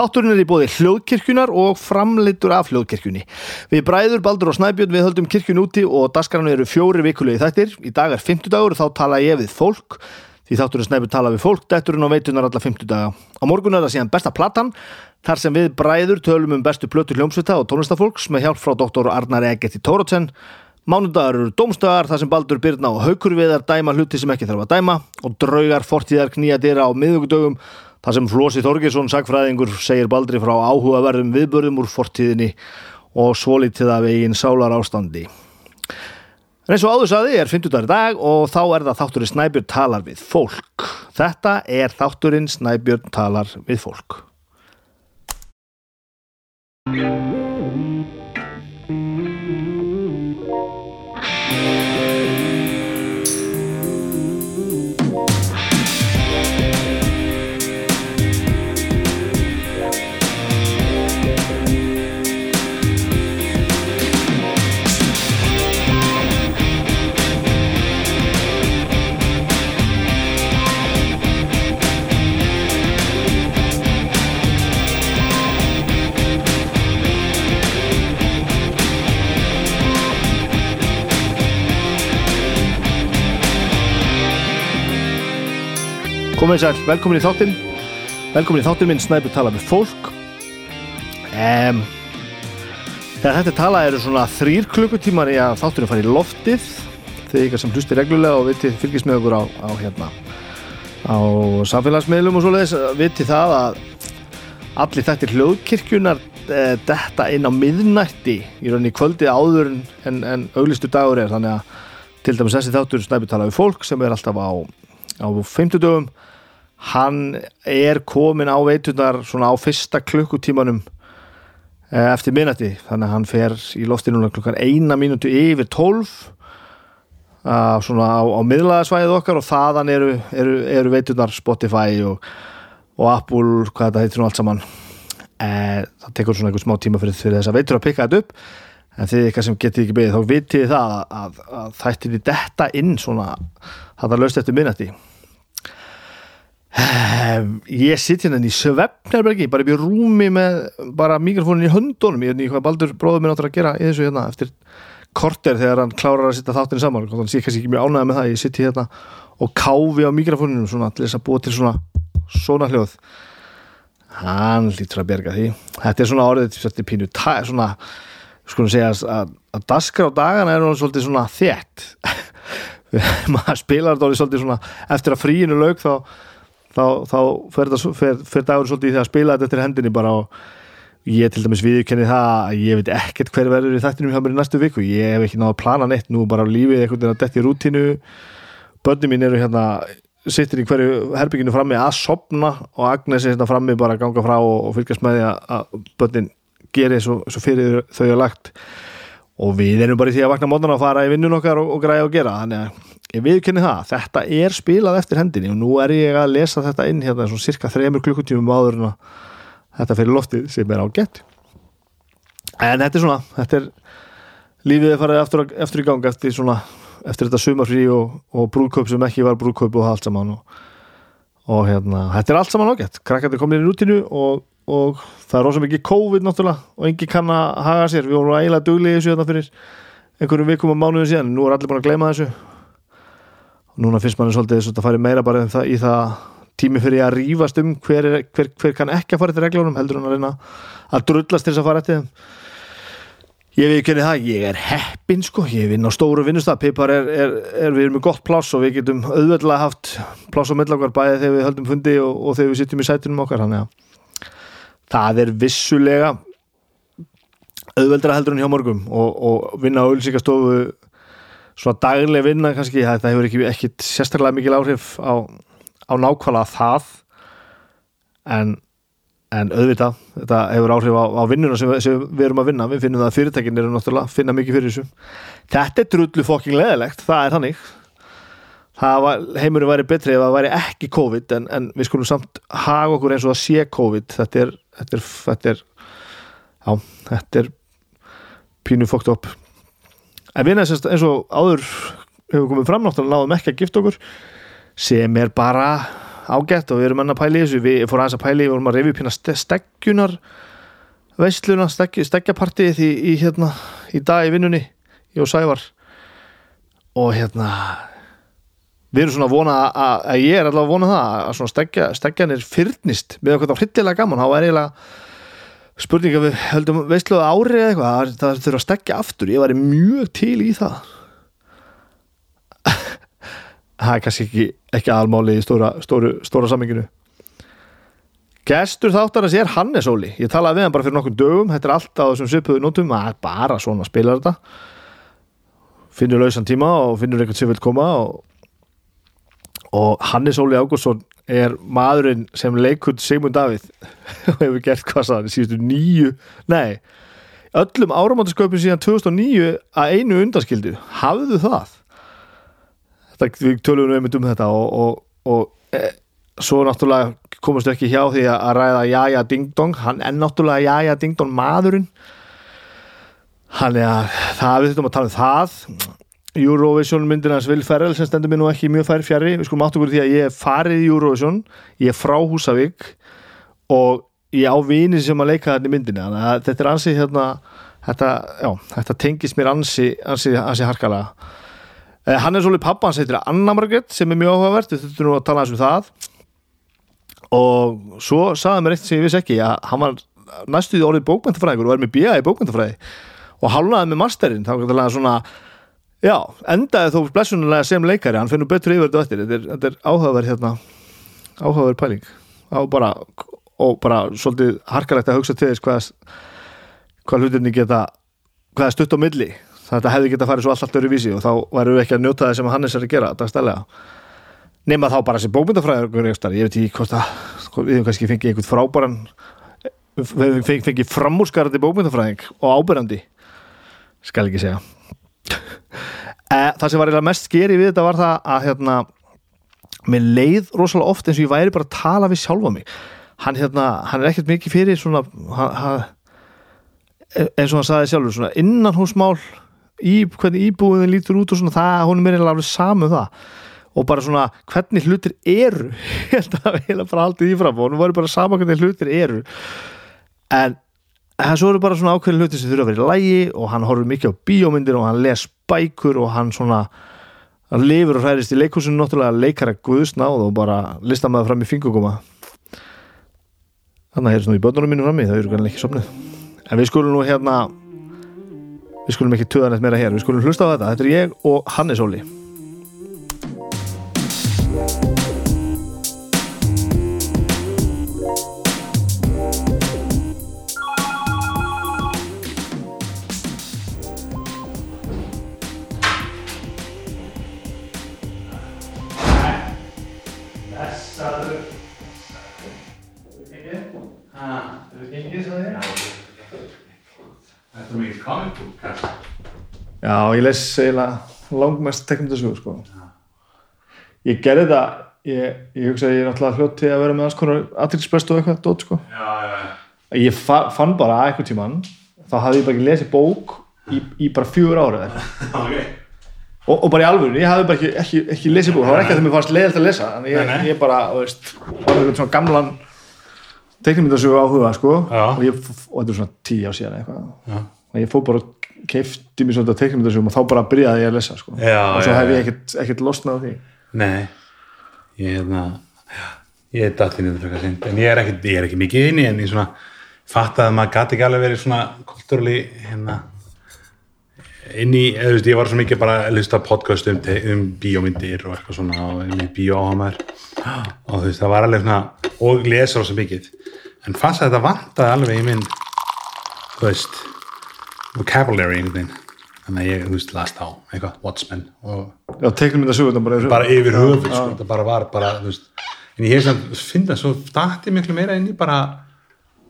Þátturinn er í bóði hljóðkirkjunar og framleitur af hljóðkirkjunni. Við bræður, Baldur og Snæbjörn við höldum kirkjun úti og dasgrannu eru fjóri vikulegi þættir. Í dag er 50 dagur og þá tala ég við fólk. Því þátturinn Snæbjörn tala við fólk, dætturinn og veitunar alla 50 daga. Á morgun er það síðan besta platan, þar sem við bræður tölum um bestu plötu hljómsvita og tónlistafólks með hjálp frá doktor Arnar Egert í Tórótsen. Mánudagar eru dómsdagar þar sem Baldur Byrna og Haukur viðar dæma hluti sem ekki þarf að dæma og draugar fortíðar knýja dýra á miðugdögum þar sem Flósi Þorgesson sagfræðingur segir Baldri frá áhugaverðum viðbörðum úr fortíðinni og svolítið af eigin sálar ástandi. En eins og áður saði er 50 dagar í dag og þá er það þátturinn Snæbjörn talar við fólk. Þetta er þátturinn Snæbjörn talar við fólk. Komið sæl, velkomin í þáttinn. Velkomin í þáttinn minn Snæbjörn tala með fólk. Um, Þegar þetta tala eru svona þrýr klukkutímar í að þátturinn fari í loftið. Þegar ykkar sem hlusti reglulega og vitið fylgist með okkur á, á hérna á samfélagsmiðlum og svoleiðis vitið það að allir þættir hljóðkirkjunar e, detta inn á miðnætti í rauninni kvöldið áður en, en auglistu dagur er. Þannig að til dæmis þessi þáttur Snæbjörn tala við fólk sem er alltaf á á 50 dögum hann er komin á veitunar svona á fyrsta klukkutímanum eftir minnati þannig að hann fer í loftinuna klukkar eina mínútu yfir 12 uh, svona á, á miðlaðasvæðið okkar og þaðan eru, eru, eru veitunar Spotify og, og Apple, hvað þetta heitir nú allt saman. Uh, það tekur svona einhver smá tíma fyrir, fyrir þess að veitur að pikka þetta upp. En þið eitthvað sem getið ekki beðið þá vitið það að, að, að þættir í detta inn svona þetta löst eftir minnati ég sitt hérna í Svefnarbergi bara upp í rúmi með bara mikrofónin í höndunum. Ég veit ekki hvað Baldur bróður minn áttur að gera í þessu hérna eftir korter þegar hann klárar að sitta þáttinni saman. Þannig að ég kannski ekki mjög ánægða með það. Ég sitt hérna og káfi á mikrofóninum svona til þess að búa til svona svona hljóð. Hann lítur að berga því. Þetta er svona orðið þetta er pínu svona skulum segja að, að daskar á dagana er svolítið svona þétt. Maður spilar þetta orðið svolítið svona eftir að fríinu laug þá þá, þá fer, fer, fer dagur svolítið í því að spila þetta eftir hendinni bara og ég til dæmis viðkenni það að ég veit ekkert hver verður í þættinum hjá mér í næstu viku. Ég hef ekki náðu að plana neitt nú bara á lífið einhvern veginn að detti rútinu börnum mín eru hérna sittir í hverju herbygginu frammi að sopna og Agnes er hérna frammi bara að ganga frá og, og fylgjast með því að börnin gerir svo, svo fyrir þau að lagt. Og við erum bara í því að vakna mótana og fara í vinnun okkar og, og græða og gera. Þannig að ég viðkynni það, þetta er spilað eftir hendinni og nú er ég að lesa þetta inn hérna svona cirka þremur klukkutífum áður en að þetta fyrir loftið sem er á gett en þetta er svona þetta er, lífið er farið eftir, eftir í gang eftir svona, eftir þetta sumarfrí og, og brúðkaup sem ekki var brúðkaup og allt saman og, og hérna, þetta er allt saman á gett krakkandi komin í rútinu og, og það er rosa mikið COVID náttúrulega og engi kann að haga sér, við vorum eiginlega duglið þessu hérna fyrir einhverjum vikum og mánuðin síðan, nú er allir búin að gleyma þessu núna finnst manni svolítið þess að það fari meira bara það, í það tími fyrir að rýfast um hver, er, hver, hver kann ekki að fara eftir reglunum heldur hann að reyna að drullast til þess að fara eftir þeim. Ég veit ekki henni það, ég er heppin sko, ég vinn á stóru vinnustaf Pipar er, er, er við erum með gott pláss og við getum auðvöldlega haft pláss á millakvar bæði þegar við höldum fundi og, og þegar við sittum í sætunum okkar þannig að það er vissulega auðvöldra heldur en hjá morgum og, og vinna á auðvilsíkastofu svona daglega vinna kannski, það hefur ekki, ekki sérstaklega mikil áhrif á, á nákvæmlega það. En, en auðvitað þetta hefur áhrif á, á vinnuna sem sem við erum að vinna, við finnum það að fyrirtækin eru náttúrulega finna mikið fyrir þessu. Þetta er drullu fokking leðilegt, það er þannig. Var, heimurinn væri betri ef það væri ekki COVID en, en við skulum samt haga okkur eins og að sé COVID. Þetta er þetta er, þetta er, já, þetta er pínu fókt upp en við eins og áður hefur komið fram náttúrulega náðum ekki að gifta okkur sem er bara ágætt og við erum enn að pæla í þessu. Við fórum aðeins að pæla í, við vorum að reyfi pína steggjunar veisluna, steggjapartið í, í hérna í dag í vinnunni, ég og Sævar. Og hérna við erum svona að vona að, að ég er allavega að vona það að svona steggja, steggjanir fyrnist. Með þá hryllilega gaman, þá er eiginlega spurninga við höldum veistluða ári eða eitthvað, það þurfa að steggja aftur. Ég væri mjög til í það. Það er kannski ekki, ekki aðalmáli í stóra, stóru, stóra samminginu Gestur þáttarins er Hannes Óli. Ég talaði við hann bara fyrir nokkur dögum. Þetta er alltaf þessum svipuðu nótum. Bara svona að spila þetta. Finnur lausan tíma og finnur einhvern sem vil koma og, og Hannes Óli Ágússon er maðurinn sem leikund Sigmund Davíð. Og hefur gert hvað það síðustu nýju, nei öllum áramáttasköpum síðan 2009 að einu undanskildu, hafðu það. Þetta, við tölum um þetta og, og, og e, svo náttúrulega komast ekki hjá því að ræða Jaja Ding Dong. Hann er náttúrulega Jaja Ding Dong maðurinn. Hann er að það við þurfum að tala um það Eurovision myndinans Vil Ferrell sem stendur mér nú ekki mjög fær fjari við skulum áttu okkur því að ég er farið í Eurovision. Ég er frá Húsavík og ég á vini sem að leika þetta í myndina þannig að þetta er ansið hérna þetta, já, þetta tengist mér ansi ansi, ansi harkala eh, hann er svolítið pappa, hann heitir Anna Margret sem er mjög áhugavert, við þurfum nú að tala um það. Og svo sagði mér eitt sem ég vissi ekki að hann var næstuði orðið bókmyndafræðingur og var með bíða í bókmyndafræði og hálnaði með masterinn. Þá var það svona Já, endaði þó blessunulega sem leikari hann finnur betur yfir þetta eftir. Þetta er, er áhugaverð hérna áhugaverð pæling. Á bara, og bara svolítið harkalegt að hugsa til þess hvað hvað hlutinni geta hvað stutt á milli. Þetta hefði geta farið svo allt allt öru vísi og þá væru við ekki að njóta það sem Hannes er að gera dagstælega nema þá bara sem bókmyndafræður ég veit ekki hvort að við hefum kannski fengið einhvern frábæran við hefum fengið framúrskarandi bókmyndafræðing og ábyrrandi skal ekki segja það sem var mest skeri við þetta var það að hérna, mér leið rosalega oft eins og ég væri bara að tala við sjálfa mig. Hann, hérna, hann er ekkert mikið fyrir svona hann, hann, eins og hann saði sjálfur svona innan húsmál í, hvernig íbúiðin lítur út og svona það, hún er mér alveg samu um það. Og bara svona hvernig hlutir eru ég held að það er bara aldrei ífram og hún var bara sama hvernig hlutir eru. En það svo eru bara svona ákveðin hluti sem þurfa að vera í lægi og hann horfur mikið á bíómyndir og hann les bækur og hann svona hann lifur og hærist í leikúsinu náttúrulega leikara guðsnáð og bara lista maður fram í finguguma þannig að það er svona í börnunum mínu frammi það eru kannski ekki somnið en við skulum nú hérna við skulum ekki töða neitt meira hér við skulum hlusta á þetta, þetta er ég og Hannes Óli ég les eiginlega langmest teknindasögur sko. Ég gerði það, ég, ég hugsa að ég er náttúrulega hljótti að vera með alls konar aðtilsprest og eitthvað dótt sko. Já, já, já. Ég fa fann bara eitthvað tíman, þá hafði ég bara ekki lesið bók í, í bara fjögur ára eða okay. og, og bara í alvörun, ég hafði bara ekki, ekki, ekki lesið bók, það var ekki að það mér fannst leiðilegt að lesa, en ég, ég bara, þú veist, var eitthvað svona gamlan teknindasögur áhuga sko, og, ég, og þetta er svona tíu ár síðan eitthvað, og ég fóð bara keifti mér svona teknimundasum og þá bara byrjaði ég að lesa sko. já, og svo hef ég ekkert, ekkert losnað á því. Nei. Ég er það ég er dattinn en ég er, ekki, ég er ekki mikið inn í en ég svona fatt að maður gæti ekki alveg verið svona kultúrli hérna inn í, eða þú veist, ég var svo mikið bara að lusta podcast um, um bíómyndir og eitthvað svona og um bíóáhamar og þú veist, það var alveg svona og lesa rosa mikið. En fannst að þetta vantaði alveg í minn þú veist vocabulary einhvern veginn þannig að ég, þú veist, last á eitthvað, Watchmen Já, teiknum þetta sögum bara, bara yfir höfuð, sko, þetta bara var bara, þú veist, en ég hef samt finnst það svo dætti miklu meira inn í bara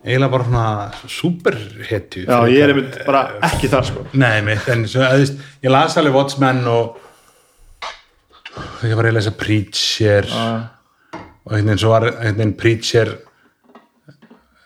eiginlega bara svona superhetju Já, ég er einmitt bara ekki þar, sko. Nei, mitt, en svo, þú veist, ég las alveg Watchmen og ég var að lesa Preacher og einhvern veginn svo var einhvern veginn Preacher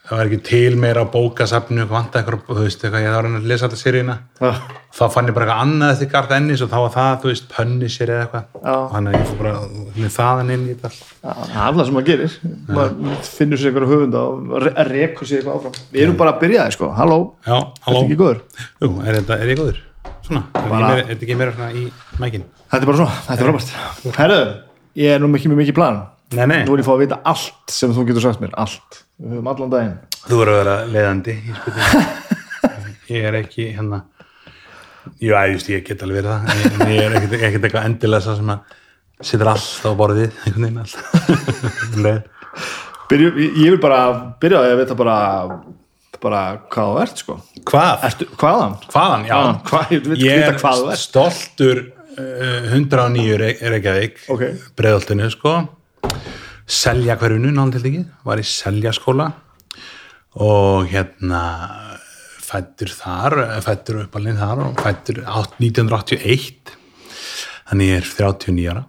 það var ekki til meira á bókasafnu vant eitthvað, þú veist, eitthvað, ég var að lesa alltaf seríuna. Já. þá fann ég bara eitthvað annað eftir Garth Ennis og þá var það, þú veist, Punisher eða eitthvað. Já. og að ég fór bara með þaðan inn í þetta allt. það er það sem maður gerir. Maður finnur sér einhverja höfunda og re rekur sér eitthvað áfram. Við erum bara að byrja það sko, halló, Já, halló, er ekki góður? Jú, er, þetta, er ég góður? Svona, er Bara- ekki er þetta ekki meira svona í mækin? þetta er bara svona, þetta er frábært. Herru, ég er nú ekki með mikið plan Nei, nei, nú er ég að fá að vita allt sem þú getur sagt mér, allt við höfum allan daginn þú verður að vera leiðandi í spurningu ég er ekki hérna Jú, að, just, ég get alveg verið það en ég er ekkert eitthvað endilega sá sem að situr allt á borðið einhvern veginn allt. Byrju, ég ég vil bara byrja að ég veit bara bara hvað þú ert sko Hvað? Ertu, hvaðan? Hvaðan? Já, Hvaðan? Hvað, ég vil ég vita er hvað þú ert stoltur uh, 109 Re- Reykjavík Ok. breiðoltinu sko selja hverjunu náttúrulega var í seljaskóla og hérna fættur þar fættur uppalinn þar og fættur 1981 þannig ég er 39 ára.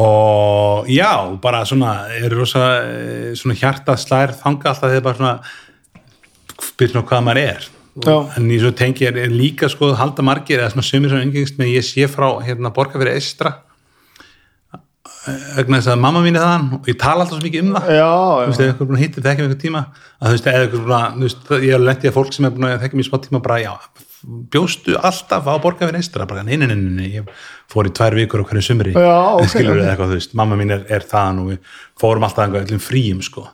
Og já, bara svona er rosa eh, svona hjarta slær þanga alltaf þegar bara svona byrjum svona hvað maður er. Já. en ég svo tengi er, er líka sko halda margir eða svona sömur sem umgengst með ég sé frá hérna borga fyrir eistra vegna þess að mamma mín er þaðan og ég tala alltaf svo mikið um það. Já, þú veist, já, ef eitthvað hittir þekkjum einhver tíma að þú veist, eða eitthvað þú veist, ég hef lendið að fólk sem er búin að þekkja mér í smá tíma bara, já, bjóstu alltaf á borga við neistra, bara, nei, nei, nei, nei, nei, ég fór í tvær vikur á hverju sumri Já, ok, skilur ok. við eitthvað, þú veist, mamma mín er, er þaðan og við fórum alltaf einhver öllum fríum, sko.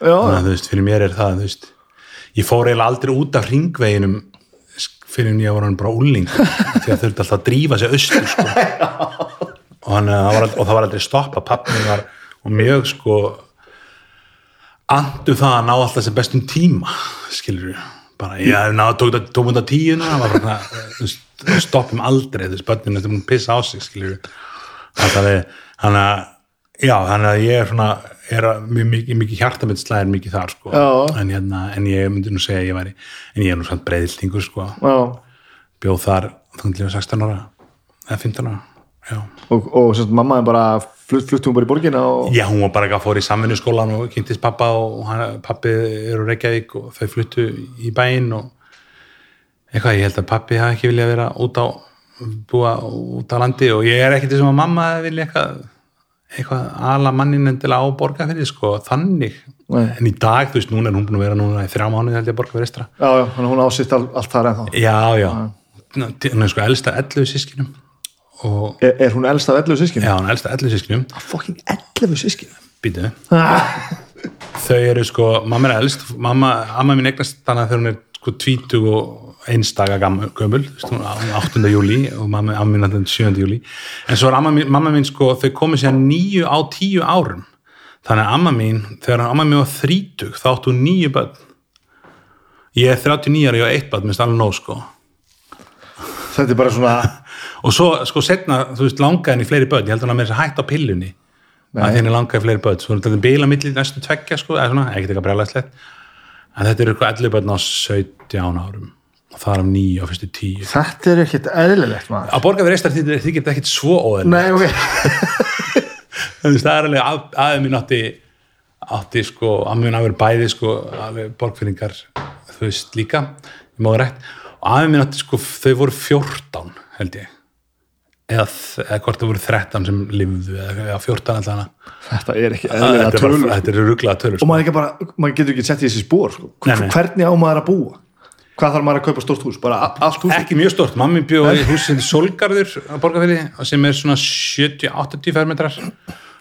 Já, þannig að þú veist, fyrir mér er það, þú veist ég fór eiginlega aldrei út af ringveginum fyrir en ég var hann bara úling því að þurfti alltaf að drífa sig austur sko. og, hann, var, aldrei- og það var aldrei stoppa, pappin var og mjög sko andu það að ná alltaf sem bestum tíma skilur við bara, ég er náðu, tók þetta þetta tíuna það var stoppum aldrei þú veist, börnin er að pissa á sig skilur við þannig að þannig að já, þannig að ég er svona er að mjög mikið, mikið hjartamitt slæðir mikið þar sko, en, hérna, en ég myndi nú segja að ég væri, en ég er nú samt breyðiltingur sko, já. bjóð þar þunglega 16 ára eða 15 ára. Og, og sérst, mamma bara flutt, flutt hún bara í borgina og já, hún var bara ekki að fóra í samvinnu skólan og kynntist pappa og hann, pappi er úr Reykjavík og þau fluttu í bæinn og eitthvað, ég held að pappi hafi ekki viljað vera út á búa út á landi og ég er ekkert þessum að mamma vilja eitthvað eitthvað ala mannin endilega á borga fyrir sko, þannig. Nei. en í dag, þú veist, núna er hún búin að vera núna í þrjá mánuði held ég að borga fyrir estra já, já, hún ásitt all, allt þar ennþá. Já, já, hún er sko elsta 11 sískinum og er, er hún elst af 11 sískin? já, hún er elsta 11 sískinum fucking 11 sískin býtu þau eru sko, mamma er elst mamma, amma mín eignast þannig þegar hún er sko 20 og einstaka gam- gömul, hún er 8. júli og mamma, amma mín er 7. júli en svo er amma mín, mamma mín sko þau komið sér nýju á tíu árum þannig að amma mín, þegar amma mín var 30 þá áttu hún nýju börn ég er 39 ára, ég var eitt börn minnst alveg nóg sko þetta er bara svona og svo sko setna, þú veist, langaði henni fleiri börn. Ég held að hann að hætta á pillunni. Að henni langaði fleiri börn, svo er þetta bila milli næstu tveggja sko, eða svona, ekkert eitthvað brjálæðslegt en þetta eru eitthvað 11 börn á 17 árum. Og það er um 9 á fyrstu 10 þetta er ekkert eðlilegt maður. Að borga við reistar því þið geta ekkit svo óðin nei, ok. Það er alveg að, aðeins mín átti átti sko, að hafi verið bæði sko, borgfinningar þú veist líka, ég má rétt. Og aðeins mín átti sko, þau voru 14 held ég eða, eða hvort þau voru 13 sem lifðu eða, eða 14 alltaf þetta er ekki eðlilega tölur þetta er rugglaða tölur og sko. maður, bara, maður getur ekki sett í þessi spór sko. Hvernig á maður að búa? Hvað þarf maður að kaupa stórt hús? Bara allt hús ekki mjög stort, mammi bjóð í húsin Solgarður á borgarfili sem er svona 70-80 fermetrar.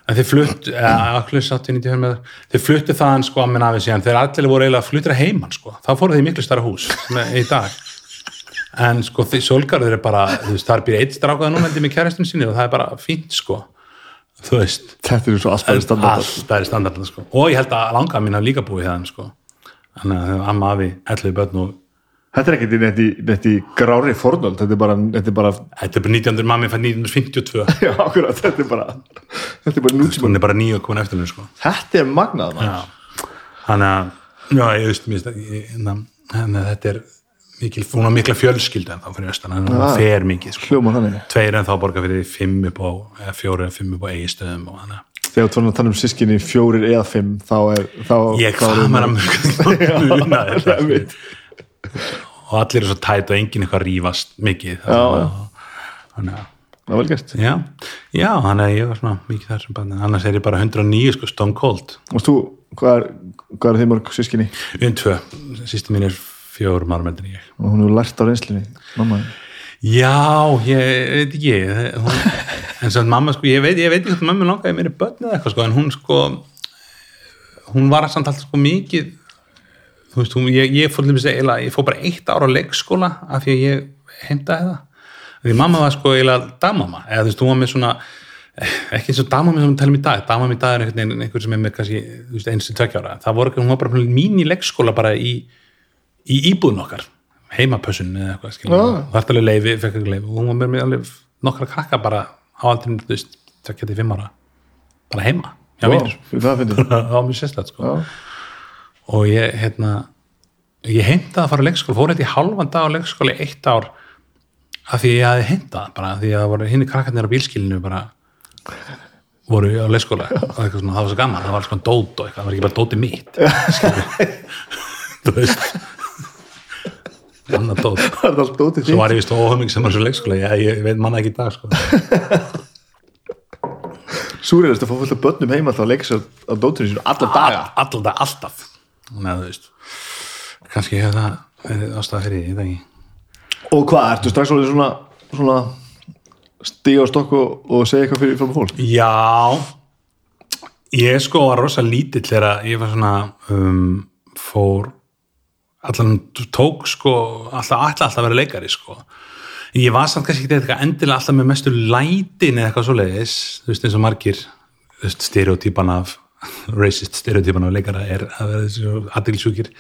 En þeir flutt, eða akklus 80-90 fermetrar, þeir fluttu þaðan sko að minn síðan, þeir allir voru eiginlega að fluttra heimann sko, þá fóru þeir miklu starra hús sem í dag en sko því Solgarður er bara, þú veist, það er býr eitt strákaða númendi með kæristinu sinni og það er bara fínt sko, þú veist þetta er svo alltaf standard alltaf er standardin sko og ég held að langa mín hafa líka búið hérna sko þannig að amma afi 11 börn og þetta er ekki neitt í, neitt í grári fornöld þetta er bara, þetta er bara þetta er bara 1900, mammi fætt 1952 já, akkurat, þetta er bara þetta er bara nútíma hún er bara nýju komin eftir mér sko. þetta er magnað maður. já. þannig að já, ég veist, mér, að- hérna, að þetta er mikil, hún har mikla fjölskyldu en þá fyrir þannig að Já. hún fer mikið sko. tveir en þá borga fyrir fimm upp á eða fjóri en fimm upp á eigistöðum og þannig. Þegar þú þannig um sískinni fjórir eða fimm þá er þá, ég er hvað maður að muna sko. og allir er svo tætt og enginn eitthvað að rífast mikið þannig að það var vel gert. Já, já, þannig að ég var svona mikið þar sem barni, annars er ég bara 109 sko, Stone Cold, og þú, hvað er, hvað er þið mörg sískinni erum tvö. Sýsti mín er fjórum árum eldur en ég og hún hefur lært á reynslunni mamma. Já, ég veit ekki hún, en svo mamma sko, ég veit, ég veit ekki hvort mamma langaði mér í börn eða eitthvað sko, en hún sko hún var samt alltaf sko mikið þú veist, hún, ég, ég fór til að segja ég fór bara eitt ára á leikskóla af því að ég heimtaði það því mamma var sko eiginlega dagmamma eða þú veist, hún var með svona ekki eins og dagmamma sem við talum í dag dagmamma í dag er einhvern veginn einhver sem er með kannski þú veist, eins til tveggjára, það voru hún var bara mín í leikskóla bara í, í íbúðun okkar, heimapössun eða eitthvað, það er alveg leifi fekk ekki leifi, og hún var með, með alveg nokkra krakka bara á aldrei, þú veist, tveggja til fimm ára bara heima, hjá mér var mjög sérstætt sko. Og ég hérna ég heimtaði að fara á leikskóla, fór þetta í halvan dag á leikskóla í eitt ár af því ég hafði heimtað bara, af því að hinni krakkarnir á bílskilinu bara voru á leikskóla og svona, það var svo gaman, það var alls konar dót og eitthvað, það var ekki bara dóti mitt þú veist annað dót alltaf svo var ég vist óhömming sem var svo leikskóla. Ég, ég veit manna ekki í dag sko. Súrið er að fá fullt af börnum heima þá að leika sér á dótinu sínu alla daga alltaf, alltaf. Þannig að þú veist kannski hefur það verið ástæða fyrir ég veit ekki. Og hvað, ertu strax alveg svona, svona stíga á stokk og, segja eitthvað fyrir á fólk? Já. Ég sko var rosa lítill þegar ég var svona um, fór allan tók sko alltaf, alltaf, að vera leikari sko. Ég var samt kannski ekki eitthvað endilega alltaf með mestu lætin eða eitthvað svoleiðis þú veist eins og margir stereotypan af racist stereotypan af leikara er að vera þessu aðdeglisjúkir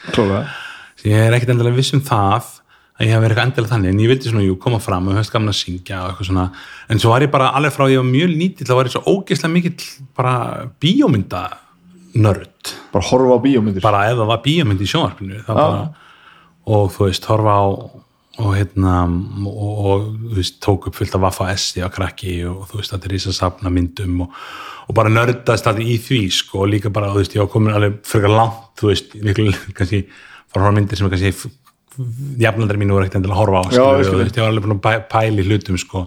ég er ekkert endilega viss um það að ég hef verið eitthvað endilega þannig en ég vildi svona, jú, koma fram og höfst gaman að syngja og eitthvað svona, en svo var ég bara alveg frá ég var mjög lítill, þá var ég svo ógeðslega mikill bara bíómynda nörd, bara horfa á bíómyndir. Bara ef það var bíómynd í sjónvarpinu, bara og þú veist, horfa á og hérna og, og þú veist, tók upp fullt af Vaffa S á krakki og þú veist, þetta er í þess að safna myndum og, og bara nördast þetta í því sko, og líka bara, þú veist, ég var komin alveg frekar langt, þú veist, miklu kannski fara frá myndir sem er kannski jafnaldri mínu voru ekkert endilega að horfa á Já, og, þú veist, ég var alveg búin að pæ- pæla í hlutum sko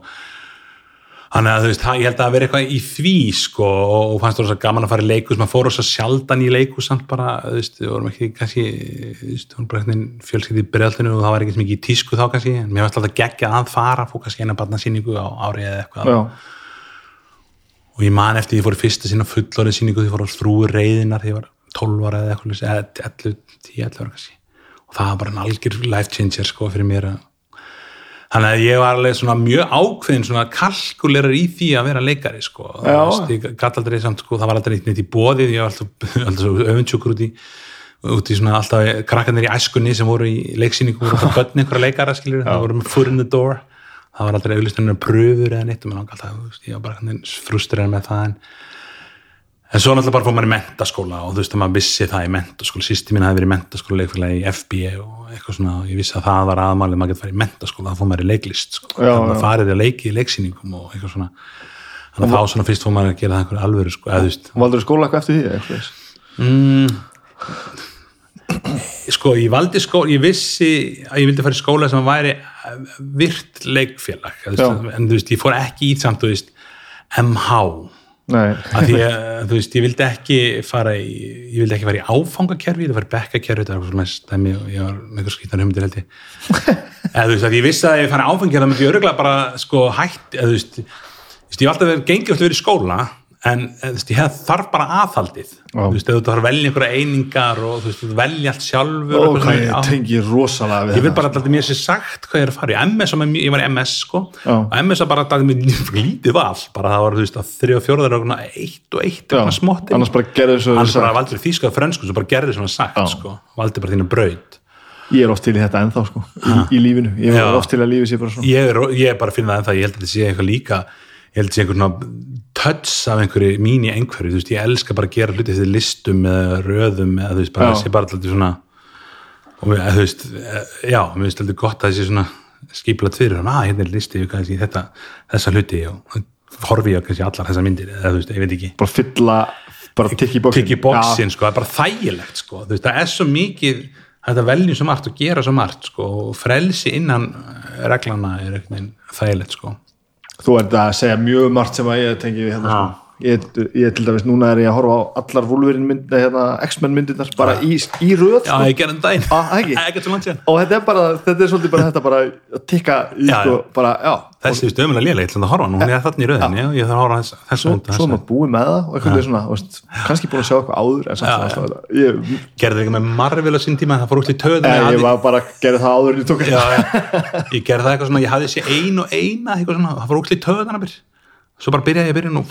þannig að þú veist, það- ég held að vera eitthvað í því sko og, fannst það rosa gaman að fara í leikus maður fór rosa sjaldan í leikus samt bara, þú veist, við vorum ekki kannski þú veist, við vorum bara eitthvað fjölskyld í bregðaltinu og það var ekki svo mikið í tísku þá kannski en mér varst alltaf geggja að fara, fór kannski eina barnasýningu á ári eða eitthvað. Já, og ég man eftir því ég fór í fyrsta sinna fullorðið sýningu því ég fór á þrúi reyðinar því ég var 12 ára eða eitthvað eða 11, 10, 11 ára kannski. Og það var bara en algjör life changer sko fyrir mér að þannig að ég var alveg svona mjög ákveðin svona kalkulerar í því að vera leikari sko, ég gæti aldrei samt sko, það var aldrei neitt í bóðið ég var alltaf, alltaf svo öfundsjúkur út í út í svona alltaf krakkarnir í æskunni sem voru í leiksýningu voru alltaf börn einhverja leikara skilur, það voru með foot in the door. Það var aldrei auðlistunum pröfur eða neitt og mér langar alltaf, ég var bara frustrerað með það en, en svo náttúrulega bara fór maður í mentaskóla og þú veist að maður vissi það í mentaskóla, sýsti mín hafi verið í mentaskóla leikfélagi í FBA og eitthvað svona ég vissi að það var aðmálið, maður getur farið í mentaskóla þá fór maður í leiklist, sko, Já, þannig að farið í leiki í leiksýningum og eitthvað svona. Þannig að þá svona fyrst fór maður að gera það einhverju alvöru, sko, eða þú valdur skóla eitthvað eftir því eitthvað mm, sko, ég valdi skóla ég vissi að ég vildi fara í skóla sem væri virt leikfélag þú en þú veist, ég fór ekki í samt, þú veist MH af því að, þú veist, ég vildi ekki fara í, ég vildi ekki fara í áfangakerfi fara í bekkakerfi, þetta var svona mest dæmi og ég var með eitthvað skýttan hugmyndir held ég. Eða þú veist, að ég vissi að ef ég fara í áfangakerfi þá myndi ég örgulega bara, sko, hætt eða þú veist, ég hef alltaf gengið alltaf verið í skóla en þú veist, ég hef þarf bara aðhaldið. Já. þú veist, þú þarf að velja einhverja einingar og þú veist, þú velja allt sjálfur ó, og hvað ég já. tengi rosalega við Ég vil bara alltaf mér sé sagt hvað ég er að fara í. MS, og ég var í MS sko. Já. og MS var bara alltaf með lítið val. Bara það var þú veist að þrjá og fjóraður og eitt og eitt Já, eitthvað smotti annars bara gerðu svo hann bara valdur þýska og frönsku svo bara gerði svona sagt Já. sko. Valdi bara þínu braut. Ég er oft til í þetta ennþá sko í, í lífinu, ég Já. er oft til að lífi sé bara svona. Ég er, ég er bara að finna það en það ég held að þetta sé eitthvað líka ég held að þetta sé einhver svona touch af einhverju mín í einhverju, þú veist, ég elska bara að gera hluti eftir listum eða röðum eða þú veist, bara sé bara alltaf svona og við- þú veist, eh, já, mér finnst alltaf gott að sé svona skipulagt fyrir að hérna er listi kannski þetta, þessa hluti og horfi ég kannski allar þessar myndir eða þú veist, ég veit ekki. Bara fylla, bara tikki bóksin tikki bóksin, sko, það er bara þægilegt sko, þú veist, það er svo mikið þetta veljum svo margt og gera svo margt sko, og frelsi innan reglana er veginn þægilegt sko þú ert að segja mjög margt sem að ég tengi við hérna sko. Ég, ég til dæmis núna er ég að horfa á allar Wolverine mynd, nei, hérna, X-Men myndirnar bara í, í röð Já, sko. ég gerði um Ah, ekki? Ekkert svo langt síðan. Og þetta er bara, þetta er svolítið bara þetta bara að tikka í Já, sko, já. bara, já, Þessi, veist, ömulega lélega, ég ætla að horfa hana, hún er þarna í röðinni og ég þarf að horfa þess, þessu mynd svo maður búið með það og eitthvað ja. svona, veist, kannski búin að sjá eitthvað áður en samt Já, svona, Gerði ekki með Marvel á sín tíma, það fór út í töðum ég, ég var bara að gera það áður svo bara byrjaði ég að byrja nú.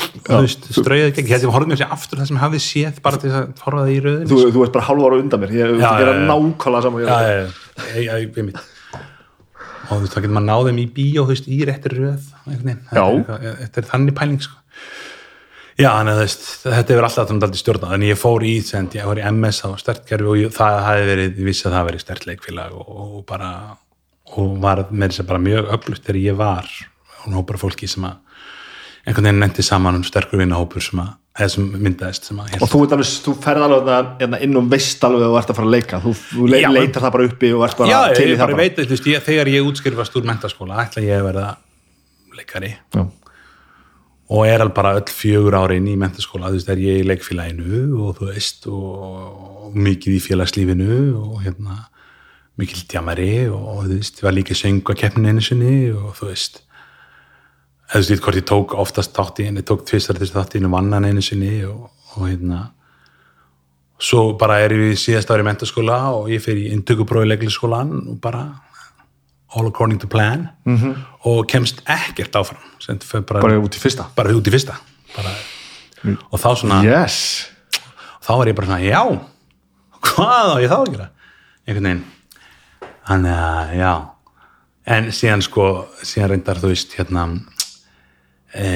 Strauðið ekki, ég að horfði mér sér aftur það sem ég hafði séð bara til þess að horfa það í röðin þú, þú ert bara hálf ára undan mér. Ég já, já. nákvæmlega saman og þú veist, þá getur maður náð þeim í bíó þú veist, í réttir veginn. Já. Þetta er er þannig pæling sko. já, þannig að þetta hefur alltaf aldrei stjórnað. En ég fór í, send, ég fór í MS á stertkerfi og ég, það hafi verið, ég vissi að það verið stert leikfélag og, og bara og var með þess að bara mjög öflugt þegar ég var. Og nú bara fólki sem að einhvern veginn nefndi saman um sterkur vinahópur sem að, sem myndaðist sem að og þú, alveg, þú ferð alveg hérna, inn og veist alveg að þú ert að fara að leika þú, þú le Já. leitar það bara uppi og ert bara já, til ég, í það veit að veist, ég, þegar ég útskrifast úr mentaskóla ætla ég að verða leikari Já. og er alveg bara öll fjögur ára inn í mentaskóla, þú veist, er ég í leikfélaginu og þú veist, og, og mikið í félagslífinu og hérna mikil djamari og þú veist, ég var líka söngu að keppnin einu sinni og þú veist eða veist, hvort ég tók oftast þátt í henni, tók tvistar þessi þátt í henni vannan einu sinni og, og hérna svo bara er ég í síðast ári í mentaskóla og ég fer í inntökuprófi leiklisskólan og bara all according to plan -hmm. og kemst ekkert áfram bara, bara út í fyrsta? bara út í fyrsta bara, og þá svona yes. þá er ég bara svona, já hvað á ég þá að gera? Einhvern veginn. Þannig að, já. En síðan sko, síðan reyndar þú veist, hérna e,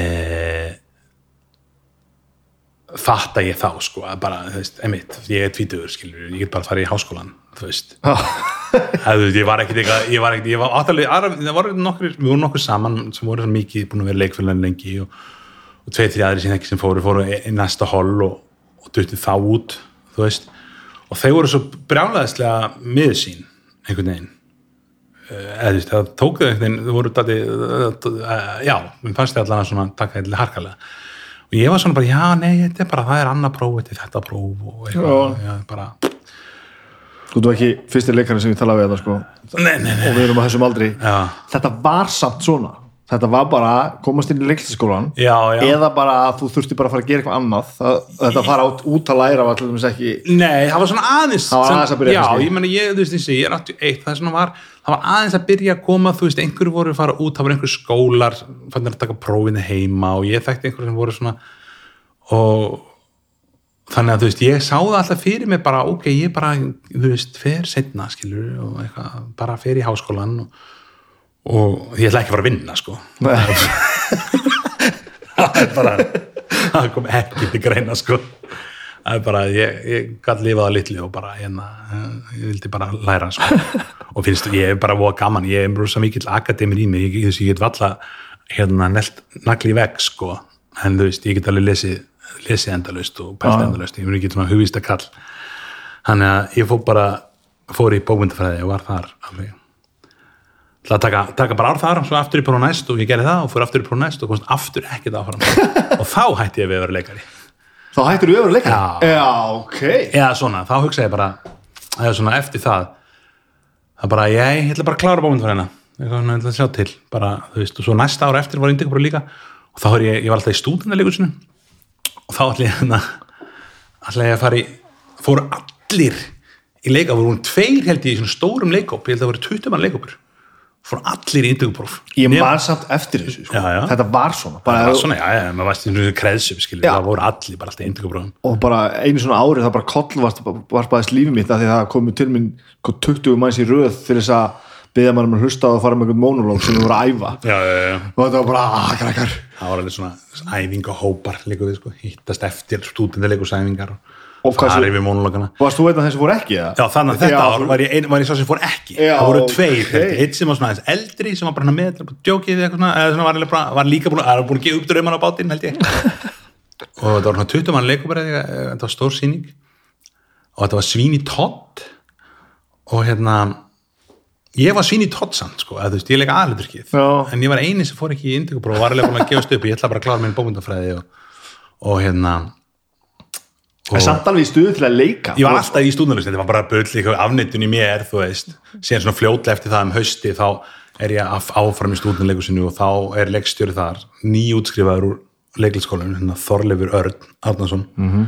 fatta ég þá sko, að bara, þú veist, emitt ég er tvítugur, skilur, ég get bara að fara í háskólan þú veist. Að, þú veist, ég var ekkit eitthvað, ég var ekkit, ég var áttalega, aðra, það voru nokkur, við vorum nokkur saman sem voru svo mikið búin að vera leikfélagin lengi og, og tveið, þrjá aðri sem ekki sem fóru, fóru í næsta hol og, og duttu þá út, þú veist. Og þeir voru svo brjálæðislega miður sín, einhvern veginn. Eh, eða þú veist, það tók þau einhvern veginn, þau voru dati, já, mér fannst þið allan að svona taka eitthvað harkalega. Og ég var svona bara, já, nei, þetta er bara, það er annað próf, þetta er þetta próf og eitthvað, já, bara þú ert ekki fyrsti leikarinn sem ég tala við þetta sko. Nei, nei, nei, og við erum á þessum aldri. Já, þetta var samt svona þetta var bara komast inn í leiklistaskólan eða bara að þú þurfti bara að fara að gera eitthvað annað það, þetta fara át, út að læra var til dæmis ekki Nei, það var svona aðeins Það var aðeins að byrja Já, kannski. ég meni, ég, þú veist, þessi, ég er 81 það, var, það var aðeins að byrja að koma þú veist, einhverju voru að fara út, það voru einhverju skólar fannir að taka prófinu heima og ég þekkti einhverju sem voru svona og þannig að þú veist, ég sá það alltaf fyrir mig bara, ok, ég bara, þú veist, fer setna, skilur, og ég ætla ekki að fara að vinna, sko. Það er bara það kom ekki til greina sko. Það er bara, ég, ég gæti lifað að litli og bara, hérna, ég vildi bara læra sko, og finnst, ég er bara voða gaman, ég er rosa mikill akademir í mig. Ég, ég, ég get valla hérna, nagli í vegg, sko. En þú veist, ég get alveg lesið lesið endalaust og pælt Já. endalaust. Ég mun ekki svona hugvist að kall þannig að ég fór bara fór í bókmyndafræði og var þar alveg Það að taka, taka bara ár þar, svo aftur í próf næst og ég gerði það og fór aftur í próf næst og komst aftur ekkert áfram. Og þá hætti ég við að vera leikari. Þá hættir þú öfur leikari? Já. já, ok. Eða svona, þá hugsaði ég bara eða svona eftir það. Það bara, ég, ég ætla bara að klára bómynd fyrir svona, ég ætla að sjá til. Bara, þú veist, og svo næsta ára eftir var indekabróf líka. Og þá var ég, ég var alltaf í stúdendaleikursinu og þá ætla ég hérna ætla ég að fara í fóru allir í leika, voru hún tveir held ég í svona stórum leikóp, ég held að það voru 20 mann leikópur fóru allir í indekabróf ég man samt eftir þessu sko. Já, já. þetta var svona bara, það var svona, já, já, maður varst í kreðsum það voru allir bara alltaf í indekabrófum og bara einu svona árið það bara koll varst, varpaðist lífið mitt af því að það komu til minn sko, 20 manns í röð til þess að byggja mann um að hlusta á að fara með einhvern monológ sem þú voru að æfa. Og þetta var bara, að, krakkar. Það var alveg svona æfingahópar líka við sko, hittast eftir stúdendaleikursæfingar og Og svo- yfir mónulogana Varst þú einn af þeim sem voru ekki það? Já, þannig að þetta ár var ég, ein, var ég sá sem fór ekki. Já, það voru tveir, okay. eitt sem var svona aðeins eldri sem var bara með, djókið eða svona eða svona var, bara, var líka búin, að- búin að gefa upp drauman á bátinn held ég. Og þetta var svona 20 mann leikubæri þetta var stór sýning. Og þetta var svín í tott og hérna ég var svín í tott samt sko, þú veist, ég leika aðluturkið Já. en ég var eini sem fór ekki í indökupróf og var alveg búin að gefast upp, ég ætla bara að klára minn bókmyndafræði og, og hérna En samt alveg í stuðu til að leika ég var alltaf í stúdnalist, þetta var bara bull eitthvað afnýttun í mér, þú veist. Síðan svona fljótlega eftir það um hausti þá er ég af- áfram í stúdnaleikursinu og þá er leikstjóri þar, nýjútskrifaður úr leiklisskólanum, hérna Þorleifur Örn Árnason -hmm.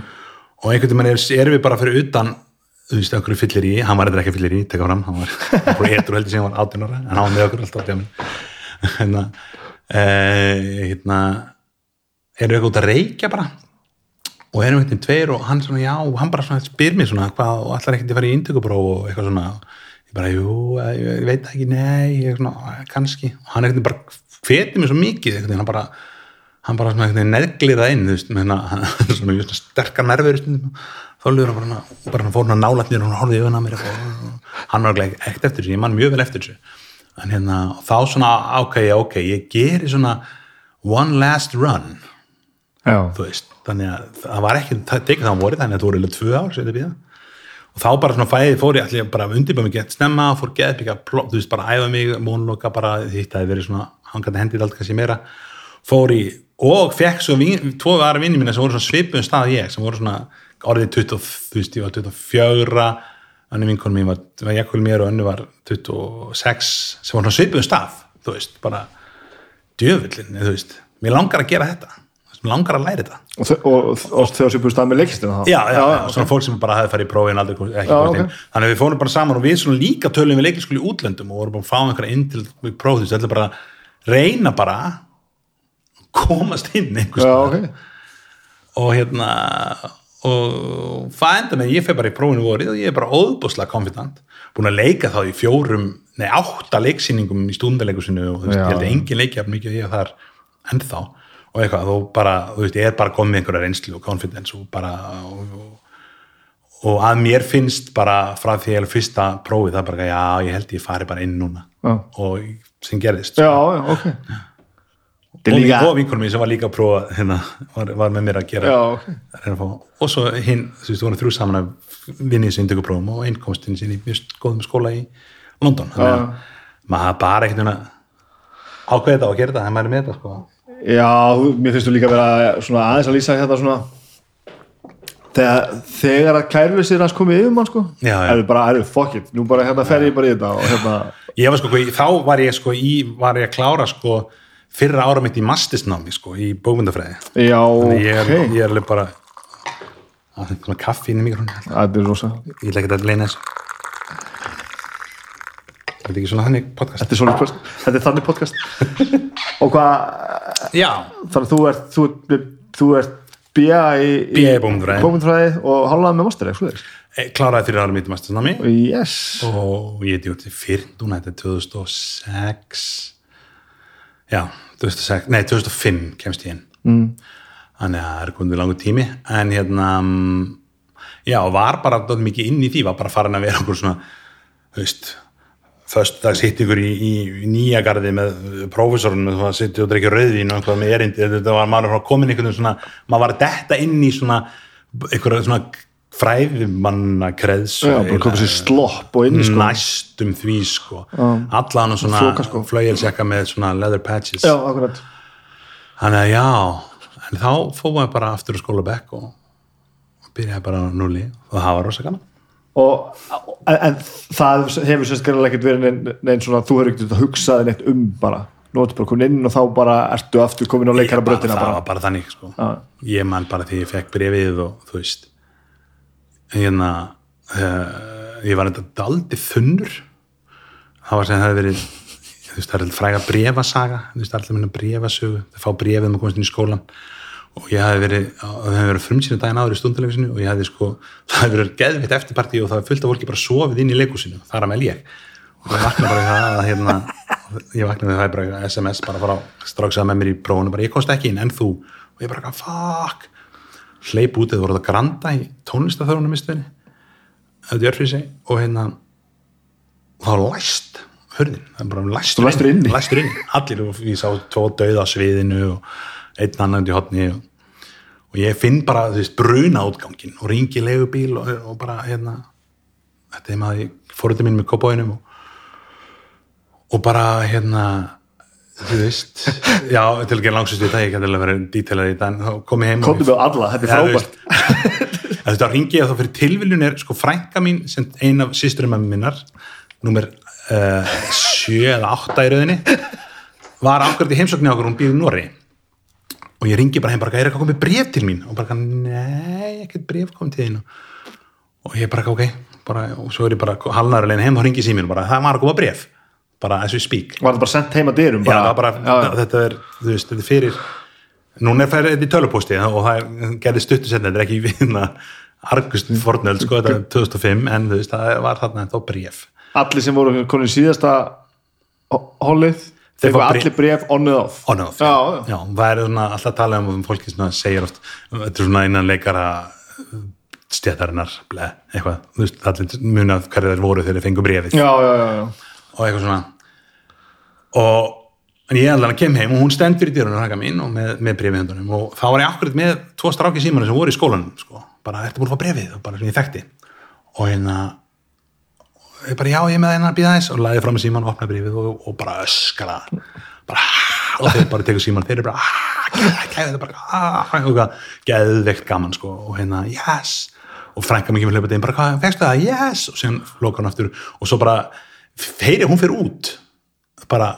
og einhvern veginn er, erum við bara fyrir utan þú veist, einhverju fyllir í, hann var eitthvað ekki fyllir í teka fram, hann var, hann var eitthvað heldur sem hann var 18 ára, en hann var með okkur alltaf hérna eh, hérna erum við eitthvað út að reykja bara og erum við eitthvað tveir og hann svona, já, hann bara svona spyr mér svona, hvað, og allar ekkert að fara í indtökupróf og eitthvað svona, ég bara, jú, ég, ég veit ekki, nei, ég svona, kannski, og hann eitthvað bara hveti mér svo mikið, eitthvað, hann bara hann bara svona neðglir það inn, þú veist, með hérna, svona, svona sterkar nervur stundum, þóluður hann bara, bara hann fór hann nálætt mér og hann horfði í auðvitað mér og, og hann var ekki ekkert eftir þessu, ég man mjög vel eftir þessu, en hérna, þá svona, ok, ok, ég geri svona one last run, þannig að það var ekki tekið það á vorið, þannig að það voru eiginlega tvö ár þetta og þá bara svona fæði fór ég allir bara undirbæð mig gett snemma fór geð byggja, þú veist, bara æfa mig mónloka bara, þitt að það verið svona hangandi hendið allt kannski meira. Fór í, og fekk svo vín, tvo aðra vinni mína sem voru svona svipum stað ég, sem voru svona orðið 20, þú veist, ég var 24 önnu vinkon mín var, var Jakul mér og önnu var 26 sem voru svona svipum stað, þú veist, bara djöfullin, þú veist, mér langar að gera þetta langar að læra þetta og, þegar sér búið stað með leikistina þá já, já, já, ok. svona fólk sem bara hafði farið í prófin aldrei ekki Já, komst inn ok. þannig að við fórum bara saman og við svona líka tölum við leikliskóli í útlöndum og vorum bara að fá einhverja inn til við próf þessu, þetta er bara að reyna bara að komast inn einhvers Já, staðar. ok og hérna og það enda með, ég fer bara í prófinu vorið og ég er bara óðbúslega confident búin að leika þá í fjórum nei, átta leiksýningum í stúndaleikursinu og þú veist, Já. ég held að engin leikja mikið ég þar ennþá og eitthvað, þú bara, þú veist, ég er bara komið einhverja reynslu og confidence og bara og, og, og að mér finnst bara frá því að fyrsta prófið það er bara, já, ég held ég fari bara inn núna. Já. og sem gerðist Já, já, ok. Er og, líka og vinkunum mín sem var líka að prófa hérna, var, var með mér að gera Já, ok. að reyna að fá, og svo hinn, þú veist, þú voru þrjú saman að vinni þessu indökuprófum og einn komst inn sín í mjög góðum skóla í London. Þannig að maður bara ekkert ákveða þetta og gera þetta, það er með þetta sko. Já, mér finnst þú líka vera svona aðeins að lýsa hérna svona. Þegar, þegar að kærleysir hans komið yfir mann sko. Já, já. er það bara, er það fuck it, nú bara hérna fer ég bara í þetta og hérna, ég var sko, þá var ég sko í, var ég að klára sko fyrra ára mitt í mastisnámi sko í bókmyndafræði já, Þannig ég, er, ok. ég er alveg bara að kaffi inn í mikrofónu Þetta er rosa, ég ætla ekki að leina þessu þetta er ekki svona þannig podcast? Þetta er svona podcast þetta er þannig podcast. Og hvað, já, þannig að þú ert þú, þú ert BA í, BA í bókmyndafræði og hálfaði með master, Eh, kláraði fyrir ára mitt í mastisnámi yes, og ég er djótt fyrir núna þetta er 2006 já, 2006 nei, 2005 kemst ég inn. Mm. þannig að það er komið langur tími. En hérna mm, já, var bara mikið inn í því var bara farin að vera okkur svona þú ykkur í, í, í nýja garði með prófessorun með það að sitja og drikja rauðvín og eitthvað með erindi, þetta var maður var komin einhvern veginn svona, maður var detta inn í svona einhverja svona fræðimanna kreðs já, bara komið sér slopp og inn sko. næstum því sko. Allan og svona sko. flauelsjakka með svona leather patches. Já, akkurat. Þannig að já en þá fóðum við bara aftur á skóla bekk og, byrjaði bara núli og það var rosa gaman og, en, það hefur sérst gerðilega ekkert verið neinn, neinn svona, þú hefur ekkert hugsaði neitt um bara, nú ertu bara komin inn og þá bara ertu aftur komin á leikara brötina það bara, var bara þannig sko. Já. ég man bara því ég fekk brefið og þú veist hérna uh, ég var þetta aldrei þunnur. Það var sem það hefði verið þú veist, það er alltaf fræga brefasaga þú veist, alltaf minna brefasögu það fá brefið um að komast inn í skólan og ég hefði verið, það hefði verið frumsýna daginn áður í stundalegisinu og ég hefði sko það hefði verið geðvitt eftirparti og það hefði fullt af fólki bara sofið inn í leikusinu, þar að mel ég. Og ég vakna bara það að hérna ég vakna við það bara SMS bara frá stráksaða með mér í prófunu bara ég kosti ekki inn en þú? Og ég bara fuck? Hleyp út eða voru það granda í tónlistaþörunum mistuðinni fyrir sig og hérna var læst hörðin, það er bara læstur, læstur inni? læstur inni, allir og ég sá tvo dauða á sviðinu og einn annan í hotni og, ég finn bara veist, bruna útgangin og ringi legubíl og, og bara hérna þetta er maður, ég fór þetta mín með kópáinum og, og bara hérna þú veist, já, til að gera langsust í það, ég gæti alveg verið dítelar í það en þá kom ég heim og komdu með alla, þetta er Já, þú frábært. veist, að þetta ringi ég þá fyrir tilviljun er sko frænka mín sem ein af sýsturum að minnar númer uh, sjö eða átta í rauðinni var ákveðið í heimsókninni okkur hún býði í Nóri og ég ringi bara heim bara, er eitthvað komið bref til mín? Og bara, nei, ekkert bref komið til þín. Og ég bara, ok. Bara, og svo er ég bara halnaður alveg heim og ringi síminn og bara, það var að koma bref bara as we speak. Var það bara sendt heima dyrum Já, það bara, já, þetta er, þú veist, þetta er fyrir núna er færið þetta í tölupósti og það er- gerði stuttu setna, þetta er ekki vinna argust fornöld, sko, þetta er 2005 en þú veist, það var þarna þá bréf. Allir sem voru konin síðasta hollið Þeir fá allir bref on and off. On and off, já, já. já, það er svona alltaf að tala um fólki svona segir oft, þetta er svona innan leikara stjættarinnar, ble, eitthvað, þú veist, allir muna hverju þeir voru þegar þeir fengu bréfið. Já, já, já, já. og eitthvað svona. Og en ég allan að kem heim og hún stendur í dyrunum haka mín og með, með brefið hendunum og þá var ég akkurat með tvo stráki símanir sem voru í skólanum sko. bara ertu búin að fá brefið og bara sem ég þekkti. Og hérna og ég bara já ég með að býða þess og laði fram með síman og opnaði brefið og, og bara öskala bara og þeir bara tekur síman þeir eru bara ah, eitthvað geðveikt gaman sko. Og hérna yes. Og frænka mikið með hlaupa þeim bara hvað fegstu það? Yes. Og síðan lókar hann aftur. Og svo bara heyri hún fyrir út bara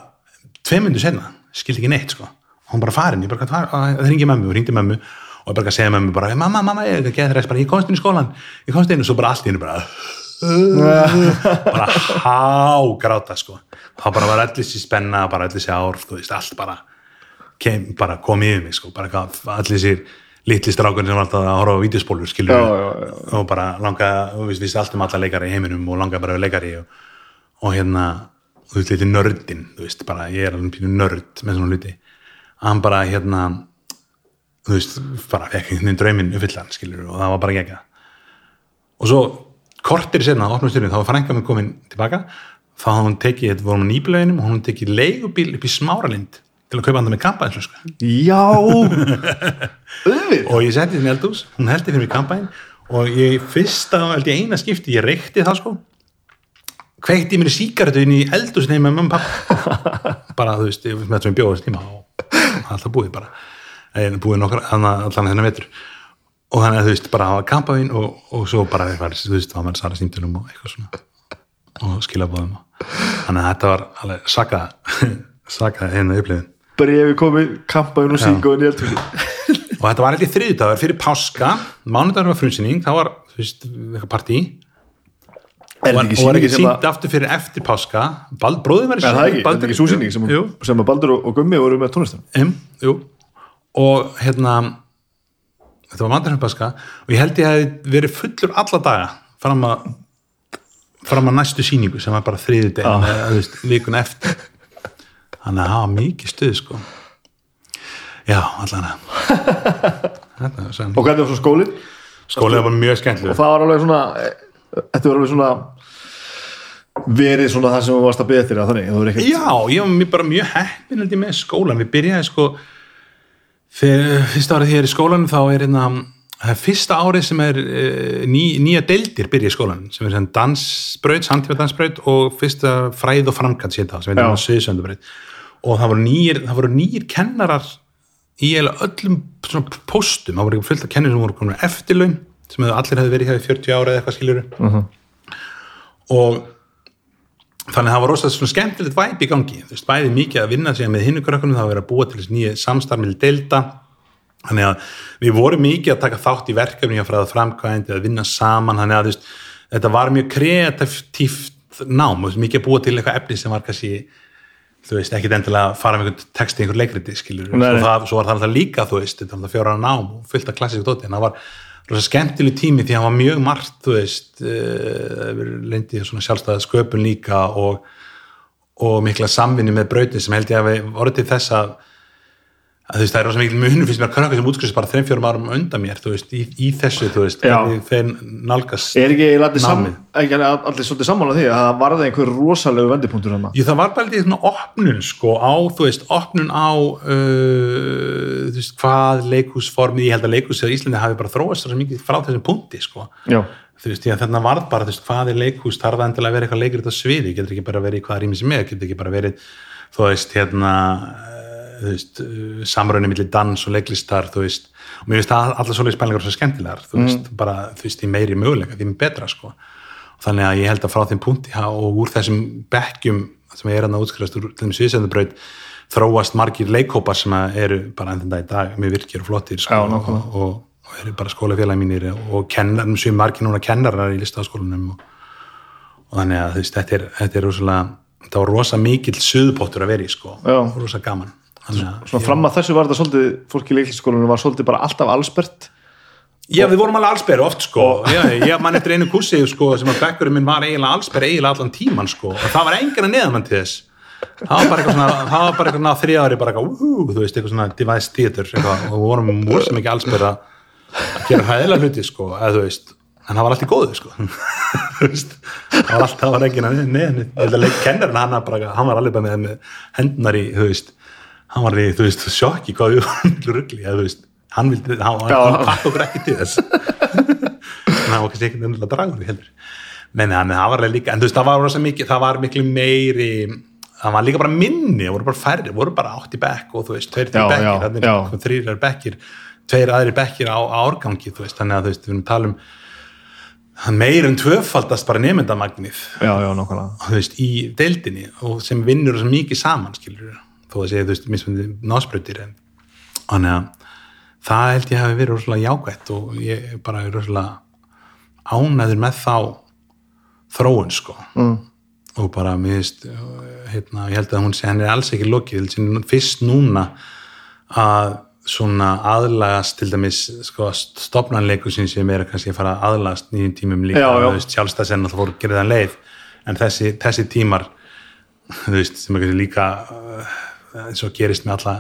tvei myndu senna, skildi ekki neitt sko. Hún bara farin, bara, það ringi mömmu og ringdi mömmu. Og ég bara segja mömmu bara, mamma, mamma, ég ég komst inn í skólan ég komst inn. Og svo bara allt í hennu bara bara hágráta sko, þá bara var allir sér spenna, bara allir sér ár þú veist, allt bara kem, bara kom yfir mig sko, bara allir sér litli strákurinn sem var alltaf að horfa á vídeospólur skilur Já, já, já. og bara langa, þú veist, vissi allt um alla leikari í heiminum og langa bara við leikari og, og hérna, þú veist, litli nördin þú veist, bara, ég er alveg nörd með svona hluti, hann bara hérna, þú veist, bara fekk einhvern veginn drauminn uppfyllan, skilur og það var bara gegga og svo kortir senna, opnum styrnum, þá var frænka mér komin tilbaka, þá hafði hún tekið þetta vorum á nýbulöginum og hún tekið leigubíl upp í Smáralind til að kaupa hann með kampaðinslösku já. Auðvitað. Og ég setti þetta í eldús, hún heldi fyrir mig kampæn og ég fyrsta, held ég eina skipti ég reykti það sko. Kveikti mér síkartu inn í eldús nefnum með mamma og pappa bara þú veist, ég með þetta sem bjóðast tíma og alltaf búið bara. En búið nokkar, allan þennan vetur og þannig að þú veist, bara hafa kampæn og, og svo bara eitthvað, þú veist, var maður sara símtunum og eitthvað svona. Og skila bóðum þannig að þetta var alveg saka saka hérna upplifin brefi komið, kampaðun og síngóðin í eldhúsi og þetta var eitthvað þriðdagur fyrir páska. Mánudagur var frunsinning, þá var þú veist, eitthvað partí. Og var, ekki og ekki sínt aftur fyrir eftir páska. Bald, bróðum var er það ekki, er ekki súsýning sem, að Baldur og, og Gummi voru með jú. og hérna þetta var páska og ég held ég hefði verið fullur alla daga fram að fram að næstu sýningu sem var bara þriði dag Ah. eða vikun eftir. Þannig að það var mikið stuð sko. Já, allan og hvernig var svo skólinn? Skólið var mjög skemmtileg og það var alveg svona eh, þetta var alveg svona verið svona það sem þú varst að byggja eftir að þannig, Já, ég var mjög- bara mjög heppin með skólan, við byrjaði sko þegar fyrsta árið því ég er í skólanum þá er hérna það er fyrsta árið sem er uh, ný, nýja deildir byrja í skólanum sem er sem dansbraut, samtíma dansbraut og fyrsta fræð og framkvæmt sér það sem er hérna sviðsöndubraut og það voru nýjir, það voru nýjir kennarar í öllum póstum, það voru fullt af kennir sem voru komin eftirlaun sem allir hefði verið hér í 40 ára eða eitthvað skiljuru og þannig að það var rosalega svona skemmtilegt væp í gangi. Þú veist, bæði mikið að vinna sig með hinnu krökkunum það var að búa til þessi nýja samstarmil delta þannig að við vorum mikið að taka þátt í verkefni að fræða framkvæmd eða vinna saman. Þannig að veist, þetta var mjög kreatíft nám, veist, mikið að búa til eitthvað efni sem var kannski þú veist, ekkit endilega að fara með einhvern text í einhver leikriti nei. og það, svo var það líka þú veist, þetta var alltaf fjóra nám og fullt af klassíku dóti, en það var rosa skemmtileg tími því að hann var mjög margt, þú veist uh, lendið svona sjálfstæða sköpun líka og, og mikla samvinni með brautin sem held ég að við voru til þess að að þú veist, það er rosa mikil munum finnst mér að krakka sem útskrifst bara þreim fjórum árum undan mér, þú veist, í, í þessu, þú veist þeir nálgast er ekki eiginlega allir, sam, Námið. ekki allir svolítið sammála því að það varði einhver rosalegu vendipunktur hann Jú, það var bara litið svona opnun sko á, þú veist, opnun á uh, þú veist, hvað leikhúsformið, ég held að leikhúsið á Íslandi hafi bara þróast svo mikið frá þessum punkti sko. Já, þú veist, ég, þannig varð bara, veist, hvað er leikhús þarf það að eitthvað í þú veist, hérna eh, þú veist, samröðinu milli dans og leiklistar, þú veist, og mér finnst allar svoleiðis spælingar svo skemmtilegar, þú veist, bara þú veist, því meiri möguleika, því betra, sko. Og þannig að ég held að frá þeim punkti ha, og úr þessum bekkjum sem er hann að útskrifast úr þeim sviðsendabraut þróast margir leikhópar sem eru bara enn þetta í dag mjög virkir og flottir sko, Já, og, og, og eru bara skólafélagi mínir og kennar, sem margir núna kennarar í listafaskólanum og, og þannig að þú veist, þetta er, þetta er rosalega þetta var rosa mikill suðupottur að vera í sko, rosa gaman svona fram að þessu var þetta svolítið fólk í leikliskólinu var svolítið bara alltaf allsbert Já, við vorum alveg allsberri oft sko. Já, ég mann eftir einu kursi sko, sem að bekkurinn minn var eiginlega allsberri eiginlega allan tíman sko. Og það var enginn að neðamann til þess. Það var bara eitthvað svona það var bara eitthvað þrjá ári bara eitthvað úhú, þú veist, eitthvað svona device theater eitthvað, og við vorum múr sem ekki allsberri að gera hæðilega hluti sko eða þú veist, en það var allt í góðu sko. Þú veist, það var allt, það var enginn að neðan, ég held að leik kennarinn hann, bara, hann hann var í, þú veist, sjokki hvað við varum miklu rugli, eða þú veist hann vildi, hann, hann pakka okkur ekki til þess. En það var kannski ekkert endilega dragur í heldur. Nei, nei, það var líka, en þú veist, það var rosa mikið, það var miklu meiri, það var líka bara minni, það voru bara færri, voru bara átt í bekk og þú veist, tveir til bekkir, þannig að þrýr er bekkir, tveir aðrir bekkir á, á árgangi, þú veist, þannig að þú veist, við erum að tala um það meir en tvöfaldast bara nefndamagnið, já, já, nákvæmlega. Þú veist, í deildinni og sem vinnur svo mikið saman, skilur þó að segja, þú veist, mismundi násbreytir en þannig að það held ég hafi verið rosalega jákvætt og ég bara er rosalega ánæður með þá þróun, sko. Mm. og bara, mér veist hérna, ég held að hún sé, henni er alls ekki lokið fyrst núna að svona aðlagast til dæmis sko, stopnanleiku sem er kannski að fara að aðlagast nýjum tímum líka, sjálfstæðsenn alltaf fór að gera það leið, en þessi, þessi tímar þú veist, sem er kannski líka eins og gerist með alla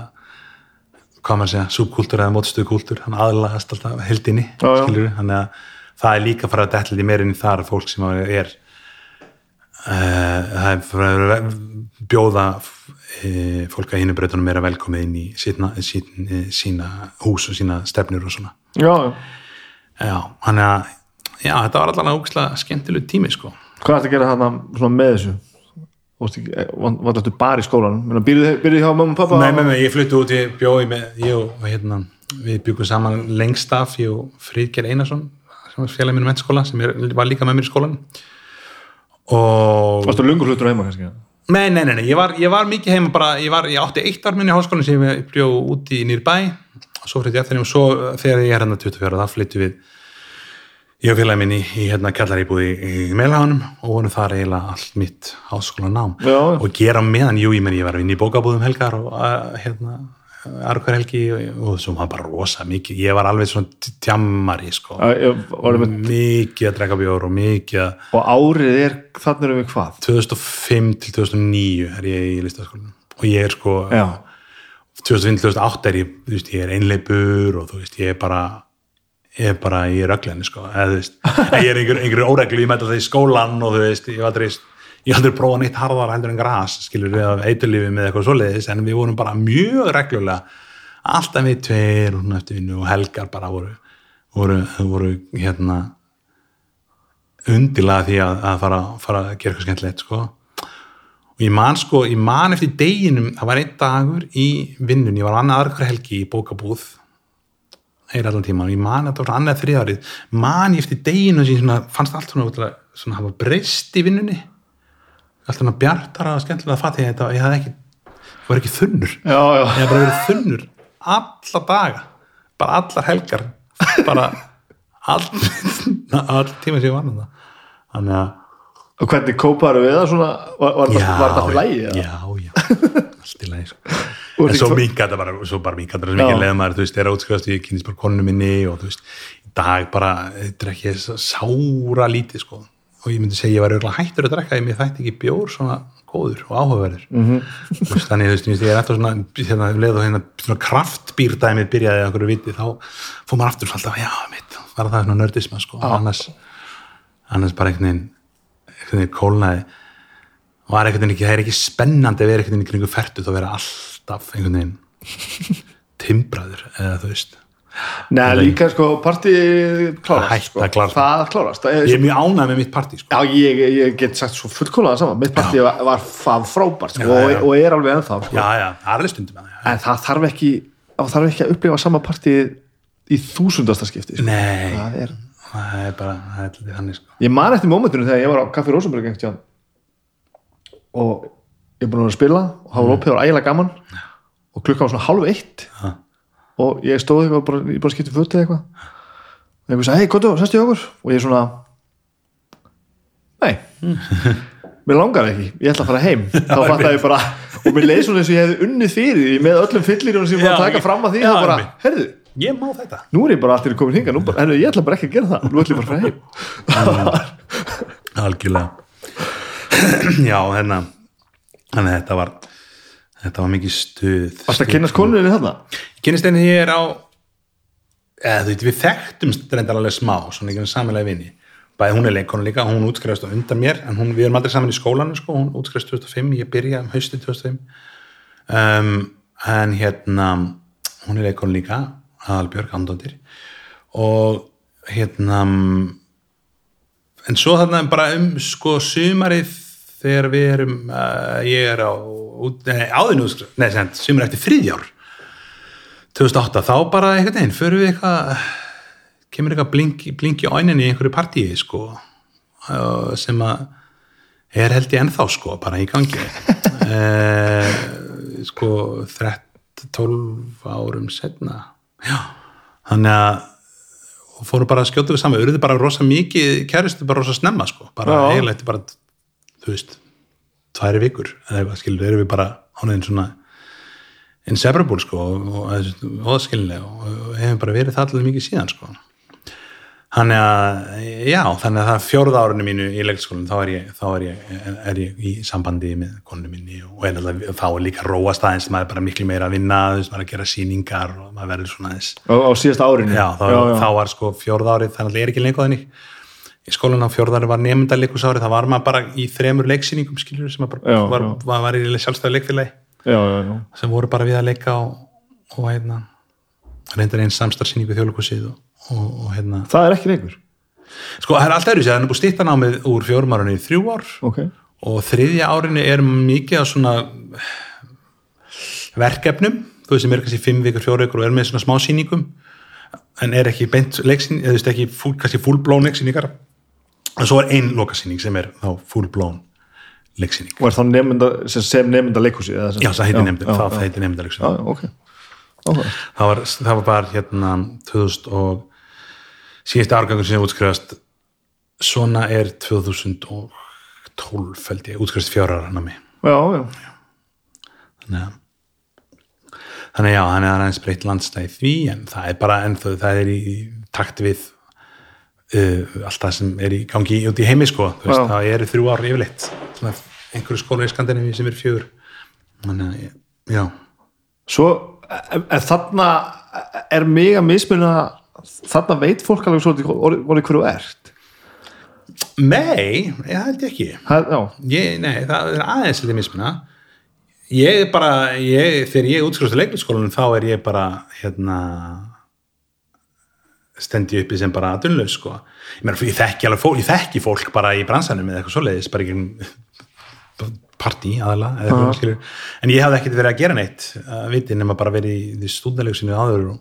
hvað maður segja, subkultúr eða mótstuðu kultúr, hann aðlagast alltaf heldinni, þannig að það er líka að fara að dætla í meirinni þar fólk sem er uh, það er fyrir að bjóða uh, fólk að hinu breytunum að velkomið inn í sína, sína, sína hús og sína stefnur og svona. Já, já. hann að já, þetta var allavega ógæslega skemmtileg tími sko. Hvað er að gera þarna með þessu var þetta bara í skólan byrjuði byrjuð hjá mamma og pappa Nei, með mig, ég flutti út, ég bjóði með, ég og hérna, við byggum saman lengst af, ég og Fríðger Einarsson, sem var félagið minn mennskóla, sem er, var líka með mér í skólan. Og... varstu lungur hlutur heima kannski? Nei, nei, nei, nei, ég var, ég var mikið heima bara, ég var, ég átti eitt ár minni í háskólan sem ég bjó út í nýr bæ, og svo flytti ég svo þegar ég hérna 24, þá flytti við, ég og félagið minn í, í hérna kallaríbúði í, í Melhánum og vorum þar eiginlega allt mitt háskólanám. Já, og gera meðan, jú, ég menn ég var inn í bókabúðum helgar og uh, hérna argur helgi og, svo var bara rosa mikið, ég var alveg svona tjammari sko, mikið að drekka bjór og mikið að og árið er þannig erum við hvað? 2005 til 2009 er ég í listaskólanum og ég er sko já, 2005-2008 er ég, þú veist, ég er einleipur og þú veist, ég er bara ég er bara í rögglenni sko eða veist, ég er einhver, einhver óreglu ég mæta það í skólan og þú veist ég var aldrei, ég aldrei prófað neitt harðar heldur en gras, skilur við af eiturlífi með eitthvað svoleiðis, en við vorum bara mjög reglulega, alltaf við tveir og og helgar bara voru voru, voru hérna undilega því að, að fara, fara að gera eitthvað skemmtilegt sko. Og ég man sko, ég man eftir deginum það var einn dagur í vinnun ég var annað aðra helgi í bókabúð eir allan tíma og ég man það var annað þriðárið man ég eftir deginum sem ég fannst allt svona, svona, svona hafa breyst í vinnunni. Allt svona bjartara og skemmtilega að fatta ég þetta, ég hafði ekki ég var ekki þunnur. Já, já, ég hef bara verið þunnur alla daga, bara allar helgar. Bara all, all tíma sem ég var með það þannig að og hvernig kóparu við það svona? Var, var, já, var það fyrir lægi já, já, allt í lægi sko. Og en svo mingat það bara, svo bara mingat það Já. mikið leið maður, þú veist, er átskrifast ég kynist bara konu minni og þú veist, í dag bara þetta er ekki sára lítið sko og ég myndi segja ég var auðvitað hættur að drekka ég mér þætti ekki bjór svona góður og áhugaverður Mhm. -hmm. þannig þú veist, ég er eftir svona, hérna, um leið og hérna svona kraftbýrdæmið byrjaði að okkur viti, þá fór maður aftur alltaf, já, mitt, var það svona nördisma sko, annars annars bara einhvern veginn kólnaði var einhvern veginn ekki, það er ekki spennandi að vera einhvern veginn kringu ferdu þá vera alltaf einhvern veginn timbraður eða þú veist Nei, líka sko, partí klárast sko. Það klárast ég er mjög ánægð með mitt partí sko. Já, ég, ég get sagt svo fullkólaða saman mitt partí var, var frábært sko, Já, og, já. og er alveg ennþá sko. já, já, það er alveg stundum en það þarf ekki þarf ekki að upplifa sama partí í þúsundasta skipti sko. nei, það er það er bara það er þannig sko. ég man eftir mómentinu þegar ég var á Kaffi tíðan og ég er búin að vera að spila og það var opið og ægilega gaman og klukkan var svona hálf eitt og ég stóð eitthvað bara, ég bara skipti fötið eitthvað. Og einhver sagði, hei, gott og sestu í okkur? Og ég svona nei. Mér langar ekki, ég ætla að fara heim. Þá fattaði ég bara, og mér leið svona eins og ég hefði unnið fyrir með öllum fyllirum sem ég var að taka ég- fram að því og bara, herðu, ég má þetta. nú er ég bara allir komin hinga, bara, herðu, ég ætla bara ekki að gera það nú ætla ég bara að fara heim. Algjörlega. Já, hérna þannig að þetta var þetta var mikið stuð. Varst að kynast konunni þarna? kynist einnig ég er á eða þú veit, við þekktumst reyndar alveg smá, svona ekki samanlega vini. Bæði hún er leikonu líka, hún útskrifast á undan mér en hún, við erum aldrei saman í skólanu sko, hún útskrifast 2005, ég byrja um hausti 2005 um, en hérna hún er leikonu líka Aðalbjörg Andóttir. Og hérna en svo þarna bara um sko sumarið þegar við erum uh, ég er á út- nei, nei, sem, sumar eftir þriðjár 2008, þá bara einhvern veginn förum við eitthvað kemur eitthvað blink, blink í óininni í einhverju partíi sko sem að er held ég ennþá sko bara í gangi. Uh, sko 13, 12 árum setna já, þannig að og fóru bara að skjóta við saman, auðvitað bara rosa mikið kæristu bara rosa snemma sko. Bara eiginlega bara, þú veist tværi vikur, eða eitthvað skilur erum við bara ánæðin svona inseparable sko og, og óðskilnilega og, og hefum bara verið það allir mikið síðan sko. Þannig að, já, þannig að það fjórða árinu mínu í leikskólinn þá er ég, þá er ég, er ég í sambandi með konu minni og er alltaf, þá er líka róast aðeins, maður er bara miklu meira að vinna þú veist, maður er að gera sýningar og maður verður svona aðeins Á, á síðasta árinu? já, þá, þá var sko fjórða árið þannig að ég er ekki lengur þannig í skólan á fjórða árið var nefndaleikusári það var maður bara í þremur leiksýningum skilur sem bara Já, var, já. var, var í sjálfstæðu leikfélagi sem voru bara við að leika og, og hérna reyndar einn samstarfsýningu þjóðleikusið og, og, og hérna Það er ekki leikur? sko það er alltaf sér, það er búið stýttan á með úr fjórum árinu í þrjú ár Ok. og þriðja árinu er mikið á svona verkefnum þú veist sem er kannski fimm vikur, fjóru vikur og er með svona smá sýningum en er ekki beint leiksýning, eða þú veist ekki full, kannski fullblón leiksýningar og svo er ein lokasýning sem er þá fullblón leiksýning Og er þá nefnda, sem, nefnda leikhúsi? já, það heitir nefndin, já, það, já. það það var, það var bara hérna 2000 og síðasti árgangur sem útskrifast svona er 2012 held ég, útskrifast fjórar hann að mig Já, já. þannig að þannig að já, hann er aðeins breytt landstæði því en það er bara ennþá, það er í takt við uh, allt það sem er í gangi út í heimi sko, veist, það eru þrjú ár yfirleitt, einhverju skóla í Skandinavíu sem er fjögur. Þannig að, já. Svo, þarna er mig að mismuna þarna veit fólk alveg svolítið orðið hverju ert. Nei, ég held ekki. Það, ég, nei, það er aðeins litið mismuna ég er bara ég, þegar ég útskrifst í leiklisskólanum þá er ég bara hérna stendi uppi sem bara aðunlaus sko. ég, meina, ég þekki fólk, ég þekki fólk bara í bransanum eða eitthvað svoleiðis, bara ekki partí aðala eitthvað, Já. en ég hafði ekkert verið að gera neitt að viti nema bara verið í, í stúdalegsinu áður og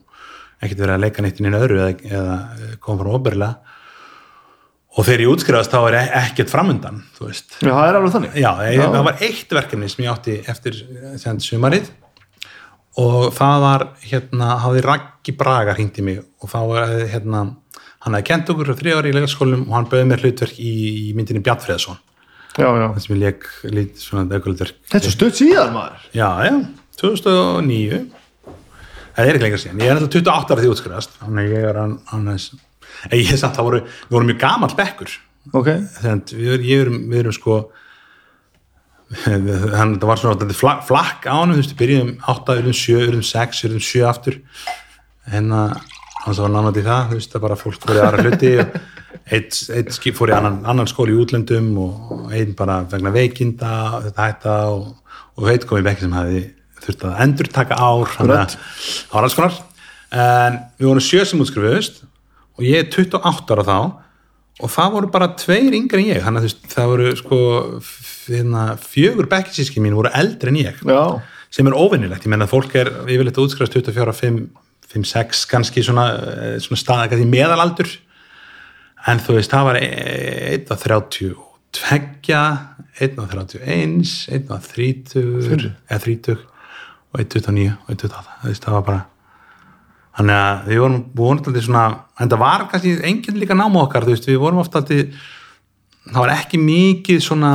ekkert verið að leika neitt inn í öðru eða, eða koma frá óbyrlega og þegar ég útskrifast þá er e- ekkert framundan já, það er alveg þannig. Já, ég, það var eitt verkefni sem ég átti eftir sem sumarið og það var hérna, hafði Raggi Braga hringt í mig og þá var hérna hann hafði kent okkur þrjá ári í leikaskólum og hann bauði mér hlutverk í, í myndinni já. þar sem ég leik lít svona aukulutverk Þetta er stutt síðan, maður. Já, já, 2009 það er ekki lengur síðan. Ég er alltaf 28 ára því útskrifast þannig ég er hann, hann ég er samt, það voru, við vorum mjög gamall bekkur. Ok. þannig við, ég erum, við erum sko hann, það var svona þetta flak, flakk á hann, þú veist, við byrjuðum 8, urðum 7, urðum 6, urðum 7 aftur. En að hann var nánátt í það, þú veist, það bara fólk fór í aðra hluti og eitt, eitt skip fór í annan, annan skóli í útlöndum og einn bara vegna veikinda þetta hætta og, og veit komið bekki sem hafi þurft að endur taka ár þannig að það var alls konar. En við vorum sjö sem útskrifuðust og ég er 28 ára þá og það voru bara tveir yngri en ég þannig að það voru sko hérna, fjögur bekkisíski mín voru eldri en ég. Já, sem er óvinnilegt, ég menna að fólk er yfirleitt að útskrifast 24, 5, 5, 6 kannski svona, eh, svona staða kannski meðalaldur. En þú veist, það var 1 á 32 1 á 31 1 á 30 eða 30 og 1 29 og 1 28 þú veist, það var bara þannig að við vorum vonandi svona en það var kannski enginn líka náma okkar veist, við vorum ofta alltaf það var ekki mikið svona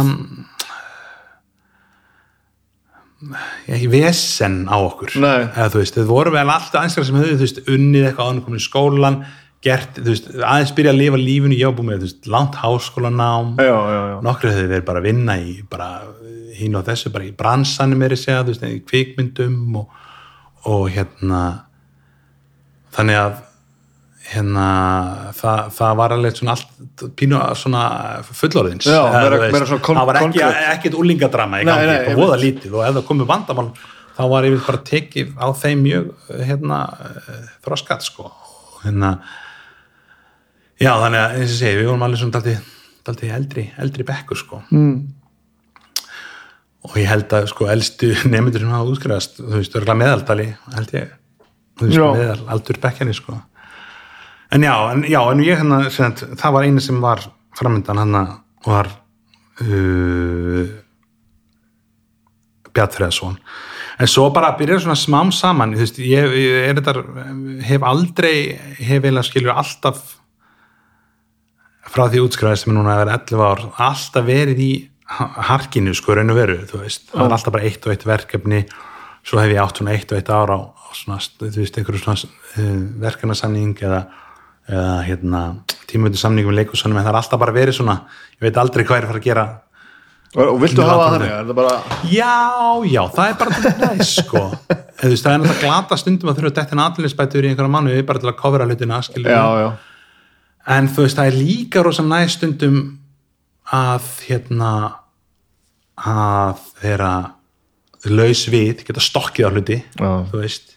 ekki vesen á okkur. Eða veist, þau voru vel alltaf einskar sem höfðu, veist, unnið eitthvað ánum komin í skólan, gert, veist aðeins byrja að lifa lífinu, ég var búin með langt háskólanám, nokkru höfðu verið bara að vinna í bara hín og þessu, bara í bransanum er að segja, í kvikmyndum og, og hérna þannig að hérna það, það var alveg svona allt pínu svona fullorðins Já, meira- veist, meira það var ekki, ekkert úlingadrama í Nei, gangi, nei, bara einmitt. voða lítið og ef það komið vandamál þá var ég bara tekið á þeim mjög hérna þroskat sko. Hérna já þannig að eins og segi, við vorum alveg svona daldi, daldi eldri, eldri bekkur sko. Mm. og ég held að sko elstu nefndur sem hafa útskrifast, þú veist, örgulega meðaldali held ég, veist, aldur bekkjani sko. En já, en, já, en ég hérna það var einu sem var framöndan hann var uh, Bjartfriðarsson en svo bara byrjar svona smám saman þú veist, ég, ég er þetta hef aldrei, hef eiginlega skilur alltaf frá því útskrifaði sem er núna að vera 11 ár alltaf verið í harkinu sko raun og veru, þú veist, það var alltaf bara eitt og eitt verkefni, svo hef ég átt svona eitt og eitt ár á, á svona, þú veist, einhverju svona uh, verkefnasamning eða, eða hérna tímvöldu samningum með leikusanum, en það er alltaf bara verið svona ég veit aldrei hvað er að fara að gera. Og, og viltu hafa þannig? Er það bara, Já, já, það er bara til næst sko. Þú veist, það er náttúrulega glata stundum að þurfa dettin aðlinsbætur í einhverja mánu bara til að kofra hlutina já, en þú veist, það er líka rosa næst stundum að hérna að þeirra laus við, geta stokkið á hluti Já. þú veist.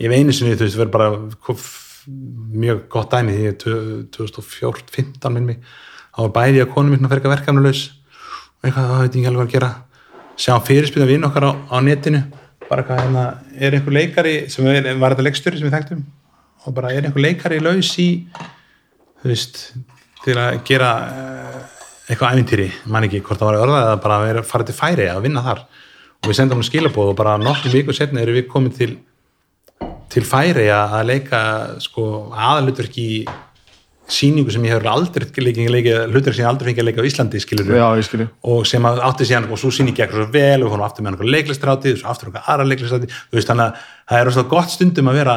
Ég hef einu sinni, þú veist, verið bara kof, mjög gott dæmi því ég 2014-15 minn mig þá var bæði að konum minna fyrir verkefni laus og eitthvað, það veit ég ekki alveg hvað að gera. Sjá fyrirspilna vinn okkar á, á netinu bara hvað hérna, er einhver leikari sem er, var þetta leikstjóri sem við þekktum? Og bara er einhver leikari laus í þú veist til að gera uh, eitthvað ævintýri, man ekki hvort það var orðað eða bara að vera, fara til færi að vinna þar og við sendum hann skilabóð og bara nokkrum viku setna erum við komin til til færi að leika sko aðalutverk í sýningu sem ég hefur aldrei hlutverk sem ég aldrei fengið að leika á Íslandi já, og sem að átti síðan og svo sýning gekk svo vel og við fórum aftur með einhver leiklistráti og svo aftur einhver aðra leiklistráti þú veist þannig að það er rosalega gott stundum að vera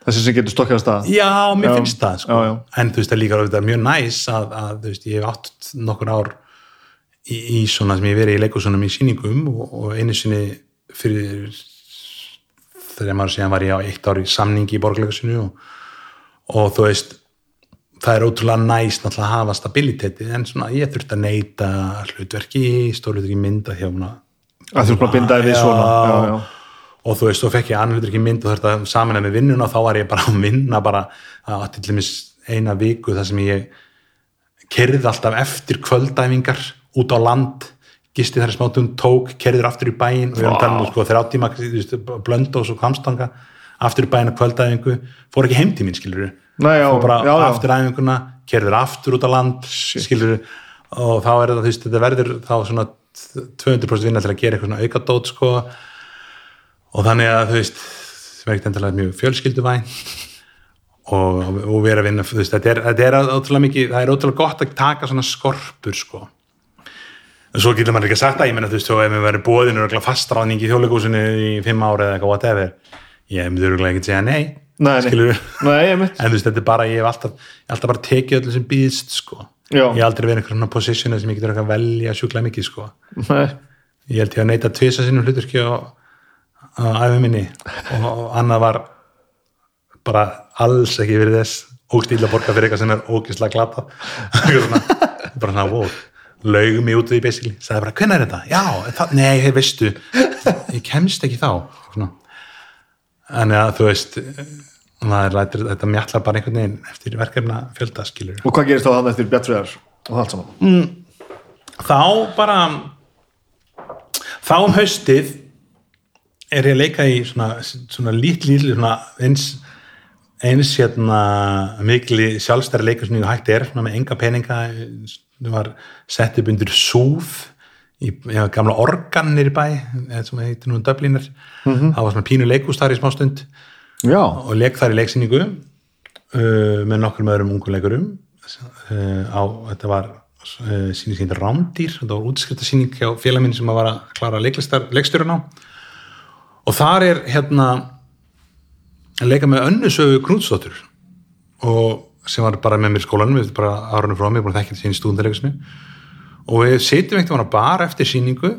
Þessi sem getur stokkið að já, mér Já, finnst það sko. já, já. en þú veist það er líka auðvitað mjög næs að, að veist, ég hef átt nokkur ár í, í svona sem ég hef verið í leikusunum í sýningum og, og einu sinni fyrir þegar maður síðan var ég á eitt ár í samningi í borgleikusinu og, og þú veist það er ótrúlega næst náttúrulega að hafa stabiliteti en svona ég þurfti að neyta hlutverki, stórlutur í mynda hjá hana að þú bara að binda þig við svona já, já. og þú veist, þú fekk ég annar hlutverki mynd og þurfti að saman með vinnuna og þá var ég bara að vinna bara að til dæmis eina viku þar sem ég kerði alltaf eftir kvöldæfingar út á land gisti þar í smátum, tók, kerður aftur í bæinn og við erum Vá. talað um sko, þrjá tíma þú veist, blöndós og kamstanga aftur í bæinn að kvöldæfingu, fór ekki heim til mín skilur Nei, já, fór bara já, já. aftur æfinguna, kerður aftur út á land skilur og þá er þetta, þú veist, þetta verður þá svona 200% vinna til að gera eitthvað svona aukadót sko og þannig að þú veist sem er ekkert endilega mjög fjölskylduvæn og, og vera að vinna þú veist, þetta er, þetta er ótrúlega mikið það er ótrúlega gott að taka svona skorpur sko en svo getur maður ekki sagt að ég menna þú veist, ef við verið bóðinu og fastráðning í þjóðleikúsinu í fimm ára eða eitthvað whatever ég myndi örgulega ekki að segja nei Nei, nei. skilur Nei, en þú veist, þetta er bara, ég hef alltaf, hef alltaf bara tekið öllu sem býðst, sko. Já. ég hef aldrei verið einhvern svona positionu sem ég getur að velja sjúklega mikið, sko. Nei, ég held ég að neita tvisa sinnum hluturki á, á æfi minni og, og annað var bara alls ekki verið þess óstíla borga fyrir eitthvað sem er ógislega glata bara svona wow laugum mig út í basically, sagði bara, hvernig er þetta? Já, það, nei, hei, veistu ég kemst ekki þá svona. en ja, þú veist lætur þetta mjallar bara einhvern veginn eftir verkefna fjölda skilur Og hvað gerist þá hann eftir Bjartfriðar og allt saman? þá bara þá um haustið er ég að leika í svona, svona lít svona eins eins hérna mikli sjálfstæri leikur sem ég hægt er með enga peninga það var sett upp undir súð í já, gamla organir í bæ eða sem heitir nú Dubliner það var svona pínu leikústar í smástund Já, og leik þar í leiksýningu uh, með nokkur með öðrum ungu leikurum. Uh, á, þetta var uh, síning sem heitir Rándýr. Þetta var útskriftasýning hjá félagminn sem var að klára leikstjórun á. Og þar er hérna að leika með önnusögu Knútsdóttur. Og sem var bara með mér í skólanum við bara árunum frá mig, búin að þekka þetta sín í stúdendaleikusinu og við setjum ekkert að bara eftir síningu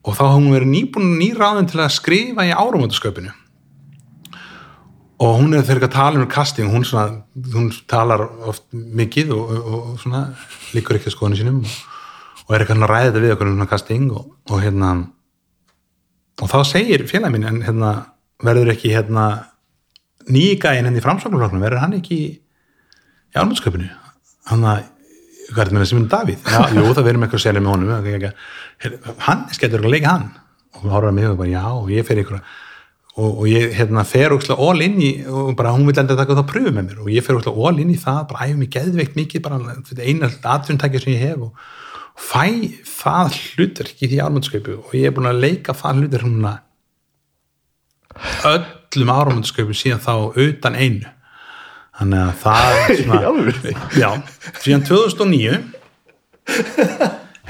og þá hafum við verið nýbúin nýráðin til að skrifa í áramöndaskaupinu og hún er þegar að tala um casting hún, svona, hún talar oft mikið og, og, og svona líkur ekki að skoðinu sínum og, og er eitthvað þetta við okkur um casting og hérna og þá segir félag minn en hérna verður ekki hérna nýgæin henni í framsóknarflokknum verður hann ekki í álmöndsköpunu hann að hvað er þetta með þessi mynd Davíð? Já, jú, það verður með eitthvað selja með honum hann er skellur að leika hann? Og hún horfður að mig og bara já, og ég fer ykkur og, og ég hérna, fer ógslag all inn í og bara hún vil enda taka það að pröfu með mér. Og ég fer ógslag all inn í það, bara æfum mig geðveikt mikið, bara eina atvinnutækja sem ég hef og, fæ það hlutur ekki því álmöndsköpu og ég er búin að leika það hlutur hún öllum álmöndsköpu síðan þá utan einu þannig að það er svona Já, síðan 2009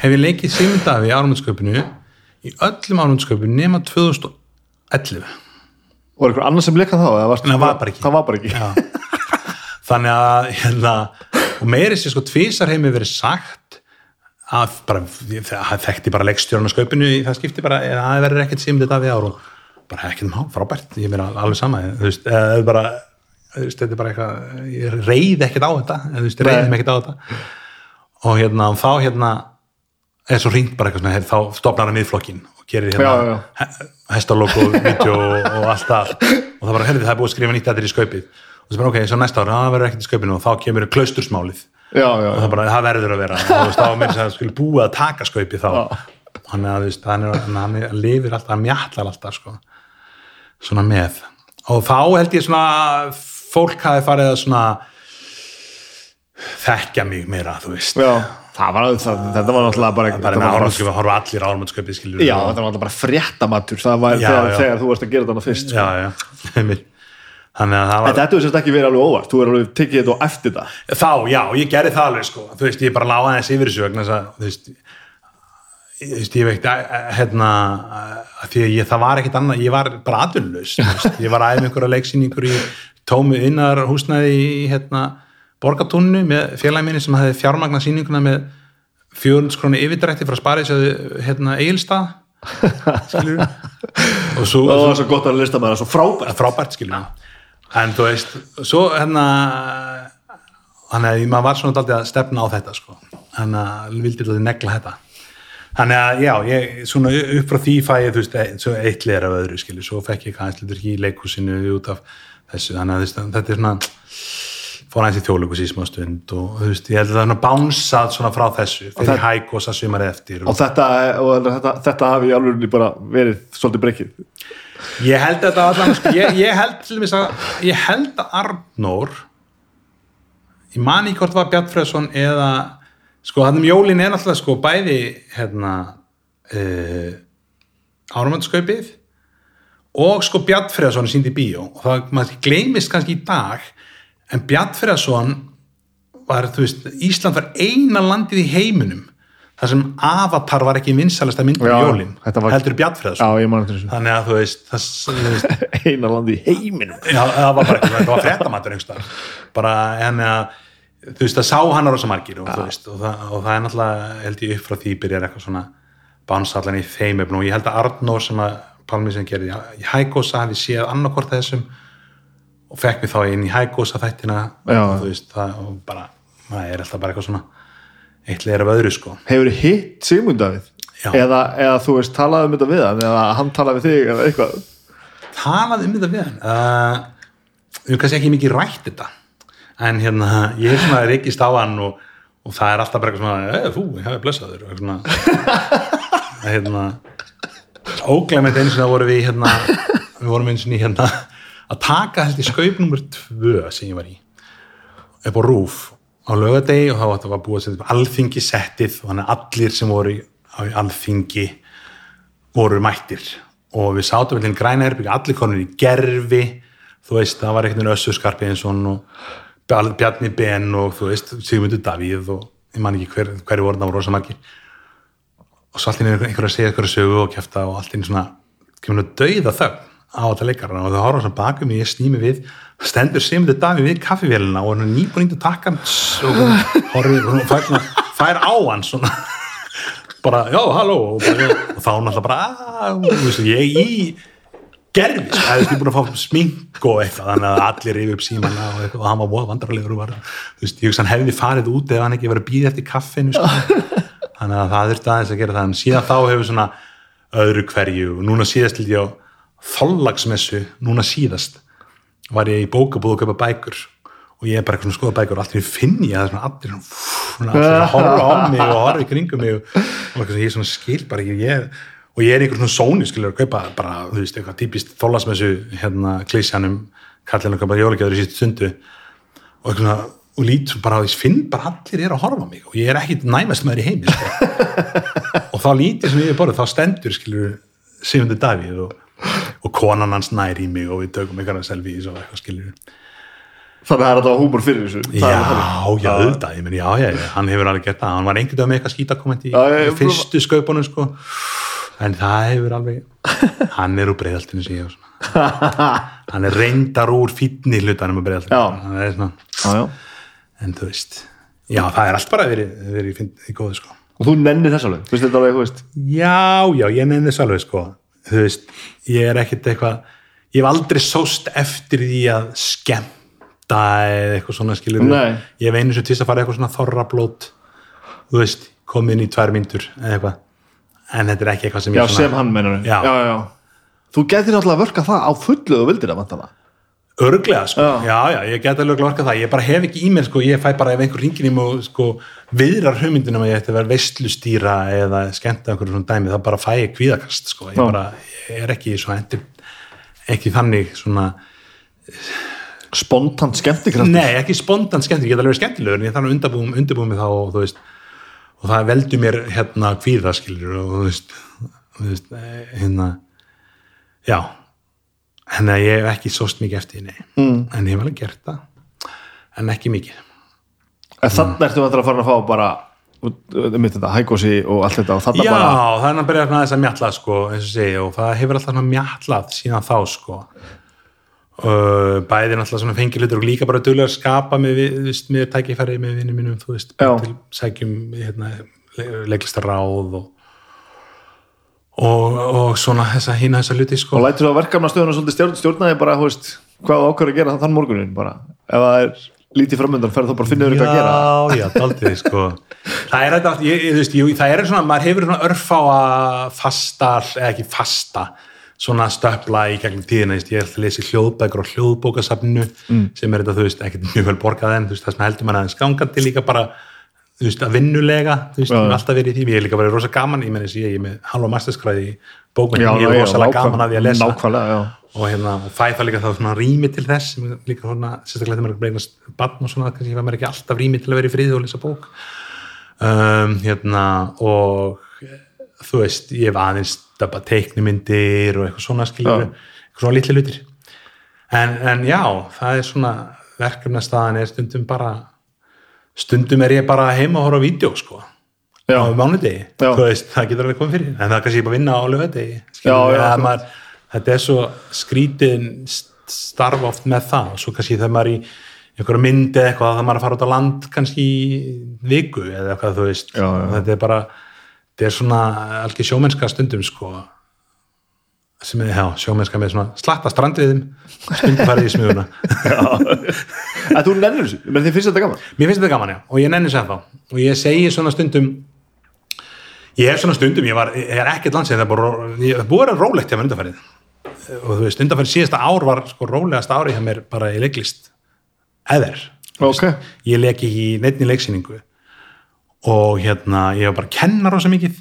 hef ég leikið Sigmundafi í ármundsköpunu í öllum ármundsköpunu nema 2011 Og er eitthvað annars sem leikað þá? varstu- það var bara ekki. Var bara ekki þannig að hérna, og meiri sér sko tvísar heimi verið sagt að bara, það þekkti bara leikstjórn á sköpunu í það skipti bara, það verður ekkert Sigmundafi ár og bara ekkert má, frábært. Ég meina alveg sama, þú veist, eða það er bara þetta er bara eitthvað ég reyði ekkert á þetta, þú veist, reyði mig ekkert á þetta. Og hérna, og þá hérna er svo ringt bara eitthvað svona, þá stopnar hann miðflokkin og gerir hérna he- hestalóku, vídeo og, og allt það. Og það bara, herrði, það er búið að skrifa nýtt þetta í skaupið. Og það bara, ok, svo næsta ára, það verður ekkert í skaupinu og þá kemur klaustursmálið. Já, já, og það bara, það verður að vera. Og þá er mér að skuli búið að taka skaupið þá. Hann er að, hann, er, hann er, lifir alltaf, hann mjallar alltaf sko, svona með og þá held ég svona fólk hafi farið að svona þekkja mig meira, þú veist já. Það var, það, þetta var náttúrulega bara með var bara- ármannsköpi, horfa allir skilur Já, þetta var náttúrulega bara fréttamatur Það var Já, þegar, já. þegar þú varst að gera þetta fyrst sko. já, já, að það En var þetta hefur sérst ekki verið alveg óvart Þú er alveg tekið þetta og eftir það þá, já, ég gerði það alveg sko, þú veist, ég bara láði aðeins yfir þessu vegna þess að, þú veist ég, veit, hérna því að ég, það var ekkit annað, ég var bara veist, ég var aðeins einhverja leiksýningur í tómi innar húsnæði í, hérna, borgatúnnu með félagi minni sem hefði fjármagna sýninguna með 400 krónu yfirdrætti frá sparið hérna, Egilstað skilur og svo, Það var svo gott að lista með það, svo frábært. Frábært skilur en þú veist, svo hérna þannig að maður var svona daldið að stefna á þetta sko, þannig að vildi þú negla þetta þannig að já, ég, svona upp frá því fæ ég þú veist, eitt leir af öðru skilur, svo fekk ég kannski í leikhúsinu út af þessu, þannig að þetta er svona fór aðeins í þjóðleikus í smá stund og þú veist, ég held að það er svona bánsað svona frá þessu, fyrir það- hækósa sumarið eftir. Og þetta, og þetta, þetta hafi alveg bara verið svolítið breykið. Ég held að þetta allan, sko, ég, ég held til dæmis að, ég held að Arnór ég man ekki hvort var Bjartfræðsson eða, sko, hann um jólin er náttúrulega, sko, bæði hérna uh, árumöndaskaupið og sko Bjartfræðsson er sínd í bíó. Og það, maður gleymist kannski í dag en Bjartfræðsson var, þú veist, Ísland var eina landið í heiminum þar sem Avatar var ekki vinsalasta myndin Já, í jólin, var- heldur þessu. Þannig að þú veist, það, veist Eina landi í heiminum. Já, það var bara þetta var einhverstað bara en að þú veist, það sá hann á rosa margir og, veist, og, það, og það er náttúrulega held ég upp frá því byrjar eitthvað svona bansa allan í þeim og ég held að Arnór sem að Palmi sem gerði í Hækósa hafi séð annarkvort af þessum og fekk mig þá inn í Hækósa þættina. Já. og þú veist, það og bara það er alltaf bara eitthvað svona eitt leir af öðru sko. Hefur hitt Sigmund? Já. Eða, eða þú veist, talaði um þetta við hann eða hann talaði við þig eða eitthvað? Talað um þetta við hann? Uh, við erum kannski ekki mikið rætt þetta en hérna, ég er svona reykist á hann og, og það er alltaf bara eitthvað svona eða þú, ég hefði blessaður hérna óglæmið eins og það voru við hérna, við vorum eins og í hérna að taka held í skaup nummer tvö sem ég var í upp á rúf á lögadegi og þá var búið að alþingi settið og þannig allir sem voru á alþingi voru mættir. Og við sátum við græna herbyggja, allir konur í gerfi þú veist, það var einhvern veginn Össur Skarpiðinsson og Bjarni Ben og þú veist, Sigmundur Davíð og ég man ekki hver, hverju voru það voru rosa margir. Og svo allir einhver að segja einhverju sögu og kæfta og allir svona kemur nú dauða þögn á þetta leikarana og þau horfa svona baka mig, ég snými við stendur Sigmundur Davíð við kaffivélina og hann er nýbúin að taka og horfir, og fær, fær á hann svona. Bara, já, halló. Og, bara, og þá náttúrulega bara "Ah", ég í gerfi, sko, það er búin að fá smink og eitthvað, þannig að allir yfir upp símanna og, eitthvað, og hann var vandrarlegur og var, þú veist, ég hugsa hann hefði farið út ef hann ekki verið að býða eftir kaffinu sko. þannig að það þurfti aðeins að gera það en síðan þá hefur svona öðru hverju og núna síðast ég á þollagsmessu, núna síðast var ég í bókabúð að kaupa bækur. Og ég er bara eitthvað skoða bækur og allir finn ég að það er svona allir svona, horfa á mig og horfa í kringum mig og, og ég svona skil bara ekki. Ég, og ég er einhver svona sóni skilur að kaupa bara, þú veist, eitthvað típist þólasmessu hérna klísjanum kallinu að kaupa jólagjörður í sítt stundu. Og eitthvað svona, og lít bara, ég finn bara allir er að horfa á mig og ég er ekkit næmest með þér í heimi sko. og þá lítið sem ég er borðið, þá stendur skilur Sigmundur Davíð og, og konan hans nær í mig og við tökum einhverja selfies og eitthvað skilur Þannig að það er alltaf húmor fyrir þessu. Já, já, auðvitað, ég meni, já, já, já, hann hefur alveg gert það, hann var einhvern veginn með eitthvað skítakomment í, fyrstu skaupunum, sko, en það hefur alveg, hann er úr breyðaltinu sem ég og svona, hann er reyndar úr fínni hlutanum úr breyðaltinu, Já. Já, en þú veist, já, það er allt bara verið, verið í, góðu, sko. Og þú nennir þess alveg, finnst þetta alveg, þú veist? Já, já, ég nefnir þess alveg, sko, þú veist, ég er ekkert eitthvað, ég hef aldrei sóst eftir því að skemmta eða eitthvað svona skilur Nei. ég hef einu sem tvist að fara eitthvað svona þorrablót þú veist, komið inn í tvær myndur eða eitthvað, en þetta er ekki eitthvað sem Já, ég svona, sem hann meinar. Já. já, já, já. Þú getur náttúrulega að verka það á fullu og vildir að vantana örglega, sko, Já. já, ég get alveg orkað það, ég bara hef ekki í mér, sko, ég fæ bara ef einhver ringin í mig sko viðrar hugmyndunum að ég ætti að vera veistlustýra eða skemmta einhverju svona dæmi, þá bara fæ ég kvíðakast, sko, ég bara ég er ekki svona, endur, ekki þannig svona Spontant skemmtikraft Nei, ekki spontant skemmtileg, ég get alveg skemmtilegur en ég þarf að undirbúum, undirbúum mig þá og þú veist og það veldur mér hérna kvíða skilur og þú veist, þú veist eh, hérna já. En ég hef ekki sóst mikið eftir nei, mm. en ég hef alveg gert það. En ekki mikið. En þannig ertu að fara að fá bara mitt þetta, hækósi og allt þetta og Já, bara það er að byrja aðeins að mjalla sko, eins og segja, og það hefur alltaf mjallað síðan þá sko bæði náttúrulega svona fengilutur og líka bara duglega að skapa með, við, við, með tækifæri með vinnum mínum, þú veist, til sækjum hérna, leiklistaráð og og, og svona þessa hína þessa hluti sko. Og lætur þú að verkefna stöðuna svolítið stjórn, stjórnaði bara, þú veist, hvað þú ákveður að gera þann morgunin bara, ef það er lítið framöndan ferð þá bara finnur eitthvað að gera. Já, já, daldið, sko. Það er þetta, ég, ég, þú veist, jú, það er svona maður hefur svona örfáa fasta eða ekki fasta svona stöpla í gegnum tíðina, ég alltaf að lesa í hljóðbækur og hljóðbókasafninu sem er þetta, þú veist, ekkert mjög vel borgað en þú veist, það sem heldur mann aðeins gangandi líka bara þú veist, að vinnulega þú veist, hef já. alltaf verið í því, ég er líka verið rosa gaman ég meni, ég er með halva masterskræði í bókmenn, Já, ég er rosalega gaman að því að lesa. og hérna, og fæ það líka þá svona rými til þess líka svona, sérstaklega þegar maður bregnast barn og og og og eitthvað svona skilur, eitthvað svona litli hlutir. En, en já, það er svona verkefnastaðan er stundum bara stundum er ég bara heima að horfa á vídeo sko á mánudegi, veist, það getur alveg komið fyrir en það er kannski bara vinna á lögadegi þetta er svo skrítin starf oft með það og svo kannski þegar maður er í einhverju myndi eða eitthvað, það maður er að fara út á land kannski í viku eða eitthvað, þú veist. Já, já. þetta er bara, þetta er svona alveg sjómennska stundum sko. Sem er, já, sjómennska með svona slatta strandviðum stundum farið í smuguna. Að þú nennir þessu, menn þið finnst þetta gaman? Mér finnst þetta gaman, já, og ég sér þá og ég segi svona stundum ég hef svona stundum, ég var ég er ekkert landsið, það er er búið að vera rólegt hjá mér undanfærið og þú veist, undanfærið síðasta ár var sko rólegasta ári hjá mér bara í leiklist eðer, ok, ég leik ekki í neittni leiksýningu og hérna, ég var bara að kenna rosa mikið.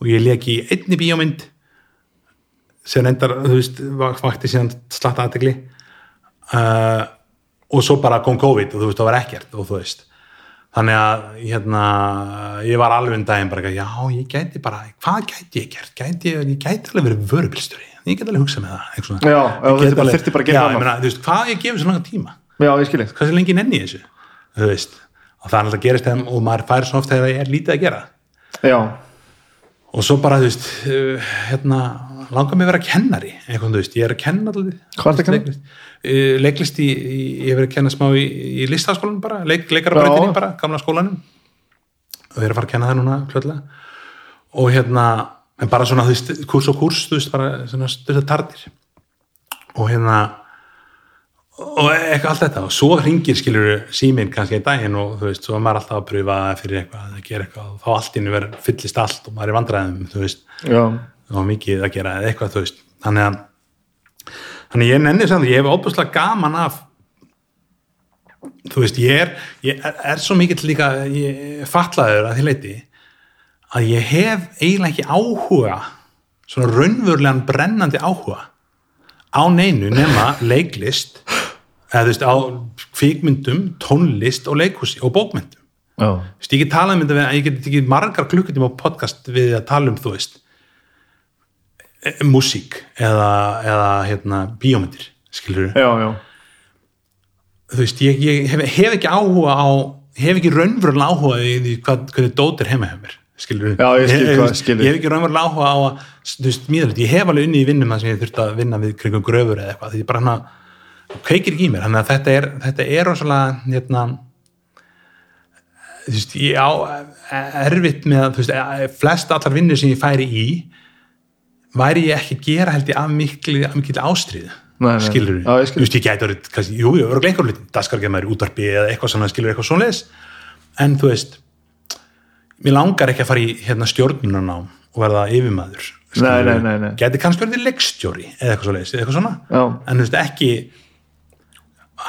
Og ég leik í einni bíómynd sem endar, þú veist, vak- vakti síðan slatta aðtegli uh, og svo bara kom COVID og þú veist, það var ekkert og þú veist. Þannig að hérna, ég var alveg um daginn bara, já, ég gæti bara hvað gæti ég gert? Gæti, ég, ég gæti alveg verið vörubilstjóri, ég gæti alveg hugsað með það. Já, get þyrfti bara- að gera Já, ég meina, þú veist, hvað ég gefið svo langa tíma? Já, ég skilji hvað sem lengi nenni þessu? Þú veist, og það er alltaf gerist þeim og maður fær svo oft þegar það er lítið að gera. Já, og svo bara, þú veist uh, hérna, langar mig að vera kennari þú veist, ég er að kenna alltaf að leiklist, uh, leiklist í, í, ég hef verið að kenna smá í, í listaskólanum bara, leik, leikarabreytinni Já. bara gamla skólanum. Og ég er að fara að kenna það núna klöðlega. Og hérna, en bara svona, þú veist, kurs og kurs, þú veist, bara svona styrta tardir og hérna og eitthvað allt þetta. Og svo ringir skilur síminn kannski í daginn og þú veist, svo er maður alltaf að pröfa fyrir eitthvað að gera eitthvað og þá allt inni verður fyllist allt og maður er vandræðum þú veist, já, og mikið að gera eitthvað þú veist, þannig að þannig ég nenni samt, ég hef óbúslega gaman af þú veist, ég er ég er, er svo mikill líka ég, fatlaður að því leiti að ég hef eiginlega ekki áhuga svona raunverulegan brennandi áhuga á neinu nema leiklist eða þú veist, á kvikmyndum tónlist og leikhúsi og bókmyndum Þú veist, ég get talað um þetta við, ég get ekki margar klukkutíma á podcast við að tala um, þú veist e- músík eða, eða hérna, bíómyndir skilur já, já. þú veist, ég, ég hef, hef ekki áhuga á hef ekki raunverulega áhuga í hvað, hvernig dót er heima hefur mér skilur Já, ég skil ég, hef ekki raunverulega áhuga á að þú veist, mýðalegt, ég hef alveg unni í vinnum það sem ég þurfti að vinna við kringum gröfur eða eitthvað, því ég bara hana kveikir ekki í mér, þannig að þetta er þetta er rosalega hérna þú veist, ég á erfitt með að, þú veist, flest allar vinnur sem ég færi í væri ég ekki að gera held ég af mikil, mikil nei. skilur ég skil. þú veist, ég gæti orðið, jú, jú, örgulega einhver hluti daskargeðmaður í útvarpi eða eitthvað svona, skilur eitthvað svoleiðis, en þú veist mér langar ekki að fara í hérna stjórnunarnám og verða nei. gæti kannski verið leikstjóri eða eitthvað svona en þú veist, ekki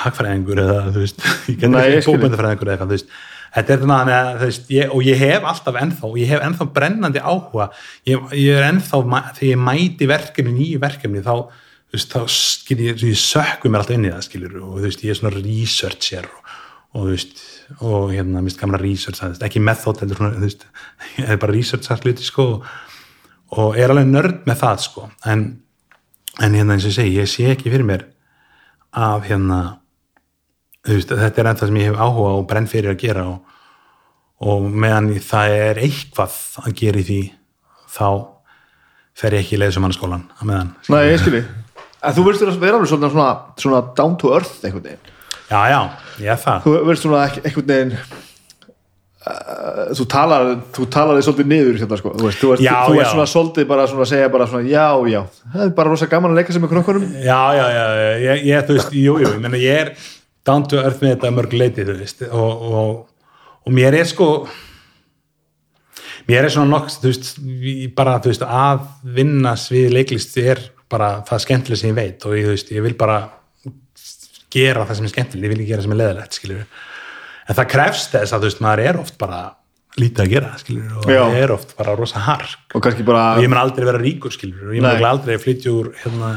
hagfræðingur eða þú veist, ég ég ekki bókmyndafræðingur eða eitthvað, þú veist. Þetta er þannig að, þú veist, ég, og ég hef alltaf ennþá, ég hef ennþá brennandi áhuga. Ég, ég er ennþá þegar ég mæti verkefni, nýju verkefni þá, þú veist, þá skil ég, sökku mér alltaf inn í það, skilur og þú veist, ég er svona researcher og, og þú veist, og hérna, mist gamla research, það, ekki method, heldur svona, þú veist, ég er bara research að hluti, sko, og er alveg nörd með það, sko, en en hérna eins og ég segi, ég sé ekki fyrir mér af hérna veist, þetta er ennþá sem ég hef áhuga og brenn fyrir að gera og, og meðan það er eitthvað að gera í því þá fer ég ekki í leiðsum mannskólan að meðan Nei, ég skilji. En þú að vera alveg svona, svona, svona down to earth einhvern veginn. Já, já, ég er það. Þú verður svona einhvern veginn uh, þú talar þú talar þig svolítið niður hérna, sko. þú, veist, þú, ert, Já, þú ert svona svolítið bara svona að segja bara svona já, já, það er bara rosa gaman að leika sem með krokkunum já, já, já, ég, ég, þú veist, jú, jú, ég meina ég er down to earth með þetta mörg leiti, þú veist og, og, og mér er sko mér er svona nokk, þú veist bara, þú veist, að vinna svið leiklist er bara það skemmtileg sem ég veit og ég, veist, ég vil bara gera það sem er skemmtileg, ég vil ekki gera það sem er leðilegt, skilur en það krefst þess að, þú veist, maður er oft bara lítið að gera, skilur og það er oft bara rosa hark. Og bara og ég mun aldrei vera ríkur skilur og ég mun aldrei flytja úr hérna,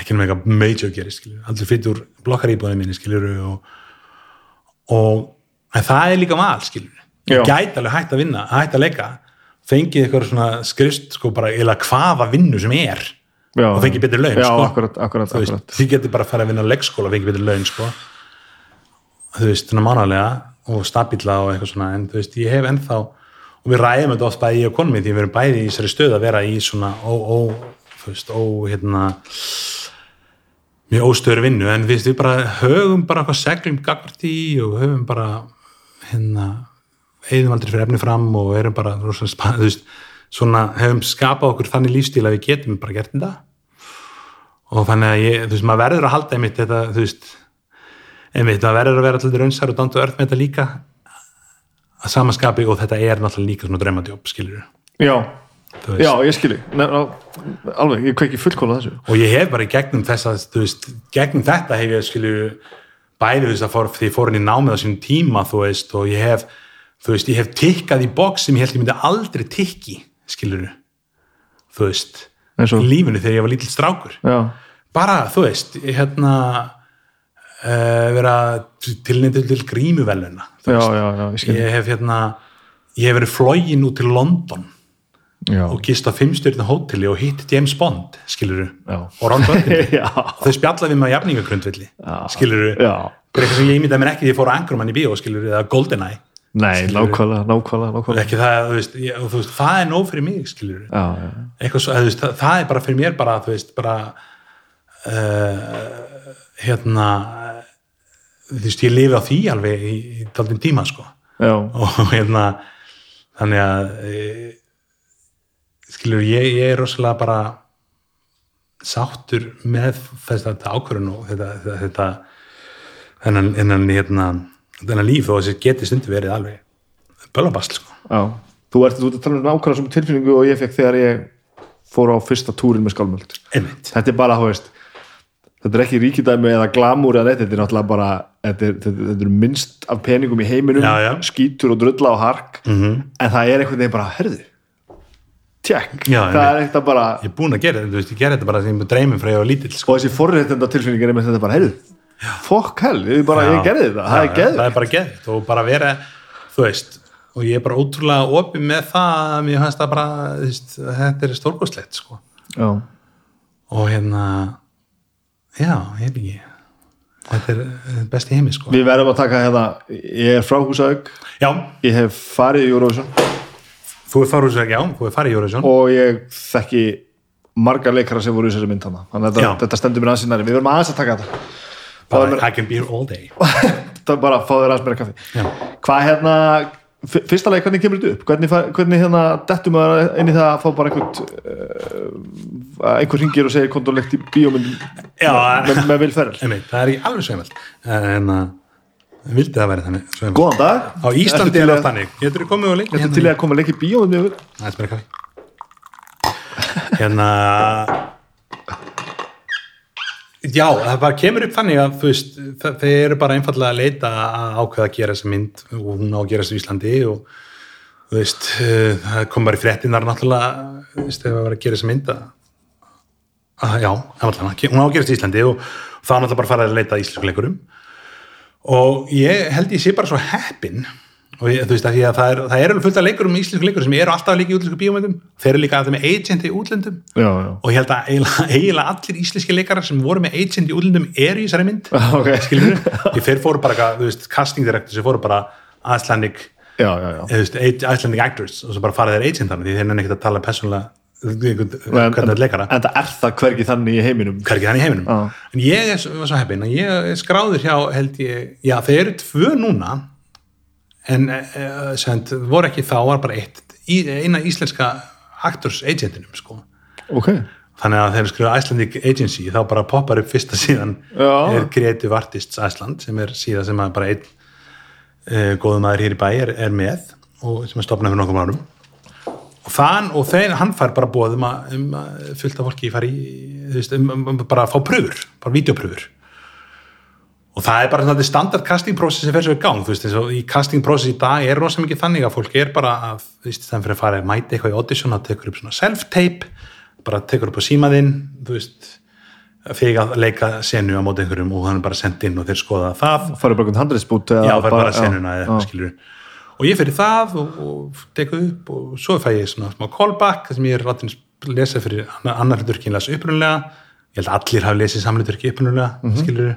ekki með eitthvað major gerist skilur, aldrei flytja úr blokkaríbúðinu minni skilur og, og en það er líka ég Já. gæti alveg hægt að vinna, hægt að leika fengið eitthvað svona skrifst sko bara eða hvaða vinnu sem er já, og fengið betri laun já, sko. akkurat, akkurat, veist, akkurat. því getur bara að fara að vinna á leikskóla og fengið betri laun sko þú veist, svona mánalega og stabíla og eitthvað svona en þú veist, ég hef ennþá og við ræðum þetta oft bæði í konum því við erum bæði í þessari stöð að vera í svona ó, ó, þú veist, ó, hérna mjög óstöður vinnu en við, bara höfum bara eitthvað seglum gagvart í og höfum bara hérna eigðum aldrei fyrir efni fram og erum bara þú veist, svona hefum skapað okkur þannig lífstíl að við getum bara gert þetta. Og þannig að ég, þú veist, maður verður að halda einmitt þetta, þú veist einmitt, maður verður að vera alltaf raunsar og dantu örð með þetta líka að samaskapi og þetta er náttúrulega líka svona draumadjóp, skilur já, já, ég skilji alveg, ég kveiki fullkóla þessu. Og ég hef bara gegnum þess að þú veist, gegnum þetta hef ég skilju bæði veist að fór, því ég fór í námið á sínum tíma þú veist og ég hef þú veist, ég hef tikkað í box sem ég held ég myndi aldrei tikki, skilur þú veist, í lífinu þegar ég var lítill strákur. Já, bara, þú veist, ég hérna uh, vera tilnýttur til grímuveluna já, já, já, ég ég hef hérna ég hef verið flogin út til London já, og gist á fimmstjörna hóteli og hitt James Bond, skilur Já. og Ron Burgundy. Og þau spjallaði með jafningagrundvilli Já. skilur já. Bara eitthvað sem ég ímyndaði mér ekki því ég fór á Anchorman í bíó skilur eða Goldeneye Nei, nákvæmlega, nákvæmlega, nákvæmlega. Ekki það, þú veist, ég, þú veist, það er nóg fyrir mig skilur Já, já, eitthvað svo, veist, það, það er bara fyrir mér bara, þú veist, bara uh, hérna þú veist, ég lifi á því alveg í, í taldin tíma, sko. Já, og hérna þannig að e, skilur, ég, ég er rosalega bara sáttur með þess að þetta ákvörðun og þetta, þetta, þetta þennan, þennan, hérna, þennan líf og þessi geti stundu verið alveg bölabast sko. já Þú ert, þú ert að tala um nákvæmlega sem tilfinningu og ég fekk þegar ég fór á fyrsta túrin með skálmöld einmitt, Þetta er bara, þú veist þetta er ekki ríkidæmi eða glamúr eða neitt, þetta er náttúrulega bara þetta er, þetta, er minnst af peningum í heiminum Já, já. skítur og drulla og hark Mhm. en það er einhvern veginn bara, herðu tjekk, Já, það er eitthvað bara ég er búin að gera þetta, þú veist, ég gera þetta bara sem ég dreymum frá ég var lítill sko. og þessi forréttenda tilfinningin er með þetta bara, heyrðu fokk hell, ég, bara, ég gerði þetta, það er já, geð það er bara geðið og bara vera, þú veist og ég er bara ótrúlega opið með það að mér fannst það bara, veist, þetta er stórkostlegt sko. og hérna já, ég veit ekki þetta er eh, besti heimi sko. við verðum að taka hérna ég er frá Húsauk, ég hef farið í Eurovision þú er farið úr já, þú er farið í Eurovision. Og ég þekki marga leikara sem voru í þessari mynd hana þannig að Já. þetta, stendur mér aðeins í næri við verðum aðeins að taka þetta. Bara, mér, I can be here all day. Þetta er bara að fá þér aðeins meira kaffi. Já, hvað hérna, fyrsta leik hvernig kemur þetta upp? Hvernig, hvernig hérna dettum maður inn í það að fá bara einhvern uh, einhver ringir og segir kondolegt í bíómyndum Já. með, með Vil Ferrell? Einmitt, það er ekki alveg sveimald en uh, vildi það verið þannig sveimald. góðan dag. Á Íslandi til er að- það þannig. Getur þú komið og leik Ertu til í að koma að leika í bíómyndum aðeins meira kaffi. Hérna já, það bara kemur upp þannig að þú veist, það, þeir eru bara einfallega að leita að ákveða að gera þessa mynd og hún á að gera þessa í Íslandi og þú veist, eh, það kom bara í fréttinar náttúrulega, þú veist, þegar það var að gera þessa mynd að, að já, hún á að gera þessa í Íslandi og þá náttúrulega bara fara að leita að íslensku leikurum og ég held ég sé bara svo heppin og ég, þú veist að, að það, er, það er alveg fullt af leikurum íslensku leikurum sem eru alltaf leika í útlensku bíómyndum. Þeir eru líka að það með agent í útlendum já, já, og ég held að eiginlega, allir íslenski leikarar sem voru með agent í útlendum eru í þessari mynd. Ok. Skilur við, þeir fóru bara þú veist, casting director sem fóru bara Icelandic, já, Icelandic actors og svo bara fara þeir agent þannig því þeir nenni ekkert að tala persónulega hvernig þetta leikara? En það er það hvergi þannig í heiminum. Hvergi þannig í heiminum. Já. en ég er svo, heppinn að ég skráður hjá held ég, já þeir eru tvö núna en uh, send, voru ekki þá var bara eitt eina íslenska actors agentinum sko. Ok, þannig að þeir eru skrifað Icelandic Agency þá bara poppar upp fyrsta síðan Já. er Creative Artists Iceland sem er síðan sem bara einn uh, góðum maður hér í bæ er, er með og sem er stopnað fyrir nokkuð árum og þann og þeir hann fær bara bóð um að, um að fullt af fólki fari veist, um, um, um, bara að fá pröfur bara videopröfur og það er bara standard casting process sem fer svo í gang, þú veist, eins og í casting process í dag er rosa mikið þannig að fólk er bara að, þú veist, þannig fyrir að fara að mæta eitthvað í audition að tekur upp svona self-tape bara tekur upp á símaðinn þú veist, fyrir að leika senu á móti einhverjum og hann er bara sendt inn og þeir skoða það. Farið bara einhvern handriðsbút já, er bara senuna eða skilur og ég fyrir það og, og teku upp og svo fæ ég svona smá callback þar sem ég er látin lesa fyrir annar, hluturki en las upprunnulega ég held að allir hafi lesið samluturki upprunnulega mm -hmm. skilur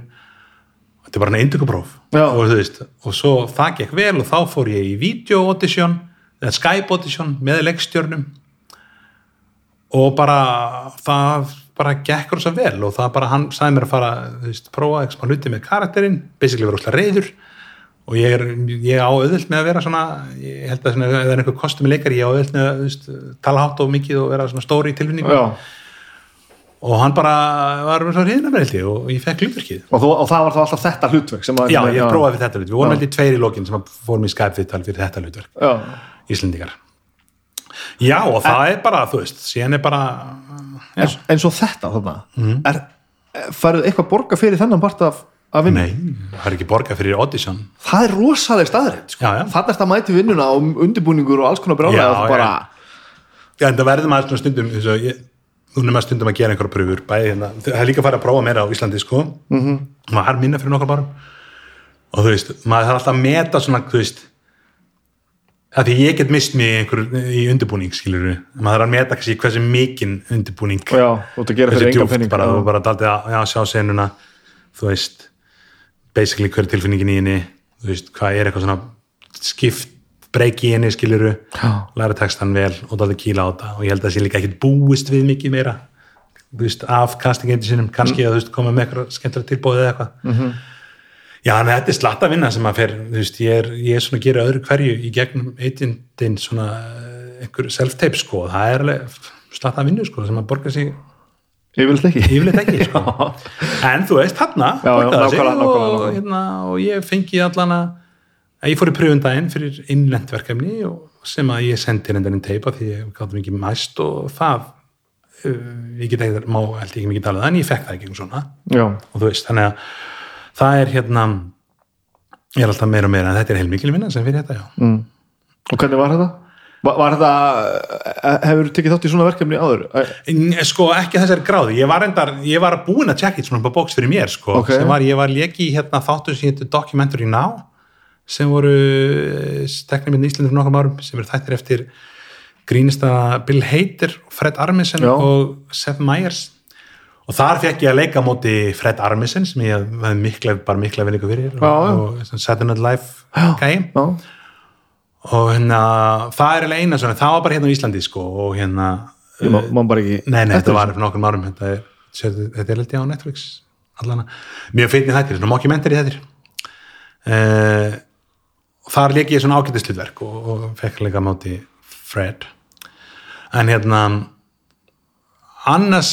þetta er bara einn eindugupróf Já. og þú veist, og svo það gekk vel og þá fór ég í video audition eða Skype audition með leikstjörnum. Og bara það bara gekk rosa vel og það bara hann sagði mér að fara þú veist, prófa eitthvað hluti með karakterinn basically vera úrslega reyður og ég er, ég á auðvilt með að vera svona ég held að svona, ef það er einhver kostum leikari ég á auðvilt með að veist, tala hátt og mikið og vera svona stóri í tilfinningu Já. og hann bara var með held ég og ég fekk hlutverkið. Og, og það var þá alltaf þetta hlutverk sem að já, ég prófaði fyrir þetta hlutverk, við vorum held ég tveir í lokin sem að fórum í Skype-vittal fyrir þetta hlutverk. Já, Íslendingar. Já og það er bara, þú veist síðan er bara já, eins, og þetta þarna Mhm. er, færðu eitthvað borga fyrir þennan part af, af vinnu? nei, það er ekki borgað fyrir audition Það er rosaleg staðreitt sko. Þarna er þetta mæti vinnuna og undirbúningur og alls konar brjálega Já, og bara, Já, en það verður maður svona stundum að ég, nú er maður stundum að gera einhverja pröfur bæði hérna, það er líka að fara að prófa meira á Íslandi sko, mm -hmm. maður har minna fyrir nokkar bárum og þú veist, maður þarf alltaf að meta svona, þú veist að því ég get mist mig í einhver í undirbúning, skilur við, maður þarf að meta hversu mikinn undirbúning já, þú ert að gera fyrir djúpt penning að þú veist, basically hver er tilfinningin í henni, þú veist, hvað er eitthvað svona skipt breyk í henni skiluru, læra textan vel og daldið kýla á þetta. Og ég held að það sé líka ekkit búist við mikið meira þú veist, af castingendi sinum. Kannski að þú veist, koma með eitthvað skemmtilega tilbúið eða eitthvað. Mhm. -hmm. já, en þetta er slatta vinna sem að fer, þú veist, ég er, ég er svona að gera öðru hverju í gegnum eitindin svona eh, einhver self-tape sko, það er alveg slatta vinnu sko, sem að borga sig Yfirleitt ekki yfirleitt ekki sko. en þú veist, já, borgaði það sig og, hérna, og ég fengi allan að að ég fór í pröfundaginn fyrir innlent verkefni og sem að ég sendi reyndarinn teipa því ég gáttum ekki mæst og það uh, ég get ekki, má held ekki mikið talað en ég fekk það ekki um svona Já, og þú veist, þannig að það er hérna ég er alltaf meira og meira en þetta er heilmikil vinna sem fyrir þetta, já mm. og hvernig var þetta? Var, var þetta, eh, hefur tekið þátt í svona verkefni áður? Eh, sko ekki þessari gráði, ég var endar ég var búinn að checka it svona bóks fyrir mér sko, Ok. sem var, ég var leki í hérna þáttu sem hétu Documentary Now sem voru teknir með Íslandi fyrir nokkrum árum sem eru þættir eftir grínista Bill Hader, Fred Armisen Já. og Seth Meyers og þar fekk ég að leika móti Fred Armisen sem ég hafði mikla, bara mikla vinningu fyrir Já, og, og Saturday Night Live Já, og hérna það er alveg eina svona, það var bara hérna á Íslandi sko og hérna má, má bara ekki Nei, nei, þetta var fyrir nokkrum árum þetta er, sérðu, þetta er held ég á Netflix allana, mjög feitni þættir, svona mockumentary þættir. Uh, þar leik ég svona ágætislutverk og, og fekk leika á móti Fred. En hérna annars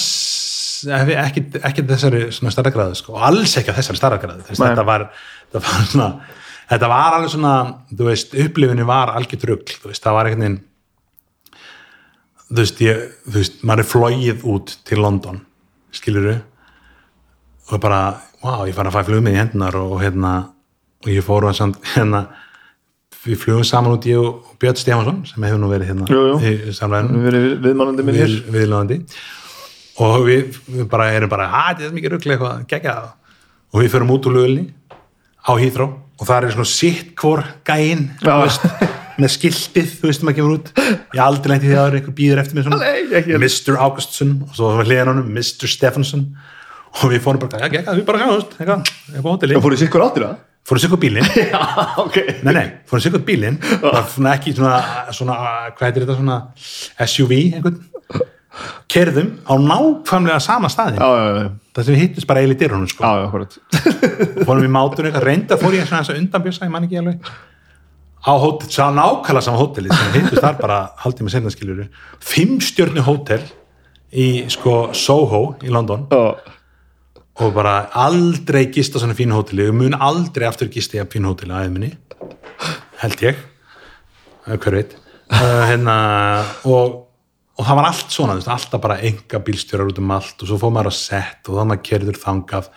ekki, ekki þessari svona starragræðu sko, og alls ekki þessari starragræðu Nei. þetta var, þetta var svona þetta var alveg svona, þú veist upplifinu var algjört rugl, þú veist, það var einhvern veginn þú veist, ég, þú veist, maður er flóið út til London, skiluru og bara, wow, ég fann að fæ flugmið í hendunar og hérna og ég fór að samt, hérna við flugum saman út ég og Björn Stefansson sem hefur nú verið hérna Jú, jú. í samræðinu Við verið viðmannandi minn hér við, viðlöðandi og við, við bara erum bara að þetta er mikið ruggli eitthvað, gegja og við förum út úr lögulni á Hýþró og það er svona sitt hvor gæinn með skiltið, þú veist maður kemur út. Ég hef aldrei lent í því að það er einhver býður eftir mig svona. Ekki. Mr. Augustsson og svo var hliðan honum Mr. Stephenson. Og við fórum bara, já, gegja, við bara sjáumst eitthvað, eitthvað á hóteli Það fór í sikkur áttir það? fórum sikkur bílinn? Já, ok. Nei, nei, fórum sikkur bílinn. Var svona ekki svona, svona hvað heitir þetta svona SUV einhvern. Kerðum á nákvæmlega sama staðin Já, já, já, það sem við hittist bara í dyrunum sko. fórum mátunum eitthvað, reynda fór ég að undanbjösa, ég man ekki alveg. Á hótel, sá nákvæmlega sama hóteli sem við hittist þar bara haldið með senna skiljuru fimm stjörnu hótel í sko Soho í London. Já, og bara aldrei gista svona fínu hóteli. Og mun aldrei aftur gista ég að fínu hóteli á æðminni held ég. Hver veit. Uh, hérna, og, og það var allt svona, veist, alltaf bara enga bílstjórar út um allt og svo fór maður á sett og þá maður kerður þangað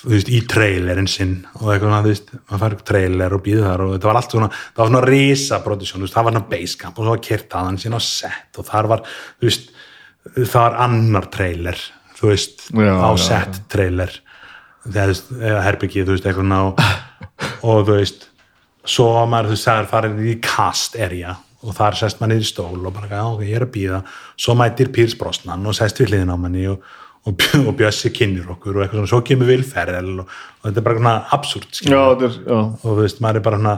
þú veist, í trailerinn sinn og eitthvað, þú veist, maður fær trailer og býður þar og þetta var allt svona, það var svona risa production, þú veist, það var svona basecamp og svo var kert aðan sín á set og þar var, þú veist, það var annar trailer, þú veist Já, á já, set trailer þegar þú veist, herbyggið, þú veist, eitthvað ná og þú veist svo maður, þú veist, það er farin í cast area og þar sest niður í stól og bara, ok, ég er að býða svo mætir Pírs Brosnan og sest við hliðin á manni og, og, og Bjössi kynir okkur og eitthvað svona, svo kemur Vil Ferrell og, og þetta er bara svona absúrt er, og þú veist, maður er bara svona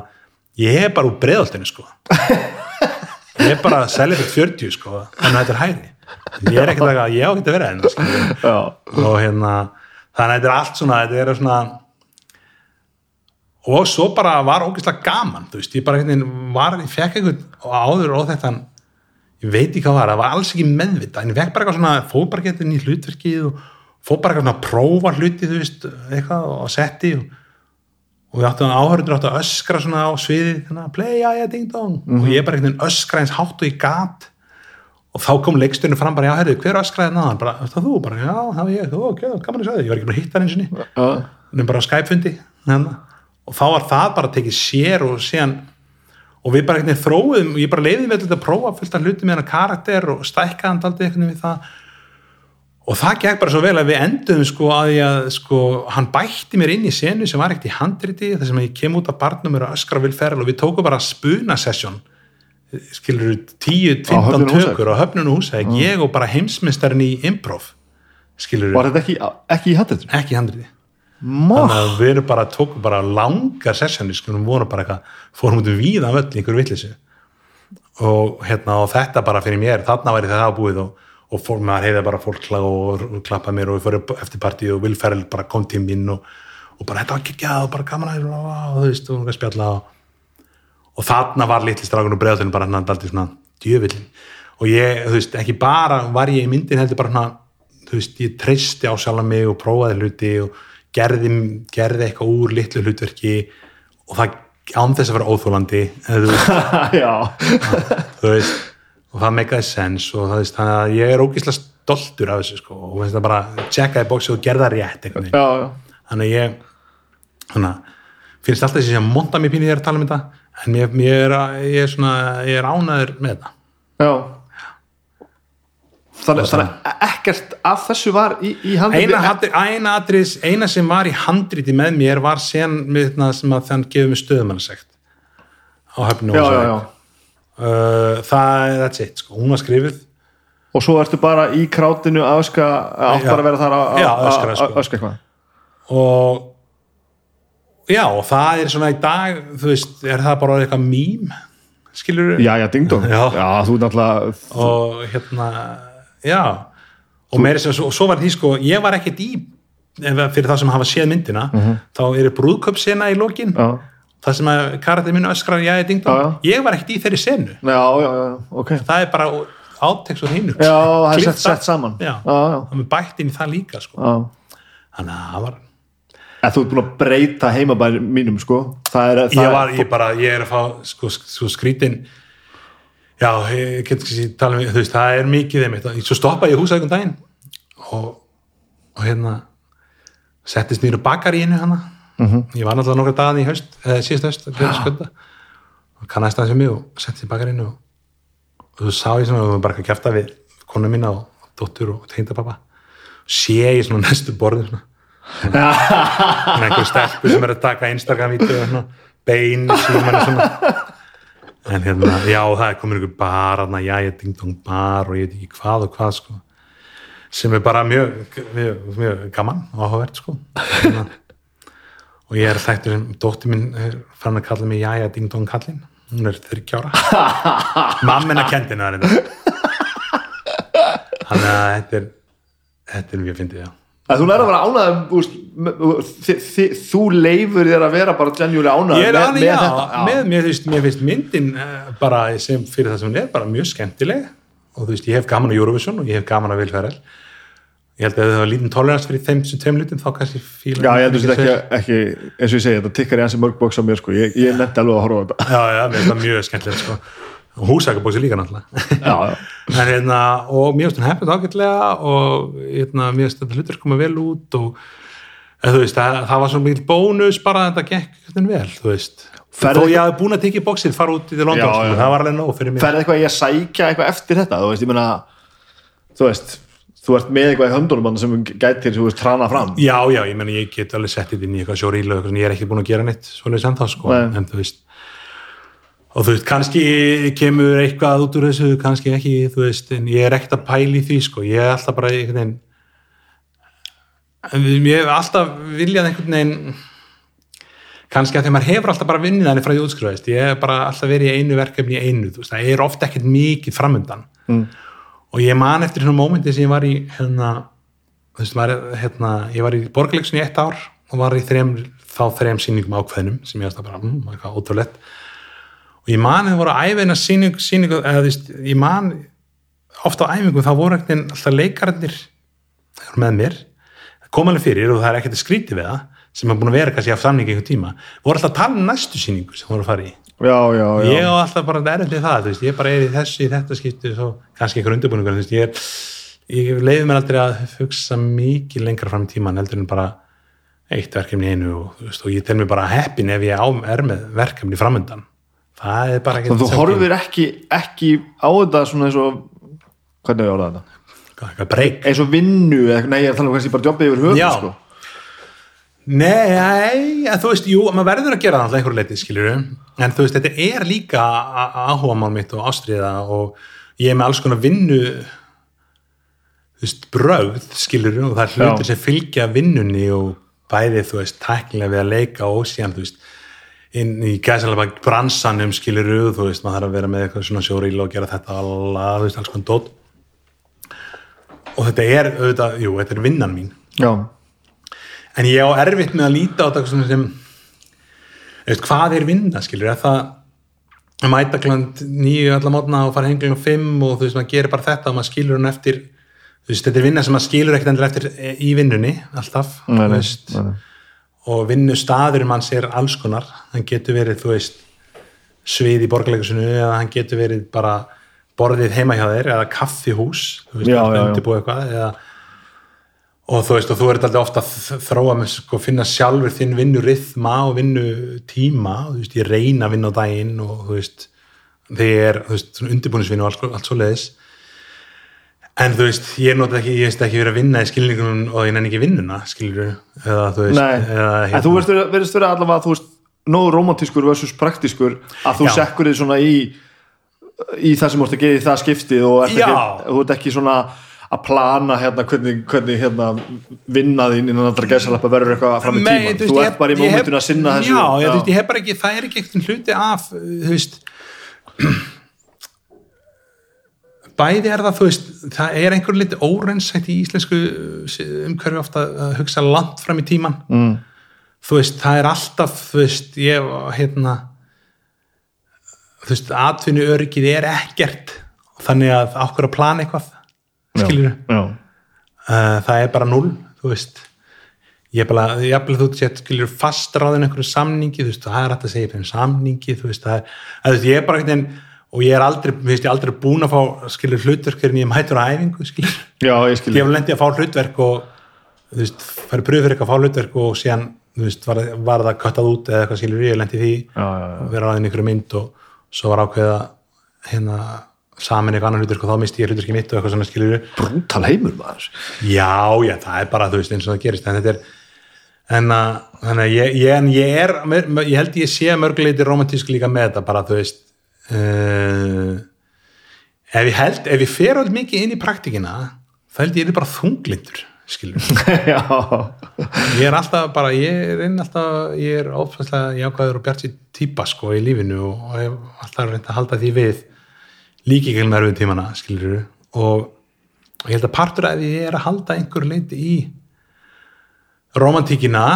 ég er bara úr breiðoltinu, sko. Ég er bara að selja fyrir 40, sko en þetta er hæri ég er ekkert að, ég á ekki að vera enn skilur Já, og hérna þannig að þetta er allt svona þetta er svona og svo bara var ógeðslega gaman þú veist, ég bara einhvern veginn ég fekk einhvern áður og þetta ég veit ekki hvað var, það var alls ekki meðvita en ég fekk bara eitthvað svona fótbargetin í hlutverkið og fór bara eitthvað svona að prófa hluti þú veist, eitthvað og setti og, og við áttum áhörður áttu að öskra svona á sviði þannig að play, já, já, ding dong. Og ég bara einhvern veginn öskra eins hátt og ég gat. Og þá kom leiksturinn fram bara, já, herru, hver öskraði bara, það þú, bara, já, það var ég, þú, ok, gaman að segja þig, ég var ekki bara að hitta hann eins og ný Já. við bara á Skype-fundi hérna. Og þá var það bara að tekið sér og síðan og við bara einhvern veginn þróum og ég bara leiði með þetta að prófa fullt af hluti með hennar karakter og stækkaði hann aldrei einhvern veginn við það. Og það gekk bara svo vel að við enduðum sko að ég að sko hann bætti mér inn í senu sem var ekkert í handriti þar sem ég kem út af barnum og öskra vil ferl og við tókum bara spuna sesjón skilur 10-15 Höfnunum Húsavík? tökur á höfnunum húsæk ég og bara heimsmeistarinn í improv. Skilur Var þetta ekki, ekki í handið? ekki í handriti þannig að við erum bara, tókum bara langar sessjónir, sko, við vorum bara eitthvað fórum út um víða völl í einhverju vitleysu. Og hérna og þetta bara fyrir mér, þarna væri það búið og, og fór, maður heiði bara fólk og, og klappa mér og við fórum eftir partíu og Will Ferrell bara kom til mín og, og bara þetta var ekki og bara gaman að og, þú veist, og einhver spjalla og, þarna var litli strákun og bregðalinn bara hann daldi svona djöfillin og ég, þú veist, ekki bara var ég í myndin heldur bara svona þú veist, ég treysti á sjálf mig og prófaði hluti og gerði, gerði eitthvað úr litlu hlutverki og það án þess að vera óþólandi þú veist, og það meikaði sens og það veist þannig að ég er ógislega stoltur af þessu sko og það bara checkaði bóksi og gerða rétt já þannig ég að finnst alltaf þessi að monta mér pínu þegar að tala um þetta en mér, mér er, ég er svona ég er ánæður með þetta. Já Þannig, að ekkert af þessu var í, í handið eina, eina, eina sem var í handriti með mér var sen með það sem að þann gefur mig stöðumannasekt á höfnu Já, já, já Uh, það er that's it, sko. hún var skrifið Og svo ertu bara í krátinu að öska átt Já. bara að vera þar að Já, að- sko. eitthvað og já, og það er svona í dag þú veist, er það bara eitthvað mím skilur Já, já, ding dong Já. þú náttúrulega og hérna, já. Og meira sem, og svo var því sko ég var ekkert í, fyrir það sem hafa séð myndina, þá eru brúðköpsena í lokin, Já, það sem að karatið minn öskrar, já, ég ding já. ég var ekkert í þeirri senu, já, já, já, ok. Það er bara áteks og það er sett, sett saman. Já, já, já, það er bætt inn í það líka sko. já. þannig að það var En þú ert búin að breyta heimabæri mínum sko. Það er, það ég var, ég bara, ég er að fá sko, sko skrítin já, ég get ekki að tala um þú veist, það er mikið þeim eitt svo stoppaði ég húsækum daginn. Og, og hérna settist nýru bakar í einu hana. -hmm. ég var náttúrulega nokkra dagan í haust eða að gera skölda og kannast það sem mig og settist í bakar í einu og, og þú sá ég svona og bara ekki að kæfta við konu mína og dóttur og tengdapappa. Sé ég svona næstu borðin svona. Með einhver stelpu sem er að taka Instagram-vídeó og svona bein í símanni svona en hérna, já það er komin einhver bar hérna, já ég ding dong bar og ég veit ekki hvað og hvað sko. Sem er bara mjög, mjög, mjög gaman og áhugavert sko. Hérna, og ég er þættur sem dóttir minn er fann að kalla mig Jæja Ding Dong kallinn. Hún er 30 ára. Mammina kendina það er þannig að þetta er þetta er mjög fyndið, já. að Þú læra að vera ánægð Þú leifur þér að vera bara genjúli er með, með já, þetta með, mér, finnst, mér finnst myndin uh, bara sem fyrir það sem hún er bara mjög skemmtileg. Og þú veist, ég hef gaman á Eurovision og ég hef gaman á Vilfærel ég held að það var lítinn tolerans fyrir þeim sem tveim litum þá kannski fíla Já, ég heldur þetta ekki, ekki, eins og ég segi, þetta tikkar í ansi mörg bóks á mér, sko, ég, ég nefndi alveg að horfa á þetta. já, já, mér finnst það mjög skemmtileg sko. Og húsakabóksi líka náttúrulega en hérna, og mér finnst hún hefnit ágætlega og hérna, mér finnst þetta hlutur koma vel út og veist, það, það var svona mikil bónus bara að þetta gekk vel, þú veist Ferð þó ég hafi búin að tekja bóksið fara út í London, Já, sko, já. það var alveg nóg fyrir mér Ferði eitthvað í að sækja eitthvað eftir þetta, þú veist, ég meina, þú veist, þú ert með eitthvað í höndunum sem gætir, þú veist, trana fram. Já, já, ég menn ég get alveg sett þetta inn í eitthvað sjórílu og ég er ekki búin að gera neitt svoleiðis ennþá sko, Nei. en þú veist og þú veist, kannski kemur eitthvað út úr þessu, kannski ekki þú veist, en ég er ekkert að pæla í því sko, ég er alltaf bara einhvern veginn ég hef alltaf viljað einhvern veginn kannski að því að maður hefur alltaf bara vinnið þannig frá því útskrifaðist, ég hef bara alltaf verið í einu verkefni í einu, þú veist, það er ofta ekkert mikið framundan. Mm. og ég man eftir svona mómenti sem ég var í hérna, þú veist, maður, hérna ég var í borgarleiksun í eitt ár og var í þrem þá þrejum sýningum ákveðnum sem ég og ég man að það voru eina sýningu, sýningu eða veist, ég man ofta á æfingu þá voru ekkert alltaf eru með mér komalega fyrir og það er ekkert að skríti við það sem er búin að vera kannski af samningi einhver tíma voru alltaf að tala um næstu sýningu sem voru að fara í. Já, já, já, ég á alltaf bara erfið það, þú veist, ég bara er í þessu í þetta skipti, svo kannski einhver undirbúningur þú veist, ég ég leiði mér aldrei að hugsa mikið lengra fram í tíman heldur en bara eitt verkefni einu og, og ég tel mér bara heppin ef ég er með verkefni framöndan það er bara ekki þú horfir ekki, ekki á þetta svona eins og hvernig er orðað þetta? eitthvað breyk eins og vinnu, nei ég er að tala um kannski bara jobbið yfir höfuð Já. sko. Nei, en þú veist, jú, maður verður að gera það alltaf einhverju leiti, skiljur en þú veist, þetta er líka áhuga mál mitt og ástriða og ég er með alls konar vinnu þú veist, brögð skiljur, og það er hlutir Já. sem fylgja vinnunni og bæði, þú veist, tæknilega við að leika og síðan, þú veist inn í gæsalega bransanum skilur þú veist, maður þarf að vera með eitthvað svona sjóríl og gera þetta alla, þú veist, alls konar dót. Og þetta er auðvitað, jú, þetta er vinnan mín. Já, en ég á erfitt með að líta á þetta sem veist, hvað er vinna skilur, er það að mæta klant nýju allar mótna og fara hengling og fimm og þú veist, maður gerir bara þetta og maður skilur hann eftir þú veist, þetta er vinna sem maður skilur ekkert eftir eh, í vinnunni, alltaf þú veist. Og vinnustaður manns er alls konar, hann getur verið þú veist, svið í borgarleikusinu eða hann getur verið bara borðið heima hjá þér eða kaffihús þú veist, já. undirbúa eitthvað eða og þú veist og þú ert alltaf ofta að þróa með sko finna sjálfur þinn vinnu rithma og vinnu tíma þú veist ég reyna að vinna á daginn og þú veist þegar þú veist undirbúinisvinnu og allt, allt svo leiðis en þú veist ég notið ekki, ég veist ekki verið að vinna í skilningunum og ég nenni ekki vinnuna skilur eða þú veist Nei, eða, hérna- en þú verðist vera allavega þú veist, nógu romantískur versus praktískur að þú Já. sekkur þið svona í í það sem þú ert að gera í það skiptið og ert ekki, þú ert ekki svona að plana hérna hvernig, hvernig hérna vinna þín innan allra gæsalappa verður eitthvað fram í tíman þú ég ert bara í ég mómentinu að sinna þessu já, já, þú veist, ég hef bara ekki, það er ekki eitthvað hluti af þú veist bæði er það þú veist, það er einhver liti órensætt í íslensku umhverfi ofta að hugsa langt fram í tíman mm. þú veist, það er alltaf þú veist, ég hérna þú veist, atvinnu öryggið er ekkert þannig að okkur að plana eitthvað skilur já, uh, það er bara null þú veist. Ég er bara, jafnvel þú sett skilur fastráðin einhverju samningi, þú veist, það er hægt að segja fyrir samningi, þú veist, það er að, þú veist, ég er bara einhvern veginn, og ég er aldrei ég aldrei búin að fá, skilur, hlutverk en ég mætur á æfingu, skilur. Já, ég ég hef lendið að fá hlutverk og þú veist, færi pröfu fyrir eitthvað að fá hlutverk og síðan, þú veist, var, var það köttað út eða eitthvað skilur, ég lendi því. Já, já, já. vera aðeins einhverju mynd og svo var ákveða hérna saman eitthvað annan hlutverk og þá misti ég hlutverki mitt og eitthvað svona skilur. Brútal heimur maður. Já, já, það er bara, þú veist, eins og það gerist en þetta er en að, þannig að ég, ég, en ég er ég held ég sé mörguleiti romantísk líka með þetta bara, þú veist uh, ef ég held ef ég fer alveg mikið inn í praktikina þá held ég er bara þunglindur skilur ég er alltaf bara, ég er alltaf ég er ófærslega jákvæður og bjart sér típa sko í lífinu og hef alltaf reynd að halda því við líki ekki með erfið tímana, skilur og ég held að partur að ég er að halda einhver leiti í romantíkina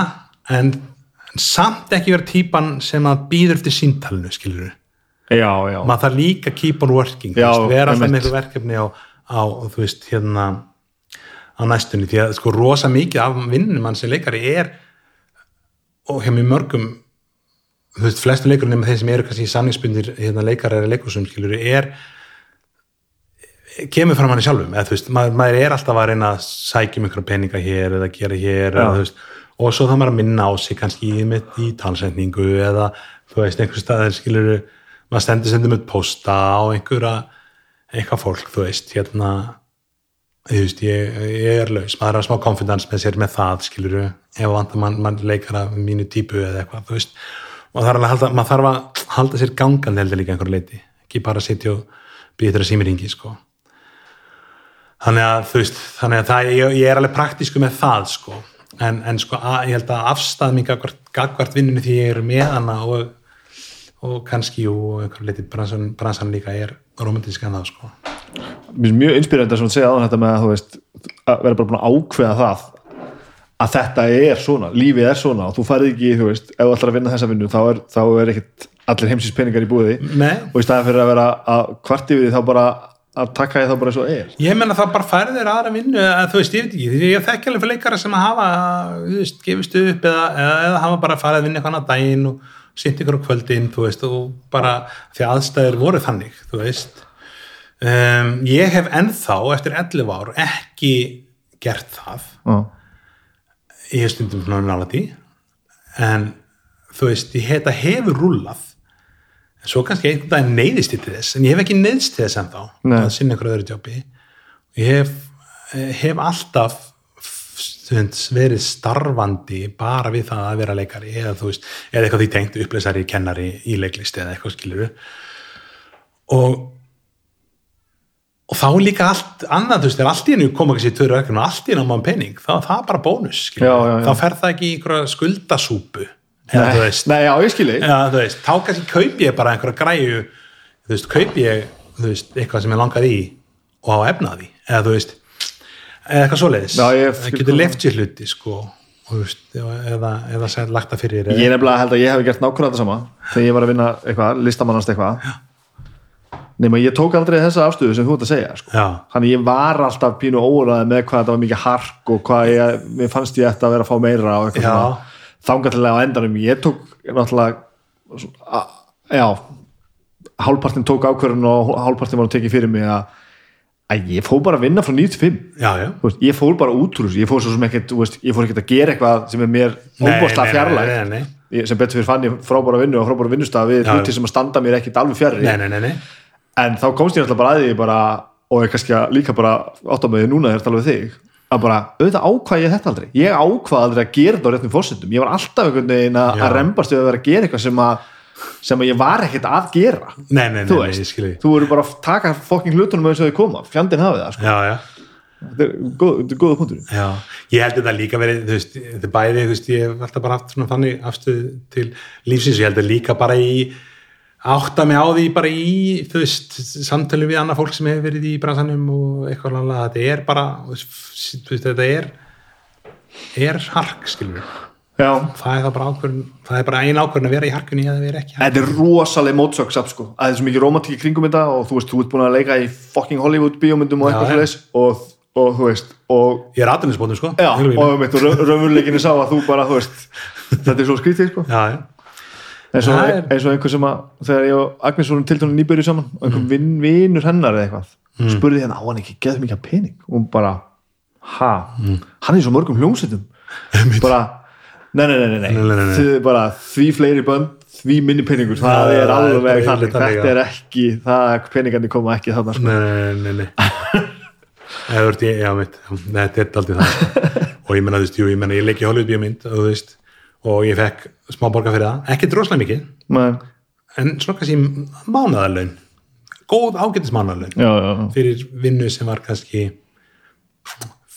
en, en samt ekki vera típan sem að býður eftir síntalinu, skilur já, já. maður þarf líka að keep on working Já, veist, vera alltaf með verkefni á, á þú veist, hérna á næstunni, því að sko rosa mikið af vinnum mann sem leikari er og hjá mjög mörgum þú veist, flestu leikur nema þeir sem eru kannski í samningsbundir hérna, leikari eða leikursum skilur er kemur fram hann sjálfum. Eða, þú veist, maður, maður er alltaf að reyna að sækja um einhverja peninga hér eða gera hér eða, veist, og svo þá maður að minna á sig kannski í, með, í talsendingu eða þú veist, einhver staðar skilur maður stendur sendum upp posta á einhverja eitthvað fólk, þú veist, hérna þú veist, ég, ég er laus. Maður er að smá confidence með sér með það skilur ef vantar mann, mann leikar af mínu típu eða eitthvað, þú veist. Er alveg að halda, maður þarf að halda sér gangandi heldur líka einhverju leiti, ekki bara að sitja og býða þeirra símiringi, sko. Þannig að þú veist þannig að það, ég, ég er alveg praktísku með það sko, en, en sko að, ég held að afstæð mér gagvart, gagvart vinninu því ég er með hana og, og kannski og einhverju leiti bransan, bransan líka er romantísk en það sko. Mér finnst mjög inspirerandi að segja á þetta með að þú veist að vera bara búin að ákveða það að þetta er svona, lífið er svona og þú færið ekki, þú veist, ef þú ætlar að vinna þessa vinnu þá er, þá er ekkit allir heimsins peningar í búiði Nei, og í staðan fyrir að vera að kvarti við því þá bara að taka því þá bara eins og er. Ég menna það bara færið þér aðra vinnu að þú veist, ég veit ekki, því ég þekki alveg fyrir leikara sem að hafa, þú veist, gefist upp eða, eða, eða hafa bara farið að vinna eitthvað annað daginn og sýnt ykkur á kvöldin þú veist, og bara því aðstæður voru þannig, þú veist. Um, ég hef ennþá eftir 11 ár ekki gert það. Já. ég hef stundum svona nála því. En þú veist, ég heta hefur rúllað. En svo kannski einhvern veginn neyðist ég til þess en ég hef ekki neyðst til þess ennþá Nei. að sinna ykkur öðru jobbi. Ég hef, eh, hef alltaf verið starfandi bara við það að vera leikari eða þú veist, eða eitthvað því tengt uppleysari kennari í leiklist eða eitthvað skilur og og þá líka allt annað, þú veist, ef allt í hennu koma ekki sér tvöru verkefni og allt í hennu á maður pening, þá er það bara bónus skilur, Já, já, já. þá fer það ekki í einhverja skuldasúpu eða þú veist, Nei, Já, þú veist, þá kannski kaupi ég bara einhverja græju, þú veist, kaupi ég þú veist, eitthvað sem ég langar í og á efnaði, eða þú veist eða eitthvað svoleiðis, það getur left sér hluti, sko veist, eða, eða sætt lagt það fyrir Ég nefnilega held að ég hef gert nákvæmlega þetta sama þegar ég var að vinna eitthvað, listamannast eitthvað. Nema ég tók aldrei þessa afstöðu sem þú ert að segja sko. Þannig ég var alltaf pínu óraði með hvað þetta var mikið hark og hvað ég, mér fannst ég ætti að vera að fá meira og eitthvað þangatilega á endanum ég tók náttúrulega já hálfpartin tók ákvörðun og hálfpartin var að tekið fyrir mig að, að ég fór bara að vinna frá 95 já, já. Þú veist, ég fór bara út úr þessu, ég fór svo sem ekkert veist, ég fór ekkert að gera eitthvað sem er mér nei, fjarlægt. nei, nei, Ég- sem betur fyrir fann ég frábæra vinnu og frábæra vinnustaf við hluti sem að standa mér ekkert alveg nei. en þá komst ég alltaf bara að því bara, og ég kannski líka bara átt á mig núna þegar alveg þig að bara, auðvitað ákvað ég þetta aldrei. Ég ákvað aldrei að gera þetta á réttum fórsendum ég var alltaf einhvern veginn að, að rembast við að vera að gera eitthvað sem að sem ég var ekkert að gera. Nei, nei, nei, þú veist, þú eru bara að taka fokking hlutunum eins og þau koma, fjandinn hafið það sko. Já, já. Þetta er góð- þetta góða punktur Já, ég held þetta líka verið, þú veist, þetta er bæði, þú veist, ég hef alltaf bara haft svona þannig afstöð til lífsins, ég held að líka bara í átta mig á því bara í, þú veist, samtölu við annað fólk sem hefur verið í bransanum og eitthvað alveg, þetta er bara, þú veist, þetta er, er hark, skilur við. Já, Það er það bara ákvörðun, það er bara ein ákvörðun að vera í harkunni eða vera ekki þetta er rosaleg mótsöksapp sko, að það er svo mikið romantík í kringum þetta og þú veist, þú ert búin að leika í fucking Hollywood bíómyndum og eitthvað já. svoleiðis og, og þú veist, og Ég er aðdæmisbóndum, sko. já, og, raunveruleikinni sá að þú bara, þú veist þetta er svo skrítið sko. Já, eins og, er- eins og einhver sem að þegar ég og Agnes vorum til tónu nýbyrju saman og einhver vin, vinur hennar eða eitthvað spurði hérna á hann ekki geð mikið af pening? Og hún bara, ha? Hann nei, nei, nei, nei, nei. Nei, nei, nei, nei. Þið, bara, því fleiri bönd því minni peningur, það það er alveg þannig, þannig, þetta er ekki það, peningarnir koma ekki þarna sko. Nei, nei, nei, nei. Þetta er aldrei það. sko. Og ég menna, þú veist, jú, ég menna, ég leik í Hollywood bíómynd, og þú veist, og ég fekk smá borga fyrir það, ekki droslega mikið, Men, en svona kannski mánaðarlaun, góð já, fyrir vinnu sem var kannski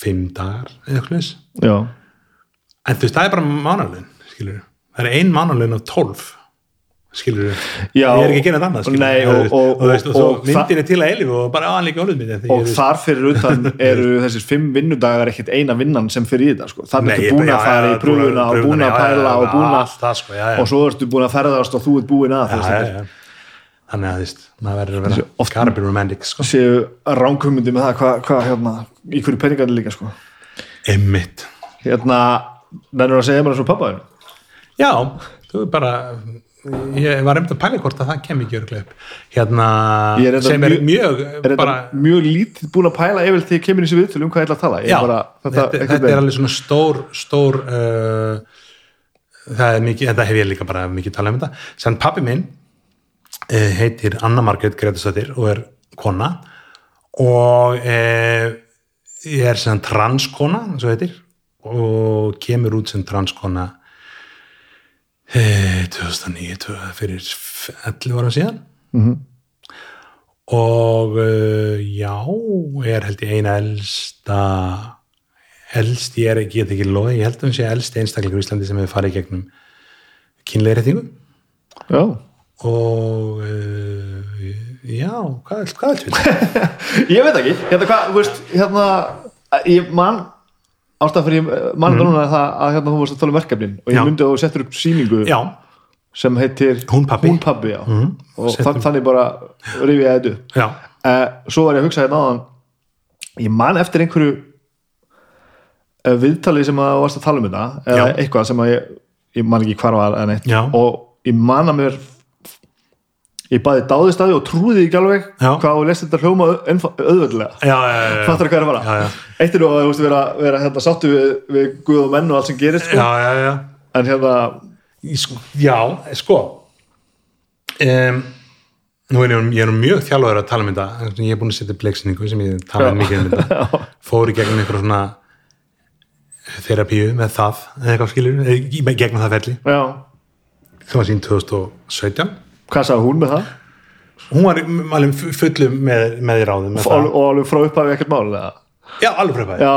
fimm dagar, eða eitthvað, já. En þú veist, það er bara mánaðarlaun, skilur, það er ein mánaðarlaun af tólf, skilur, Já, ég er ekki að gera þetta annað, skilur, nei, og, og- og, og, þú veist, myndin er til að eilífu og bara, Hollywood mynd, og þar fyrir utan eru þessir fimm vinnudagar ekkert eina vinnan sem fyrir í þetta sko. þannig Nei, ertu búin já, að fara í pröfuna og búin að pæla og búin að og svo ertu búin að ferðast og þú ert búin að þú þannig að þú veist, maður verður að vera Caribbean romantic sko. séu ránkumundi með það hvað hva, hérna, í hverju peningarnir líka sko. emmitt hérna, nennur að segja mér þessu pappaðinu já, þú er bara ég var reynd að pæla hvort að það kem ekki örglega upp. Hérna, er sem er mjög- er þetta bara, mjög lítið búin að pæla þegar ég kemur í þessu viðtölu um hvað ég ætla að tala. Já, bara, þetta, þetta, einhvern er alveg svona stór stór uh, það er mikið, þetta hef ég líka bara mikið talað um þetta, sem pappi minn uh, heitir Anna Margrét Gretastóttir og er kona og uh, ég er sem transkona svo heitir og kemur út sem transkona eh, 2009 tvö- fyrir 11 ára síðan Mhm. og uh, já er held ég eina elsta elst, ég er ekki, get ekki loði ég held að hún sé elst einstakleikur í Íslandi sem hefur farið gegnum kynleiréttingu Já, og uh, já, hvað hvað er þetta? ég veit ekki hérna hvað, þú veist, hérna ég man ástæðan fyrir ég mann mm. núna er það að hérna þú varst að tala um verkefnin og ég myndi að þú settur upp sýningu já, sem heitir Hún pabbi. Hún pabbi já. og þann, þannig bara rifið ég þetta upp já, uh, svo var ég að hugsa hérna áðan ég man eftir einhverju uh, viðtalið sem að varst að tala um þetta eða Já. eitthvað sem að ég, ég man ekki hvar var en eitt Já. og ég man að mér ég baði dáðist að því og trúði ekki alveg Já. hvað þú lest þetta hljóma já. fattur er að fara Já, já. eitt er nú að þú veist vera, vera hérna, sáttu við, við Guð og menn og allt sem gerist sko. já, já, já. en hérna sko, já, sko um, nú er ég, ég er mjög þjálfur að tala um þetta ég er búin að setja upp leiksningu sem ég tala um mikið um þetta fór í gegnum einhver svona þerapíu með það eða eitthvað skilur, gegnum það ferli já, það var sín 2017 hvað sagði hún með það? Hún var alveg fullu með, með í ráðum með og, og alveg frá upphafi ekkert mál eða? já, alveg frá já,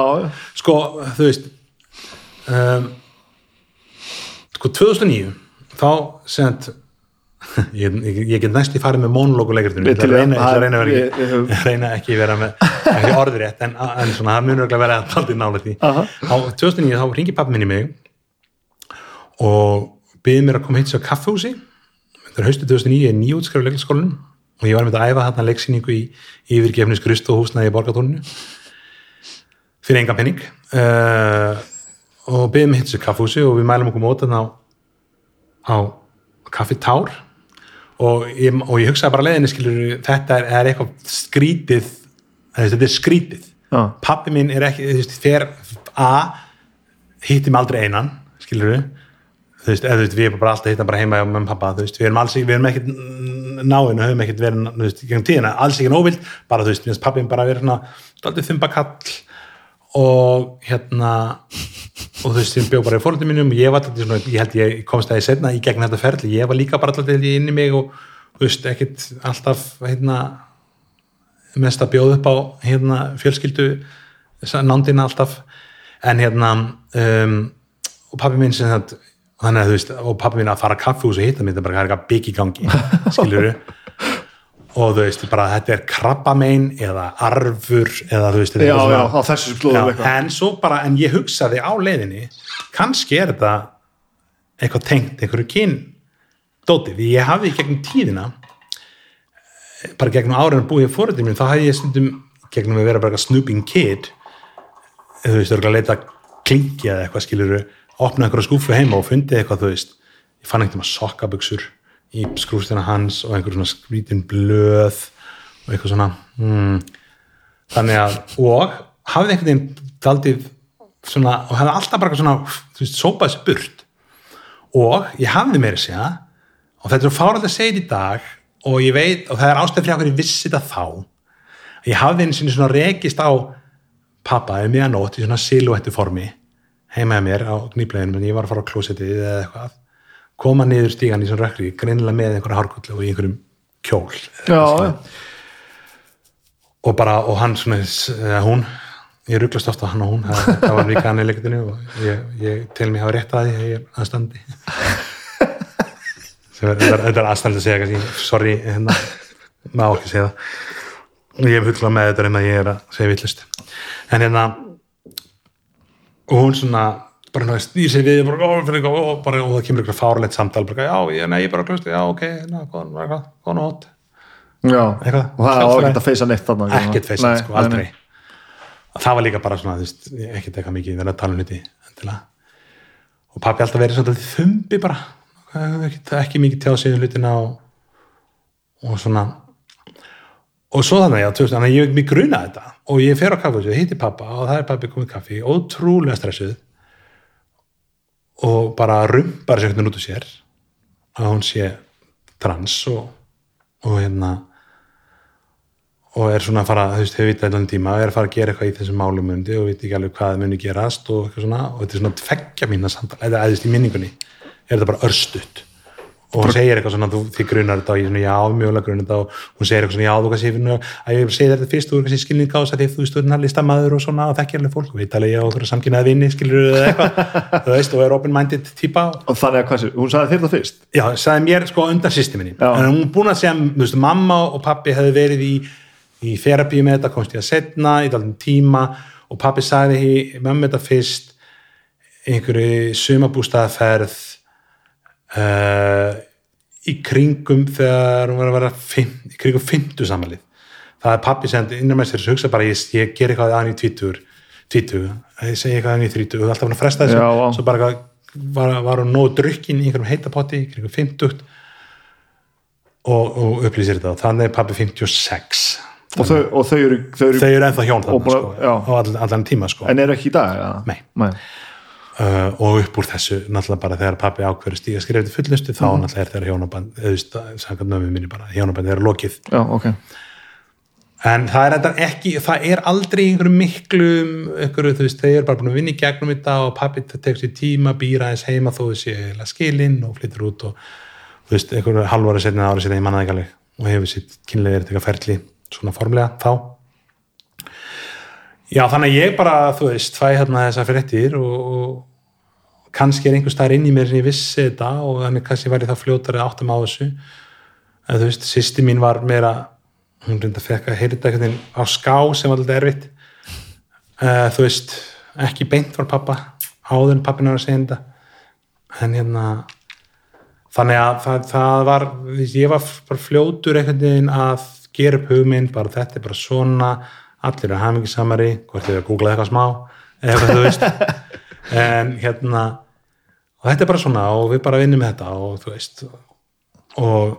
sko, þú veist um, sko 2009 þá sent ég, ég, ég get næst í farið með monologuleikartunum ég reyna, reyna, vera ekki, ekki vera með ekki orðrétt en, en svona, það munur vera að taldi nála því. Aha. á 2009 þá ringi pappi minni mig og byði mér að koma hitt sér á kaffehúsi þetta er haustu 2009 í nýjútskrifu leikskólanum og ég var með að æfa þarna leiksýningu í yfirgefni skrist og húsnaði í borgatóninu fyrir engan penning uh, og byggðum hitt sér kaffhúsi og við mælum okkur mótan á, á kaffitár og ég, og ég hugsaði bara leiðinni skilur þetta er, er eitthvað skrítið þetta er skrítið. Já. pappi minn er ekki, þú veist, fer A hitti mig aldrei einan skilur þú veist, eða við erum bara alltaf hitta bara heima hjá mömmu pappa, þú veist, við erum alls ekki, við erum ekkit náin og höfum ekkit verið, þú veist, gegnum tíðina, alls ekki nóvild, bara þú veist, mér finnst pappi bara verið svona, daldið þumbakall og hérna og þú veist, ég bjóð bara í fórhaldum mínum og ég var alltaf ég held ég komst að ég setna í gegn þetta ferli, ég var líka bara alltaf inn í mig og þú veist, ekkit alltaf hérna mest að bjóða upp á hérna fjölskyldu nándina alltaf. En hérna um, og pappi minn sem það þannig að þú veist, og pappi minn að fara að kaffihús og hitta mig, þetta er bara eitthvað bygg í gangi skilur og þú veist, bara þetta er krabbamein eða arfur eða þú veist, já, eitthvað já, svona- á þessu slóðum Já, eitthvað. en svo bara, en ég hugsaði á leiðinni kannski er þetta eitthvað tengt einhverju kyn dóti, því ég hafði í gegnum tíðina bara gegnum árin að búið í fóröldum minn, þá hafði ég stundum gegnum að vera bara eitthvað snooping kid þú veist, örgulega að leita klingi eða eitthvað skiluru, opna einhverja skúfu heima og fundið eitthvað, þú veist. Ég fann veginn sokkabuxur í skrústina hans og einhver svona skrítin blöð og eitthvað svona. Hmm, þannig að, og hafði einhvern veginn daldið svona, og hefði alltaf bara eitthvað svona, þú veist, sópað þessi burt. Og ég hafði meira að segja og þetta er fárald að segja þetta í dag og ég veit, og það er ástæð fyrir hverju vissi þetta þá ég hafði einu sinni svona rekist á pappa um miðan nótt í svona silhouettu formi heima með mér á knýpleginu en ég var að fara á klósettið eða eitthvað koma niður stígan í svona rökkri greinilega með einhverja hárkullu og einhverjum kjól já, og bara, og hann svona eða hún, ég rugglast ofta hann og hún það, það var líka hann í leikutinu og ég, ég tel mig hafa rétt að því að ég er aðstandi þetta er, aðstandi að segja kannski, sorry hérna, má ekki segja það. Ég hef huglað með þetta um að ég er að segja villust en hérna og hún svona bara snýr sig við ó, bara, og það kemur eitthvað fárlegt samtal bara, já, ég, nei, ég bara klusti, já, ok góðan, hótt og það Sjálfstæði. ekki að feysa neitt ekkert feysað, Nei, sko, aldrei nei. það var líka bara svona, þú veist, ekkert eitthvað mikið verið að tala um endilega. og pappi alltaf verið svona þumbi bara ekki, ekki mikið tjá sig um hlutina og, og svona og svo þannig, 2000, þannig að ég mig gruna þetta. Og ég fer á kaffehúsið, hitti pappa og það er pappi komið kaffi, ótrúlega stressuð. Og bara rumpar sér hvernig út úr sér að hún sé trans og, og hérna og er svona að fara, þú veist, hefur vitað allan tíma og er að fara að gera eitthvað í þessum málumundi og veit ekki alveg hvað muni gerast og eitthvað svona. Og þetta er svona tveggja mína samtal eða eðist í minningunni er þetta bara örstutt og hún segir eitthvað svona, þú, þið grunar þetta og ég svona, já, mjögulega grunar þetta og hún segir eitthvað svona, já, þú kannski að ég segi þetta fyrst, þú er kannski skilning á þess að að þú veist, þú er nærlista maður og svona og þekkir alveg fólk veit alveg ég á okkur samkynnaði vinni, skilur eða eitthvað, þú veist, og er open-minded típa. Og þannig að hvað hún sagði þér það fyrst? Já, sagði mér sko undan systeminni en hún búin að segja, þú veist, mamma og pappi hefði verið í, í þerapíu með þetta, einhverju sumabústaðaferð uh, í kringum þegar hún var að vera fimm, í kringum fimmtu samanlið það er pappi sem innan með sér hugsa bara ég, ég ger eitthvað aðan í tvítur tvítur, ég segi eitthvað aðan í þrítur og alltaf hann að fresta þessu, Já, svo bara var, var hún nógu drukkin í einhverjum heitapotti í kringum fimmtugt og, og upplýsir þetta og þannig er pappi 56 og þau, og þau eru, þau eru eru ennþá hjón Og þarna bara- sko, á all, allan tíma sko. en eru ekki í dag eða? Nei. Nei. Uh, og upp úr þessu náttúrulega bara þegar pappi ákveður stíga skrifið til fullnustu þá Mhm. náttúrulega er þeirra hjónaband minni bara, hjónaband er lokið. Já, ok. En það er þetta ekki, það er aldrei einhverju miklum, einhverju, þú veist þeir eru bara búin að vinna í gegnum þetta og pappi tekur sér tíma, býra eins heima þó þessi skilinn og flyttur út og þú veist, einhverju halvara setna ára setna ekki alveg og hefur sitt kynlega verið eitthvað ferli svona formlega þá já þannig að ég bara þú veist, fæ hérna þessar fréttir og, kannski er einhver staðar inn í mér sem ég vissi þetta og þannig kannski var ég þá fljótari áttum á þessu. En þú veist, sýsti mín var meira hún reynda að heyrða einhvern veginn á ská sem var alltaf erfitt. Uh, þú veist, ekki beint var pappa áður en pappin var að segja þetta. En hérna þannig að það, það var ég var bara fljótur veginn að gera upp hugmynd, bara þetta er bara svona allir er hamingisamari hvort þau að googla eitthvað smá eða eitthvað þú veist. En hérna og þetta er bara svona og við bara vinnum þetta og þú veist og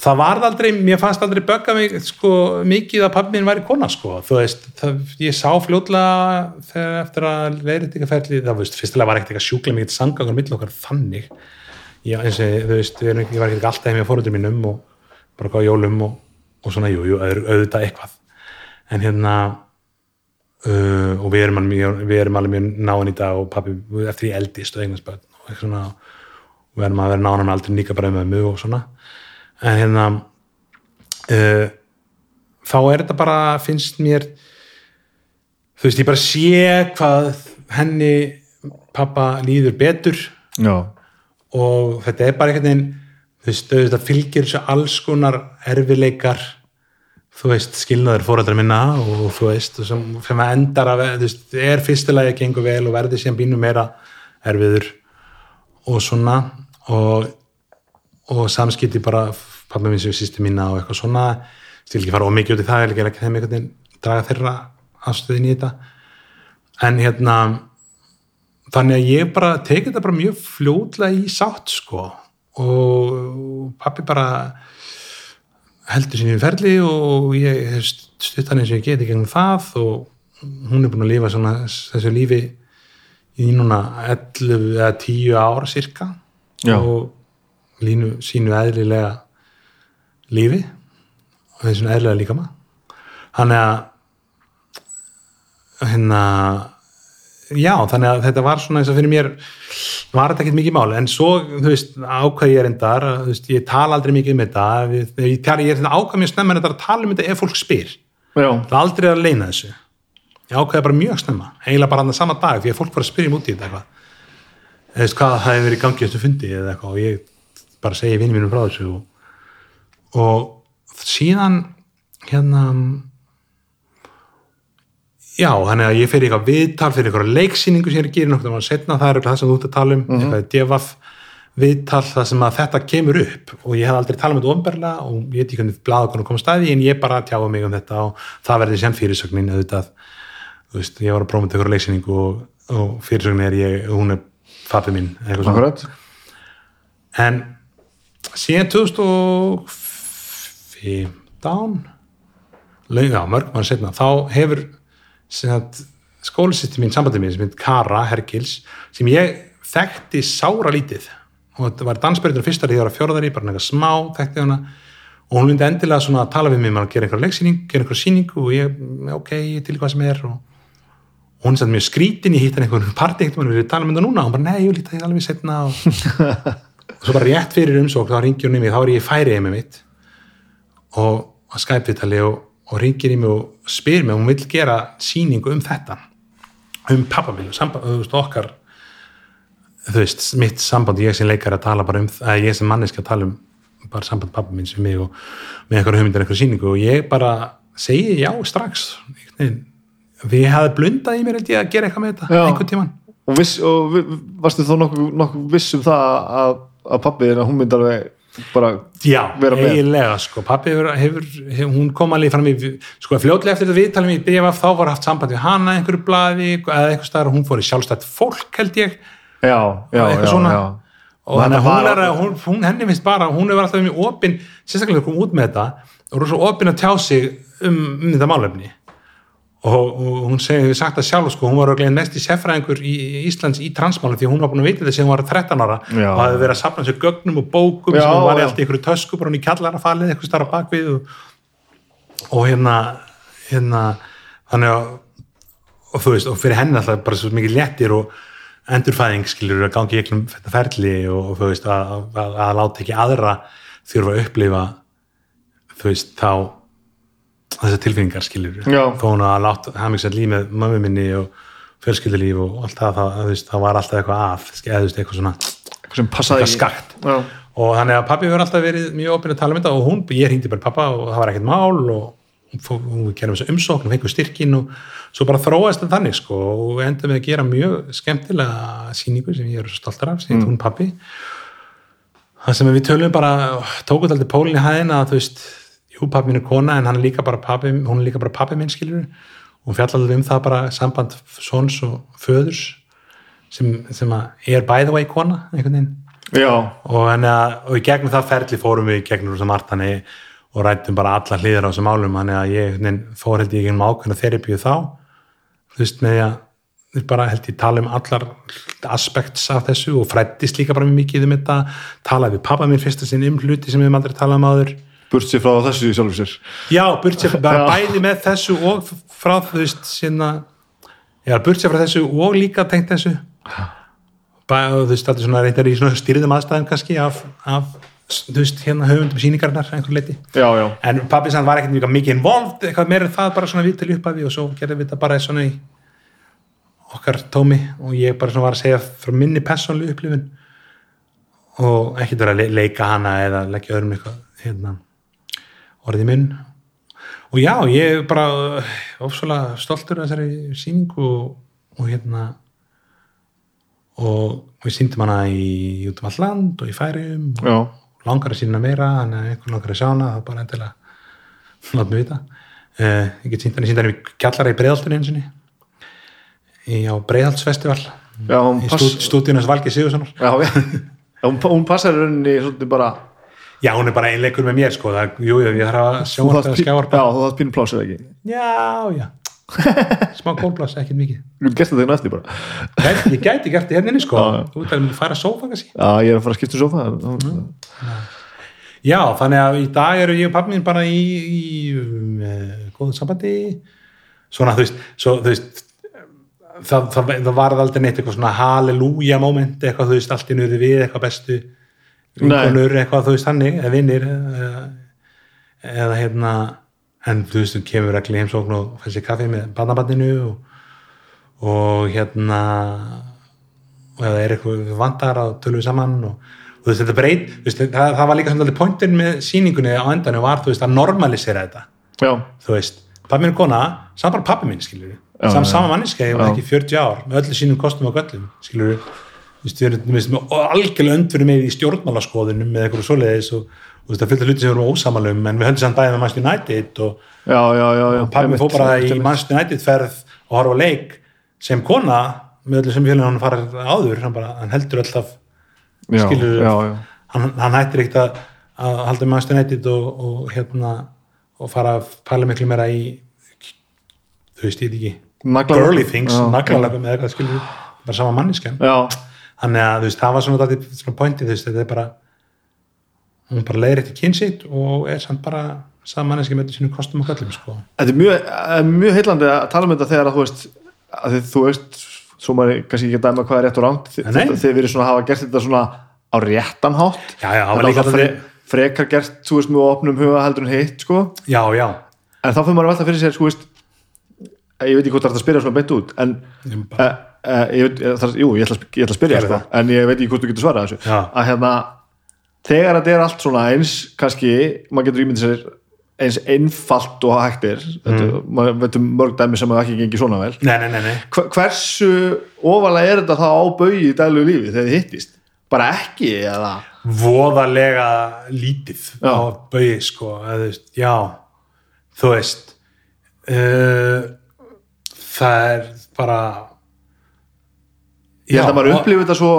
það varð aldrei, mér fannst aldrei bögga mig sko mikið að minn væri kona sko, þú veist, það, ég sá fljótlega þegar eftir að leiðréttingaferli, það veist, fyrstilega var ekkert eitthvað sjúklega mikið samgangur mill okkar þannig. Já, eins og þú veist, ég var ekki alltaf heim í fórhundur mínum og bara hvað jólum og, og svona, jú, jú, auð- auðvitað eitthvað en hérna uh, og við erum, mjög, við erum alveg mjög náin í dag og pabbi, eftir ég eldist og eignast börn og eitthvað svona. Og við erum að vera með aldrei líka bara með mjög og svona. En hérna uh, þá er þetta bara finnst mér þú veist, ég bara sé hvað henni pappa líður betur. Já, og þetta er bara einhvern veginn þú veist, þetta fylgir þessu alls konar erfileikar þú veist, skilnaður fóreldra minna og þú veist, sem, sem endar að þú veist, er fyrstilega að gengur vel og verði síðan bínu meira erfiður og svona og, og samskipti bara pappa minn sem sýsti mína og eitthvað svona. Stil ekki fara ómikið út í það, vil ekki þeim einhvern veginn draga þeirra afstöðin í þetta. En hérna þannig að ég bara teki þetta bara mjög fljótlega í sátt sko. Og pappi bara heldur sinni í ferli og ég stutt hann eins og ég geti gegnum það og hún er búin að lifa svona þessu lífi í núna 11 eða 10 ára cirka Já. og línu sínu eðlilega lífi og þessu eðlilega líka maður þannig að hérna já, þannig að þetta var svona eins og fyrir mér var þetta ekkert mikið mál en svo, þú veist, ákvað ég reyndar þú veist, ég tala aldrei mikið um þetta við, ég, er þetta ákvað mjög snemma en þetta að tala um þetta ef fólk spyr, já, það er aldrei að leina þessu. Ég ákvaði bara mjög snemma eiginlega bara hann að sama dag, því að fólk var að spyrja þetta eitthvað. Eða veist hvað það hefur verið í gangi þessu fundi eða eitthvað og ég bara segi vinni mínum frá þessu og, og síðan hérna já, þannig að ég fer í eitthvað viðtal fyrir eitthvað leiksýningu sem ég er að gera um setna, það er það sem þú ert að tala um eitthvað devaf viðtal það sem að þetta kemur upp. Og ég hef aldrei talað um þetta ofnberlega og ég veit ekki hvernig blaða hvernig koma staði en ég bara tjáða mig um þetta og það verði sem fyrirsögnin auðvitað, þú veist, ég var að prófa með eitthvað leiksýningu og, og fyrirsögnin er ég, hún er pappi akkurat. En síðan 2015 lög á mörg mann setna þá hefur skólisýtti mín sambandið mín sem heit Kara Hergils sem ég þekkti sára lítið. Og þetta var dansbyrjunum fyrsta þegar ég var að fjórðari bara eitthvað smá þekkti hana. Og hún myndi endilega svona að tala við mig maður að gera einhverja leiksýning, gera einhverja sýningu og ég, ok, ég til hvað sem er og hún er satt mjög skrítin, ég hitt hann einhvern partí ekkert, við tala um þetta núna og hún bara, nei, ég lítið alveg setna og og svo bara rétt fyrir umsók þá ringir hún í mig, þá er ég í færi með mitt og að Skype-vitali og, og ringir í mig og spyr mig, hún vill gera sýningu um þetta um pappa minn, veist, okkar þú veist, mitt samband ég sem leikar að tala bara um, að ég sem manneski að tala um bara samband pappa minn sem mig og með einhverja hugmyndir, einhverja sýningu og ég bara segi já strax við hafði blundað í mér held ég að gera eitthvað með þetta Já. einhvern tíman og, viss, og varstu þá nokkuð, nokkuð viss um það að, að pappi þinn að hún myndi alveg bara Já, vera með. eiginlega sko, pappi hefur, hefur, hefur hún kom alveg fram í, sko fljótlega eftir þetta viðtalum í BFF þá var haft samband við hana einhverju blaði eða eitthvað staðar og hún fór í sjálfstætt fólk held ég já, já, já, já. og þannig að hún er að, hún, hún, henni finnst bara, hún hefur alltaf mjög opinn, sérstaklega kom út með þetta og er svo opinn að tjá sig um, um þetta málefni og, og hún segi, við sagt það sjálf sko, hún var örugglega mest í seffræðingur í Íslands í transmálum því hún var búin að vita þetta sem hún var 13 ára Já. og hafði verið að safna sér gögnum og bókum Já, sem hún var í allt í einhverju tösku bara hún í kjallara falið, eitthvað starf bakvið og, og hérna hérna, þannig að og þú veist, og fyrir henni alltaf bara svo mikið léttir og endurfæðing skilur að gangi í gegnum þetta ferli og, og þú veist, að, að, að láta ekki aðra þurfa að upplifa þú veist, þá þessar tilfinningar skilur þó hún að láta hamingsett líf með mömmu minni og fjölskyldulíf og allt það, það, veist, það var alltaf eitthvað að eða eitthvað svona Eitthvað já. og þannig að pappi hefur alltaf verið mjög opinn að tala um þetta og hún, ég hringdi bara pappa og það var ekkert mál og hún gerum þessu umsókn og fengum styrkin og svo bara þróast þetta þannig sko og endum við að gera mjög skemmtilega sýningu sem ég er stoltur af, sem mm. hún pappi það sem við tölum bara tókum þetta aldrei pólinn í hæðina að þú veist, jú pappi minn er kona en hann er líka bara pappi, hún er líka bara pappi minn skilur og fjalla alveg um það bara samband sons og föðurs sem, sem að er by the way kona einhvern veginn. Og, en, og í gegnum það ferli fórum við í gegnum þessum martani og rættum bara alla hliðar á þessum málum. Þannig að ég fór held ég í gegnum ákveðna þerapíu þá. Þú veist með að við bara held ég tala um allar aspekts af þessu og frættist líka bara mikið um þetta. Talaði við pappa mér fyrsta sinn um hluti sem við höfum aldrei talað um áður burt sér frá þessu í sjálfur sér. Já, burt sér bara bæði með þessu og frá þú veist sína, já, burt sér frá þessu og líka tengt þessu. Bæ, og þú veist, þetta er svona reyndar í svona styrðum aðstæðum kannski af, af þú veist, hérna höfundum sýningarnar einhver leiti já, já, en pappi sann var ekkert mikið involved eitthvað meira það bara svona við til upphafi og svo gerðum við þetta bara svona í okkar tómi og ég bara svona var að segja frá minni persónlu upplifun og ekkert vera að le- leika hana eða leggja öðrum eitthvað hérna, orðið í munn og já, ég er bara ofsvöla stoltur af þessari sýningu og, og hérna og við síndum hana í út um all land og í færium og já, langar að sína meira að einhvern langar að sjá hana þá bara endilega láta mig vita. Uh, ég get sínt hann, ég sínt hann í kjallara í breiðaltunni eins og í á hún í pass stú, stúdíunas Valgi Sigurssonar já, hún, passar rauninni svolítið bara já, hún er bara einleikur með mér sko. Það, jú, jú, ég þarf að þarft eða pín- skjávarpa já, þú þarf pínu plásir ekki? Já, já. Smá gólblas, ekkert mikið. Þú gert þetta þegar eftir bara. Gæti- ég gæti gert það hérna sko. Þú veit að færa sófa kannski? Já, ég er að fara að skipta um sofa mm. Já, þannig að í dag eru ég og pappi mín bara í, í um, góðu sambandi. Svona þú veist, svo, þú veist það, það, það varð aldrei neitt eitthvað svona halleluja moment, eitthvað þú veist allt í nöðu við, eitthvað bestu vinkonur, eitthvað þú veist hannig, eða vinnir eða, eða hérna en þú veist, þú kemur að heimsókn og fæsir kaffi með barnabandinu og, og hérna og það er eitthvað vantar að tölum við saman og, og þú veist, þetta breyt veist, það, það var líka svona alveg pointin með sýningunni á endanum var, þú veist, að normalisera þetta. Já, þú veist, pappi minn er kona saman bara pappi minn, skilur Já, saman manniska, ég var ekki 40 ár með öllu sínum kostum og göllum, skilur veist, við erum algjörlega öndfyrir með í stjórnmálaskoðunum með eitthvað svoleiðis og þú veist, það fylgta hluti sem við erum ósamalum en við höndum samt bæðið með Manchester United og já, já, já, já. pappi Einmitt, fór bara í. Manchester United ferð og horfa á leik sem kona með öllu sem félagin hann farið áður hann, bara, hann heldur alltaf já, skilur- já, já. hann, hann hættir ekkert að, að halda með Manchester United og, og hérna og fara að pæla miklu meira í þú veist, ég ekki girly things, Já, naglalagum eða eitthvað skilur bara sama manniskan já, þannig að veist, það var svona, svona pointið, þetta er bara hún bara leiðir eftir kynsitt og er samt bara sama manneski með sínum kostum og köllum sko. þetta er mjög, er mjög heillandi að tala um þetta þegar að þú veist að þið, þú veist, svo maður kannski ekki að dæma hvað er rétt og ránt þið verið svona að hafa gert þetta svona á réttan hátt. Já, já, Þetta var fre, frekar gert, þú veist, með opnum huga heldur en hitt, sko. Já, já, en þá fyrir maður að velta fyrir sér, sko veist ég veit ekki hvort það er að spyrja svona beint út en uh, ég það, jú, ég ætla, ég ætla að spyrja sko, það. en ég veit ekki hvort þú getur svarað þessu Já. að hérna, þegar þetta er allt svona eins kannski, maður getur ímyndið sér eins einfalt og hægt er þetta, maður veitum mörg dæmi sem að ekki gengi svona vel nei, nei, nei, nei. Hver- hversu ofalega er þetta þá á baugi í dælu lífi þegar þið hittist bara ekki eða voðalega lítið Já. á bauði sko já, þú veist uh, það er bara ég held að maður upplifir þetta svo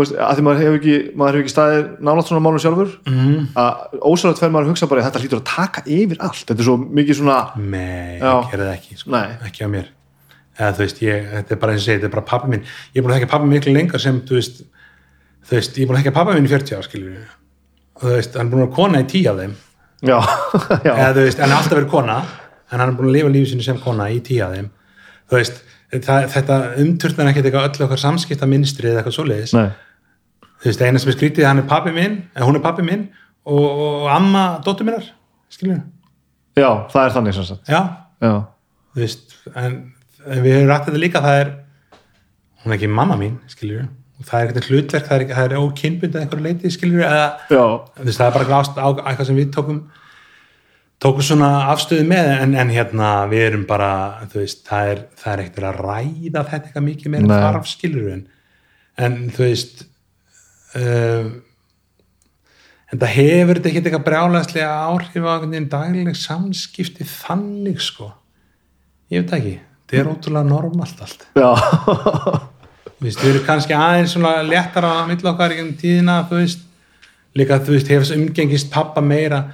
veist, að því maður hefur ekki, maður hefur ekki staðið nálátt svona málum sjálfur. Mm, að ósæðat fer maður að hugsa bara þetta hlýtur að taka yfir allt. Þetta er svo mikið svona nei, Já. ég gerði það ekki sko. Ekki á mér. Eða, þú veist, ég, þetta er bara eins og segið, þetta er bara pappi minn. Ég er búin að þekka pappi miklu lengar sem þú veist, þú veist, ég er búin að þekka pappa minn í 40 ár skilur við og þú veist, hann er búin að kona í 10 af þeim. Já, já, eða þú veist, hann er alltaf verið kona en hann er búin að lifa lífið sinni sem kona í tíu af þeim. Þú veist, það, þetta umturnar ekkert eitthvað öll okkar samskipta minnstri eða eitthvað svoleiðis, nei. Þú veist, eina sem er skrítið hann er pappi minn, eða hún er pappi minn og, og amma dóttur minnar við, já, það er þannig sem sagt. Já, já, þú veist en, en við höfum rætt þetta líka það er, hún er ekki mamma mín við, það er ekkert hlutverk það er, ekki- er ókynbundið einhverju leiti skilur við, eða já, þú veist, það er bara glást á eitthvað sem við tókum tókum svona afstöðu með en, en hérna við erum bara veist, það er, það er ekkert að ræða þetta eitthvað mikið meira þarf skilur en, en þú veist uh, en það hefur þetta ekki eitthvað brjálæðslega áhrif á einhvern veginn dagleg samskipti þannig sko. Ég veit ekki, þetta er ótrúlega normalt allt. Við erum kannski aðeins svona léttar á mill okkar í tíðina, þú veist. Líka, þú veist, hefur umgengist pappa meira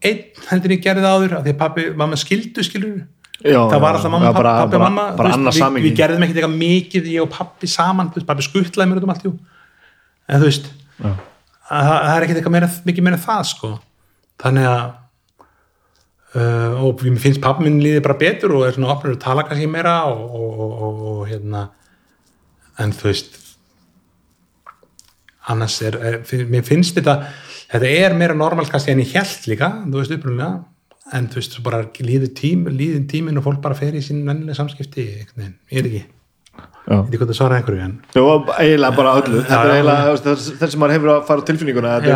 einn heldur ég gerði það áður af því að pappi, mamma skildu skilur já, það var alltaf mamma, já, pappi, bara, pappi bara, mamma þú bara veist, við, við gerðum ekkert eitthvað mikið ég og pappi saman, veist, pappi skuttlaði mér út um allt jú. en þú veist það það er ekkert eitthvað meira, mikið meira það sko. Þannig að uh, og mér finnst pappi minn líði bara betur og er svona opnur að tala kannski meira og, og, og, og, hérna. En þú veist annars er, er mér finnst þetta þetta er meira normalt kannski en ég held líka þú veist upprunlega en þú veist, svo bara líður tím, líður tímin og fólk bara fer í sín vennilega samskipti veginn, ég er ekki, ég já. veit ekki hvað það svara einhverju en Jó, eiginlega bara öllu. Þetta er eiginlega þú veist, þess- sem maður hefur að fara á tilfinninguna þetta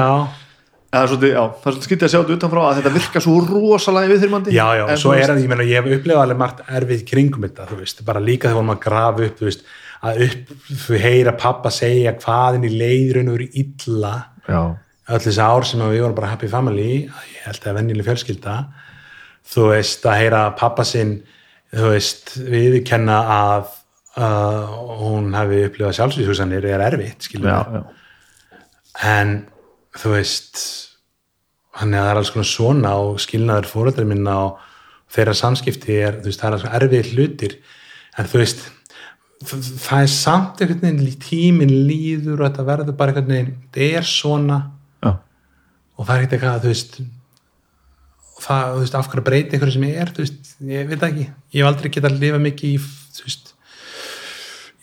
er, svolítið, já, það er svolítið skyttið að sjá þetta utanfrá að þetta virkar svo rosalega viðþyrmandi já, já, En svo þú er það, ég meina, ég hef upplifað alveg margt erfið kringum þetta, þú veist, bara líka þegar vorum að grafa upp, þú veist, að upp, þú heyra pappa segja hvaðin í leiðrun eru illa. Já, öll þessi ár sem við vorum bara happy family ég held að venjuleg fjölskylda þú veist að heyra pappa sinn þú veist viðkenna að uh, hún hafi upplifað sjálfsvíðshúsanir er erfitt skilur já, já. en þú veist hann er alls konar svona og skilnaður fóreldrar minna og þeirra samskipti er, þú veist, það er alls konar erfið hlutir en þú veist það, það er samt einhvern veginn tíminn líður og þetta verður bara einhvern veginn þetta er svona. Og það er ekkert eitthvað, þú veist það, þú veist, af hverju breyti einhverju sem ég er, þú veist, ég veit ekki. Ég hef aldrei getað að lifa mikið í þú veist,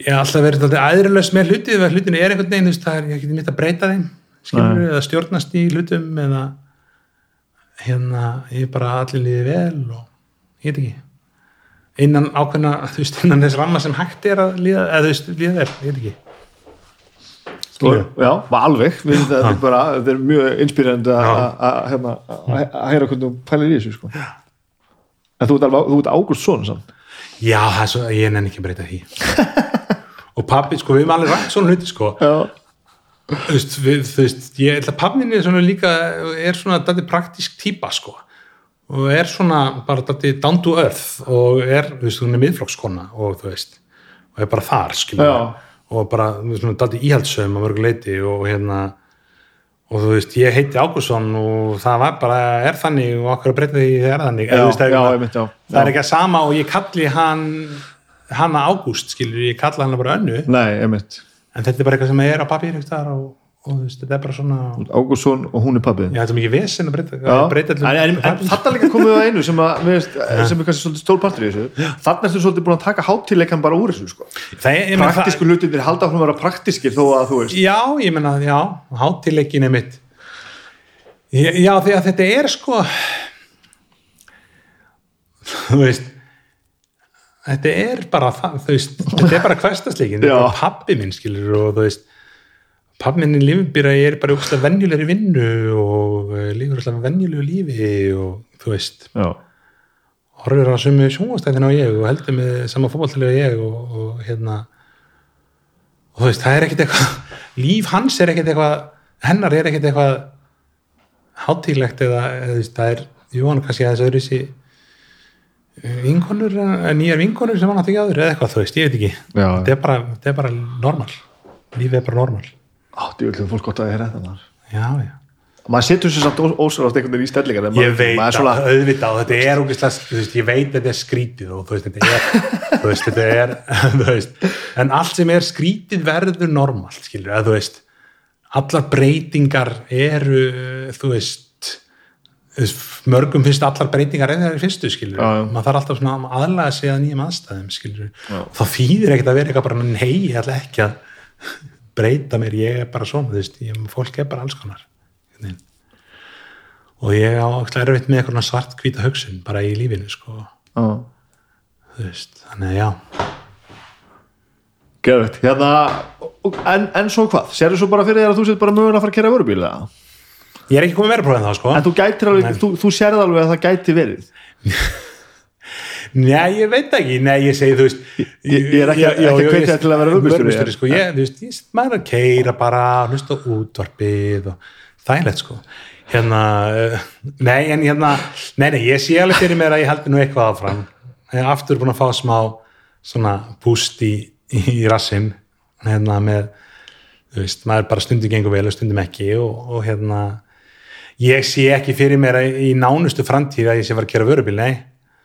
ég hef alltaf verið alltaf aðrilaus með hluti, ef hlutin er einhvern veginn, þú veist, það er, ég geti mitt að breyta þeim skilur, eða stjórnast í hlutum eða hérna, ég bara allir líði vel og ég veit ekki. Innan ákveðna, þú veist, innan þess ramma sem hægt er að líða, eða þú veist, líða vel, ég veit ekki Og, já, var alveg. Við, þetta, er bara, þetta er mjög inspírandi að- að- hérna, hvernig þú pælir í þessu sko. en þú ert, alveg, þú ert Ágúst Són samt. Já, það svo, ég nenni ekki að breyta því. Og pappi, sko, við erum alveg rætt svona hluti, sko. Þú veist, ég held að minni er svona líka, er svona dæti praktísk típa, sko. Og er svona bara dæti down to earth og er, þú veist, hún er miðflokkskona og þú veist, og er bara þar, skilur Já. Og bara, svona dæti íhaldsöfum að mörgu leiti og hérna og þú veist, ég heiti Ágússon og það var bara, er þannig og okkur að breyta því þegar er þannig. Já, þú veist, það er já, einmitt, já. það er ekki að sama og ég kalli hann hanna Ágúst, skilur, ég kalla hann bara önnu. Nei, en þetta er bara eitthvað sem er á papír og, og þú veist, þetta er bara svona Ágúst Són og hún er pappið já, þetta er mikið vesen að breyta, Já, breyta en, en, en þetta líka komið að einu sem, að, veist, sem er kannski svolítið stór partur í þessu. Þannig ertu svolítið búin að taka hátíleikan bara úr þessu sko. það, praktísku hlutir halda áfram að vera praktískir þó að þú veist. Það, já, ég menna, já hátileikin er mitt. Já, því að þetta er sko þú veist þetta er bara það, þú veist, þetta er bara hverstasleikin, þetta er bara pappi minn skilur og þú veist pappminni lífbýra ég er bara úkslega venjulegri vinnu og uh, lífur úkslega venjulegu lífi og þú veist. Já, horfir á sömu sjónvastæðin á ég og heldur með sama fótballtilega ég og, og hérna og þú veist, það er ekkert eitthvað líf hans er ekkert eitthvað hennar er ekkert eitthvað hátílegt eða, eða veist, það er jú, hann kannski aðeins öðru þessi vinkonur, eh, nýjar vinkonur sem hann átti ekki áður eða eitthvað, þú veist, ég veit ekki. Þetta er bara, er bara normal. Lífið er bara normal Átti vil fólk gott að þið hérna þar já, já. Maður setur sér samt ósverðast einhvern veginn í stellingar en ég veit er að svona, auðvitað þetta er ógeðslega, þú veist, ég veit að þetta er skrítið og þú veist, þetta er, þú veist, þetta er þú veist, en allt sem er skrítið verður normalt, skilur að þú veist, allar breytingar eru, þú veist mörgum finnst allar breytingar eða það er fyrstu, skilur Já, já. maður þarf alltaf svona að aðlaga sig að nýjum aðstæðum, skilur þá þýðir ekkert að vera eitthvað bara, nei, ég ætla ekki að breyta mér, ég er bara svona, þú veist, ég, fólk er bara alls konar og ég á ekki erfitt með eitthvað svart hvíta hugsun bara í lífinu sko. Þú veist, þannig að já. Geðvægt hérna, en, en svo hvað? Sérðu svo bara fyrir þér að þú sétt bara mögulega að fara að kera vörubíl eða? ég er ekki komið meira prófið en það sko. En þú gætir alveg, Nei. þú, þú sérð alveg að það gæti verið Nei, ég veit ekki, nei, ég segi þú veist Ég- ég er ekki- ekki að þig til að vera vörubílstjóri, Vörubílstjóri, sko, ég, þú veist, ég maður að keira bara, hlusta útvarpið og þægilegt sko. Hérna, uh, nei, en hérna nei, nei, ég sé alveg fyrir mér að ég heldur nú eitthvað áfram. Ég er aftur búin að fá smá svona búst í, í rassin hérna með þú veist, maður bara stundum gengur vel og stundum ekki og, og hérna ég sé ekki fyrir mér að í nánustu framtíð að ég sé að fara að kera vörubíl, nei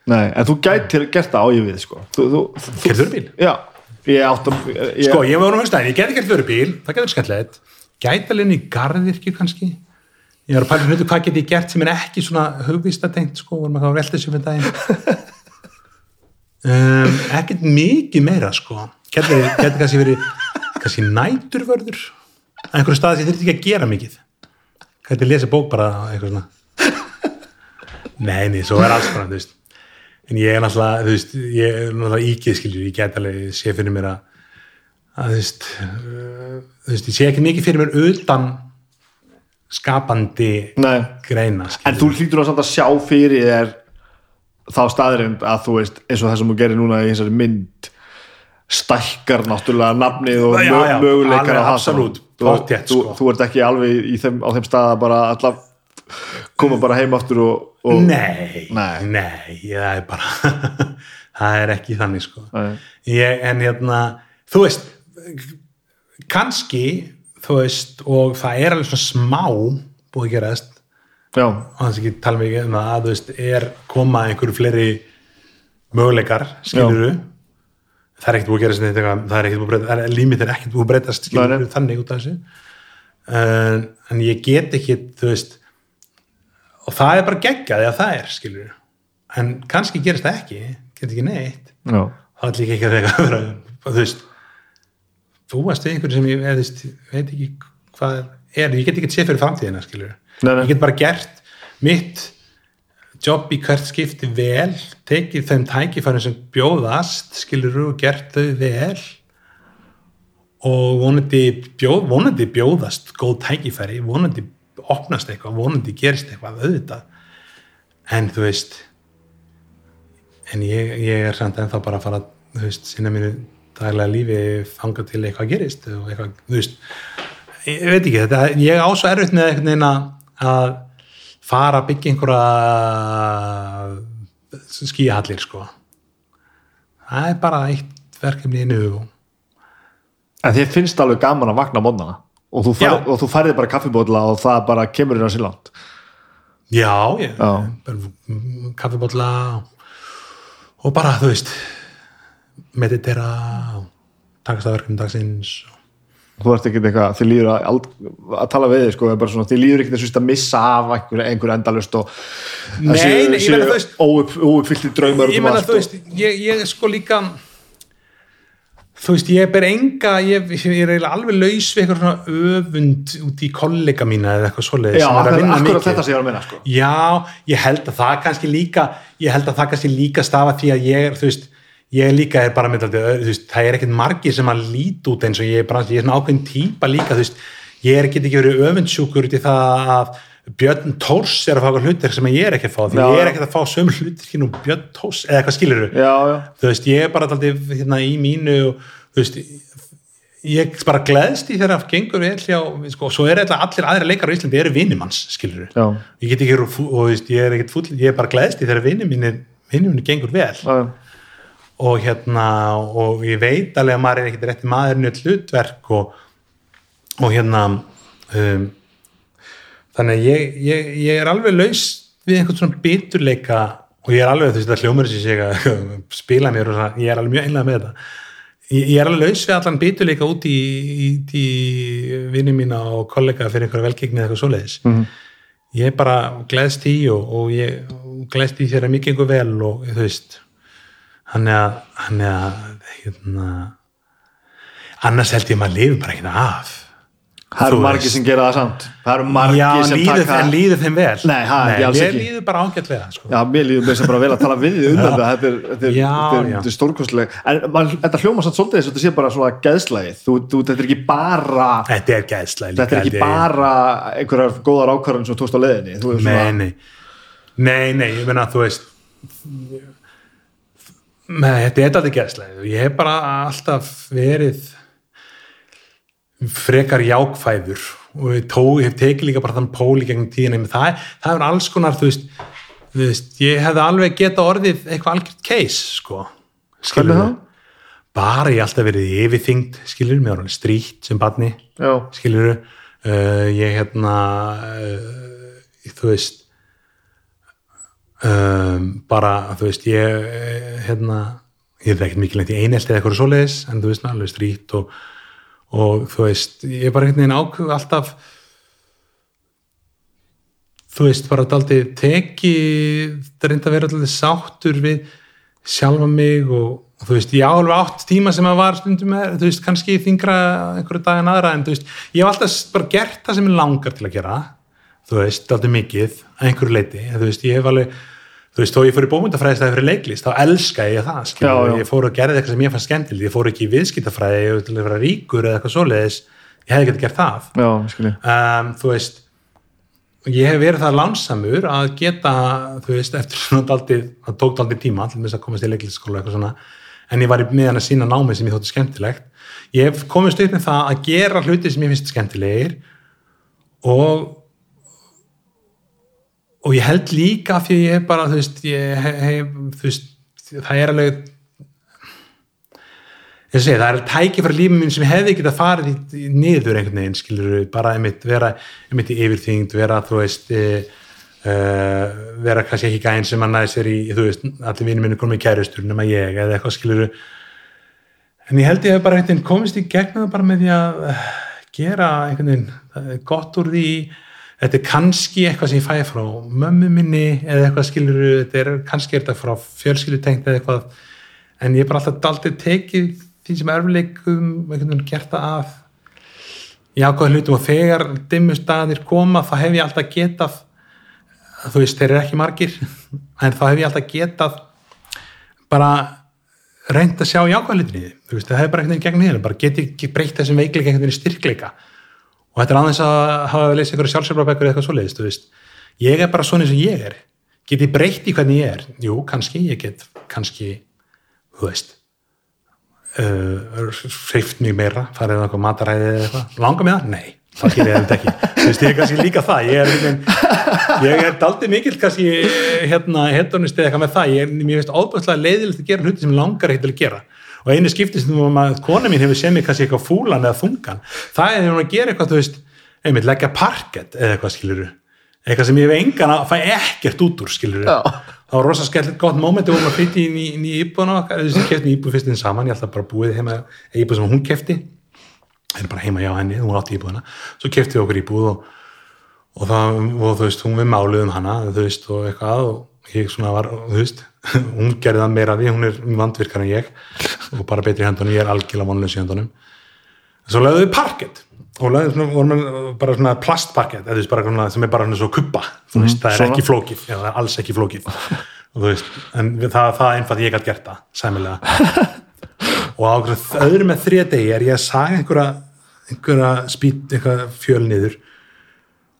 Nei, en þú gætir gert það á ég við sko. Kerð vörubíl? Já, ég átt að ég, Sko, ég var nú að stæði, ég geti gert vörubíl, það getur skemmtilegt, gætalinn í garðirkju kannski, ég var að pæla hlutu hvað get ég gert sem er ekki svona hugvistatengt, sko, vorum að velta þessu fyrir daginn. Um, ekkert mikið meira, sko, geti kannski verið, kannski næturvörður, að einhverju staði sem þurfti ekki að gera mikið, geti lesa bók bara eitthvað svona. Nei, nei, svo er alls konar, þú veist. En ég er náttúrulega, þú veist, ég er náttúrulega íkið, skiljur, ég get alveg sé fyrir mér að, að þú veist, uh, þú veist, ég sé ekki mikið fyrir mér utan skapandi Nei, greina, en skiljur. þú hlýtur að samt að sjá fyrir þér þá staðrind að þú veist eins og það sem þú gerir núna í þessari mynd stækkar náttúrulega nafnið og Já, já, möguleikar alveg á það absolutt, þú, pottþétt, þú, sko. þú ert ekki alveg þeim, á þeim stað að bara allaf koma bara heim aftur og, og Nei, Nei. nei, það er bara, það er ekki þannig, sko. Ég, en hérna, þú veist, kannski, þú veist, og það er alveg svona smá búið að gerast, já, og þannig ekki tala mikið um það að þú veist, er koma einhverju fleiri möguleikar, skilur það er ekkert búið að gera eitthvað, það er ekkert búið að breyta, það er límit er ekkert búið að breytast skilur nei. þannig út af þessu en, en ég get ekki, þú veist og það er bara geggjaði að það er, skilur en kannski gerist það ekki, get ekki neitt. Já, það er líka ekki að þegar vera, þú veist þú varst við einhverju sem ég eða, veist, veit ekki hvað er, ég get ekki séð fyrir framtíðina skilur, Nei, nei. ég get bara gert mitt jobb í hvert skipti vel, tekið þeim tækifærum sem bjóðast skilur og gert þau vel. Og vonandi, bjóð, vonandi bjóðast góð tækifæri, vonandi opnast eitthvað, vonandi gerist eitthvað auðvitað. En þú veist en ég, ég er samt ennþá bara að fara þú veist, sinna mínu daglega lífi fanga til eitthvað gerist eitthvað, þú veist ég, ég veit ekki, þetta, ég á svo erfitt með einhvern veginn að- fara að byggja einhverja skíhallir sko. Það er bara eitt verkefni innu og en þér finnst alveg gaman að vakna mótnana og þú, fær, og þú færið bara kaffibótla og það bara kemur inn á sér langt Já, ég, Já. bara kaffibólla og bara, þú veist meditera takast að verkefni dagsins þú ert ekkert eitthvað, þið líður að, að tala við þig sko, svona, þið líður ekkert þess að missa af einhver, einhver endalust og Nei, ég þú veist- óuppfyllti draumar ég um meina, allt þú veist, ég, ég er sko líka þú veist, ég ber enga ég, ég er alveg laus við eitthvað svona öfund út í kollega mína eða eitthvað svoleiðis já, sem er að vinna mikið. að meina sko. Já, ég held að það kannski líka ég held að það kannski líka stafa því að ég er, þú veist, ég líka er bara með þetta, það er ekkert margir sem að líti út eins og ég er bara, ég er svona ákveðin típa líka, þú veist, ég er ekki ekki verið öfundsjúkur út í það að Björn Tórs er að fá eitthvað hlutir sem ég er ekki að fá því Já, ég er ekki að fá sömu hlutir hérna og Björn Tórs eða eitthvað skilur já, já, þú veist, ég er bara alltaf hérna í mínu og þú veist ég bara gleðst í þegar það gengur vel hjá, sko, svo er alltaf allir aðra leikar á Íslandi eru vinnumanns, skilur já, ég get ekki, og þú veist, ég er ekkert fúll ég er bara gleðst í þegar vinnu mínir vinnu mínir gengur vel. Já, og hérna, og ég veit alveg að maður er ekkert rétti maðurinn öll hlutverk og, og hérna um, þannig að ég, ég, ég er alveg laus við einhvern svona biturleika og ég er alveg, þú veist, það hljómar sem ég að spila mér og svona, ég er alveg mjög einlega með þetta. Ég, ég er alveg laus við allan biturleika út í, í, í vinni mína og kollega fyrir einhverja velgengni eða eitthvað svoleiðis. Mhm. ég bara gleðst í og, og ég gleðst í þegar mikið einhver vel og þú veist hann er að, hann er að hérna, annars held ég að maður lifi bara ekki af það eru veist. sem gera það samt það eru margir já, sem líður, taka en líður þeim vel Nei, ha, alls mér ekki. líður bara ágætlega sko. Já, mér líður mér sem bara vel að tala við um þetta þetta er, er, Já, er, já. þetta er stórkostleg en man, þetta hljóma samt svolítið þess að þetta sé bara svona þú, þetta er ekki bara þetta er gæðslega líka þetta er ekki ég. bara einhverjar góðar ákvarðan sem tókst á er nei, nei, nei, nei, ég meina þú veist með, þetta er alltaf gæðslega ég hef bara alltaf verið frekar jákfæður og ég, tó, ég hef tekið líka bara þann pól í gegnum tíðina. Menn það, það er alls konar þú veist, þú veist, ég hefði alveg geta orðið eitthvað algjört case sko. Skilurðu? það? bara ég alltaf verið yfirþyngd skilur, mér var alveg strýtt sem barni Já, skilur uh, ég hérna uh, þú veist um, bara þú veist ég eh, hérna ég ekkert mikið lengt í einelti eða eitthvað svoleiðis en þú veist alveg strýtt og, og þú veist ég er bara einhvern veginn ákveð alltaf þú veist bara daldið teki það reynda að vera alltaf sáttur við sjálfa mig og, og þú veist, ég á alveg átt tíma sem að var stundum með, þú veist, kannski þingra einhverju dag en aðra, en þú veist, ég hef alltaf bara gert það sem ég langar til að gera þú veist, alltaf mikið einhverju leiti, en þú veist, ég hef alveg þú veist, þó ég fór í bómyndafræðistæði fyrir leiklist þá elska ég það, Já, já. ég fór og gerði eitthvað sem ég fannst skemmtileg, ég fór ekki í viðskiptafræði til að vera ríkur eða eitthvað svoleiðis. Ég hefði getið gert það. Já, um, þú veist ég hef verið það lánsamur að geta þú veist, eftir svona daldið það tók daldið tíma til að komast í leiklistaskóla eitthvað svona, en ég var í miðan að sína námið sem ég þótti skemmtilegt. Ég hef komist upp með það að gera hluti sem ég finnst skemmtilegir og og ég held líka því að ég hef bara, þú veist, hef, þú veist, það er alveg ég segi, það er tækifæri lífum minn sem hefði getað farið í, í niður einhvern veginn, skilur bara einmitt, vera einmitt í yfirþyngd, vera þú veist e, uh, vera kannski ekki gæn sem að næði sér í, þú veist, allir vinur minni komið í kærustur nema ég, eða eitthvað skilur en ég held ég hef bara einhvern veginn komist í gegnum það bara með því að uh, gera einhvern veginn er gott úr því þetta er kannski eitthvað sem ég fæ frá mömmu minni eða eitthvað skilur þetta er kannski þetta frá fjölskyldutengt eða eitthvað. En ég er bara alltaf daldið tekið því sem erfleikum einhvern veginn gert það af jákvæða hlutum. Og þegar dimmustaðir koma þá hef ég alltaf getað þú veist, þeir eru ekki margir en þá hef ég alltaf getað bara reynd að sjá því þú veist, það hefur bara veginn gegn hér bara geti ekki breytt þessum veikleika í styrkleika og þetta er aðeins að hafa leysa einhverju sjálfsjálfarbækur eða eitthvað svoleiðist, þú veist. Ég er bara svona eins og ég er. Get ég breytt í hvernig ég er? Jú, kannski, ég get kannski, þú veist uh, hreift mig meira, farið eitthvað mataræði eða eitthvað, langar mig það? Nei það gerir ég þetta ekki, þú veist, ég er kannski líka það. Ég er, ég er daldið mikill kannski, hérna, hedonist eða eitthvað með það, ég er, mér finnst óbúðslega leiðilegt að gera hluti sem langar til að gera og einu skipti sem að kona mín hefur séð mig kannski eitthvað fúlan eða þungan það er hún að gera eitthvað, þú veist einmitt, leggja parkett eða eitthvað skiluru eitthvað sem ég hef engan að fæ ekkert út úr skiluru, það var rosa skellilegt gott mómenti og maður flytti inn í, inn í íbúðuna okkar, þessi kefti í íbúð fyrst inn saman ég ætla bara búið heima, íbúð sem hún kefti er bara heima hjá henni, hún átti íbúðina. Svo kefti við okkur íbúð og, og það, og þú veist, hún við máluðum hana þú veist, og eitthvað og ég svona var, þú veist, hún gerði það meira því, hún er vandvirkar en ég og bara betri í hendunum, ég er algjörlega vonlaus í hendunum svo lögðu við parkett og lögðu svona, við bara svona plastparkett, sem er bara svona svo þú veist, það er svona. ekki flókið. Já, það er alls ekki flókið. Veist, en við- það, það er einfalt ég gætt gert það, sæmilega. Og á öðru með þriða degi er ég að saga einhverja einhverja spýt, eitthvað fjöl niður.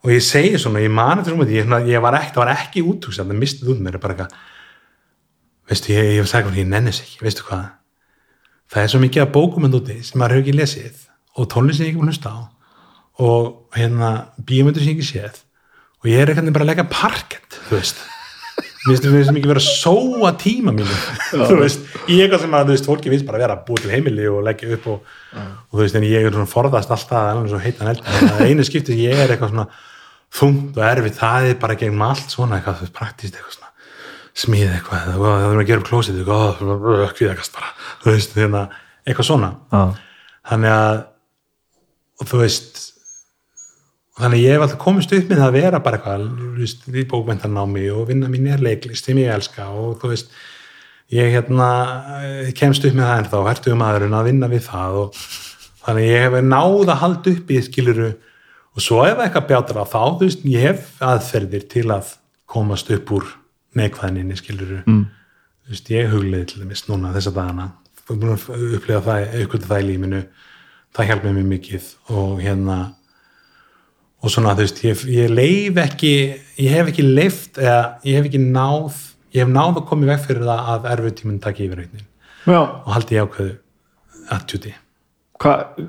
Og ég segi svona, ég mani svona, ég, ég var ekki, ekki útúksað, það mistið út mér bara eitthvað veistu, ég, ég var sagði hvernig ég nennis ekki, veistu hvað? Það er svo mikið að bókum en úti sem maður hefur ekki lesið og tónlist sem ég ekki að hlusta á og hérna bíómyndur sem ég ekki séð og ég er eitthvað bara að leggja parkett þú veist. Mér finnst það mikið vera að sóa tíma mínu þú veist, í eitthvað sem að þú veist, fólki finnst bara að vera að búa til heimili og leggja upp og, og þú veist, en ég er svona forðast alltaf einu skipti sem ég er eitthvað svona þungt og erfið, það er bara gegnum allt svona eitthvað, þú veist, praktist eitthvað svona smíð eitthvað, eða það er að gera upp klósið eitthvað, kvíðakast bara. Þú veist, hérna, eitthvað svona. Já. þannig að og þú veist þannig ég hef alltaf komist upp með að vera bara eitthvað í bókmyndarnámi og vinna mín er leiklist sem ég elska og þú veist ég hérna kemst upp með það en þá hertu maðurinn að vinna við það og þannig að ég hef náð að halda upp í skiluru og svo ef eitthvað bjátar á þá þú veist, ég hef aðferðir til að komast upp úr neikvæðninni skiluru mm. þú veist, ég hugleiði til dæmis núna búin að upplifa það, uppkvölda það í lífinu það hjálpaði mér mikið og hérna og svona þú veist, ég, ég leif ekki ég hef ekki leift eða ég hef ekki náð, ég hef náð að koma í veg fyrir það að erfið tíminn taki yfir raunin og haldi ég ákveðu attitude hvað,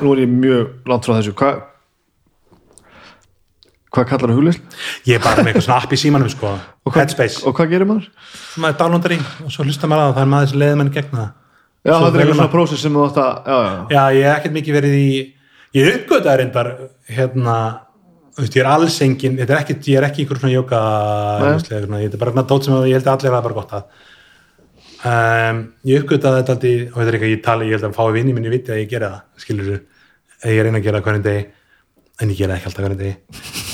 nú er ég mjög langt frá þessu, hvað hvað kallar það hugleysl? ég er bara með eitthvað svona app í símanum sko, Og hvað- Headspace, Og hvað gerir maður? maður downloadar í og svo hlusta maður að það, það er maður sem leiði mann gegn það. Já, það er eitthvað svona prósess sem þú átt að, já, já, já. Ég hef ekkert mikið verið í ég uppgötaði reyndar hérna, þú veist, ég er alls engin er ekkert, ég er ekki ykkur svona jóka ég er bara svona dót sem ég held að allir hafa bara gott að um, ég uppgötaði þetta aldrei og þetta er eitthvað ég tala, ég held að fái vinni minni viti að ég gera það, skilur þú ég reyna að gera það hvernig degi en ég gera það ekki alltaf hvernig degi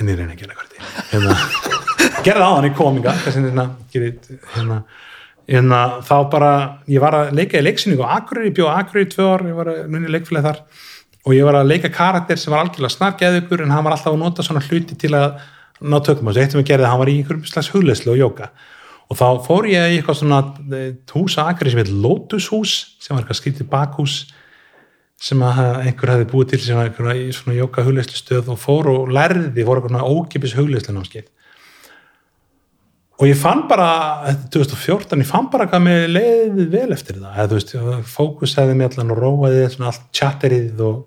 en ég reyna að gera degi hérna, gera það á hann í kominga hérna, hérna að þá bara, ég var að leika í leiksýningu á Akureyri, bjóð Akureyri í tvö ár ég var að nunni leikfélagi þar. Og ég var að leika karakter sem var algjörlega snargeðugur en hann var alltaf að nota svona hluti til að ná tökum á þessu, eitt sem ég gerði hann var í einhverjum slags hugleyslu og jóka og þá fór ég í eitthvað svona eh, hús á Akureyri sem heit Lotus hús sem var eitthvað skrítið bakhús sem að einhver hefði búið til sem var einhverja svona jóka hugleyslu stöð og fór og lærði, fór svona ókipis hugleyslu námskeið og ég fann bara, þetta er 2014 ég fann bara hvað mér leiði vel eftir það. Eða þú veist, fókusaði mig allan og róaði svona allt chatterið og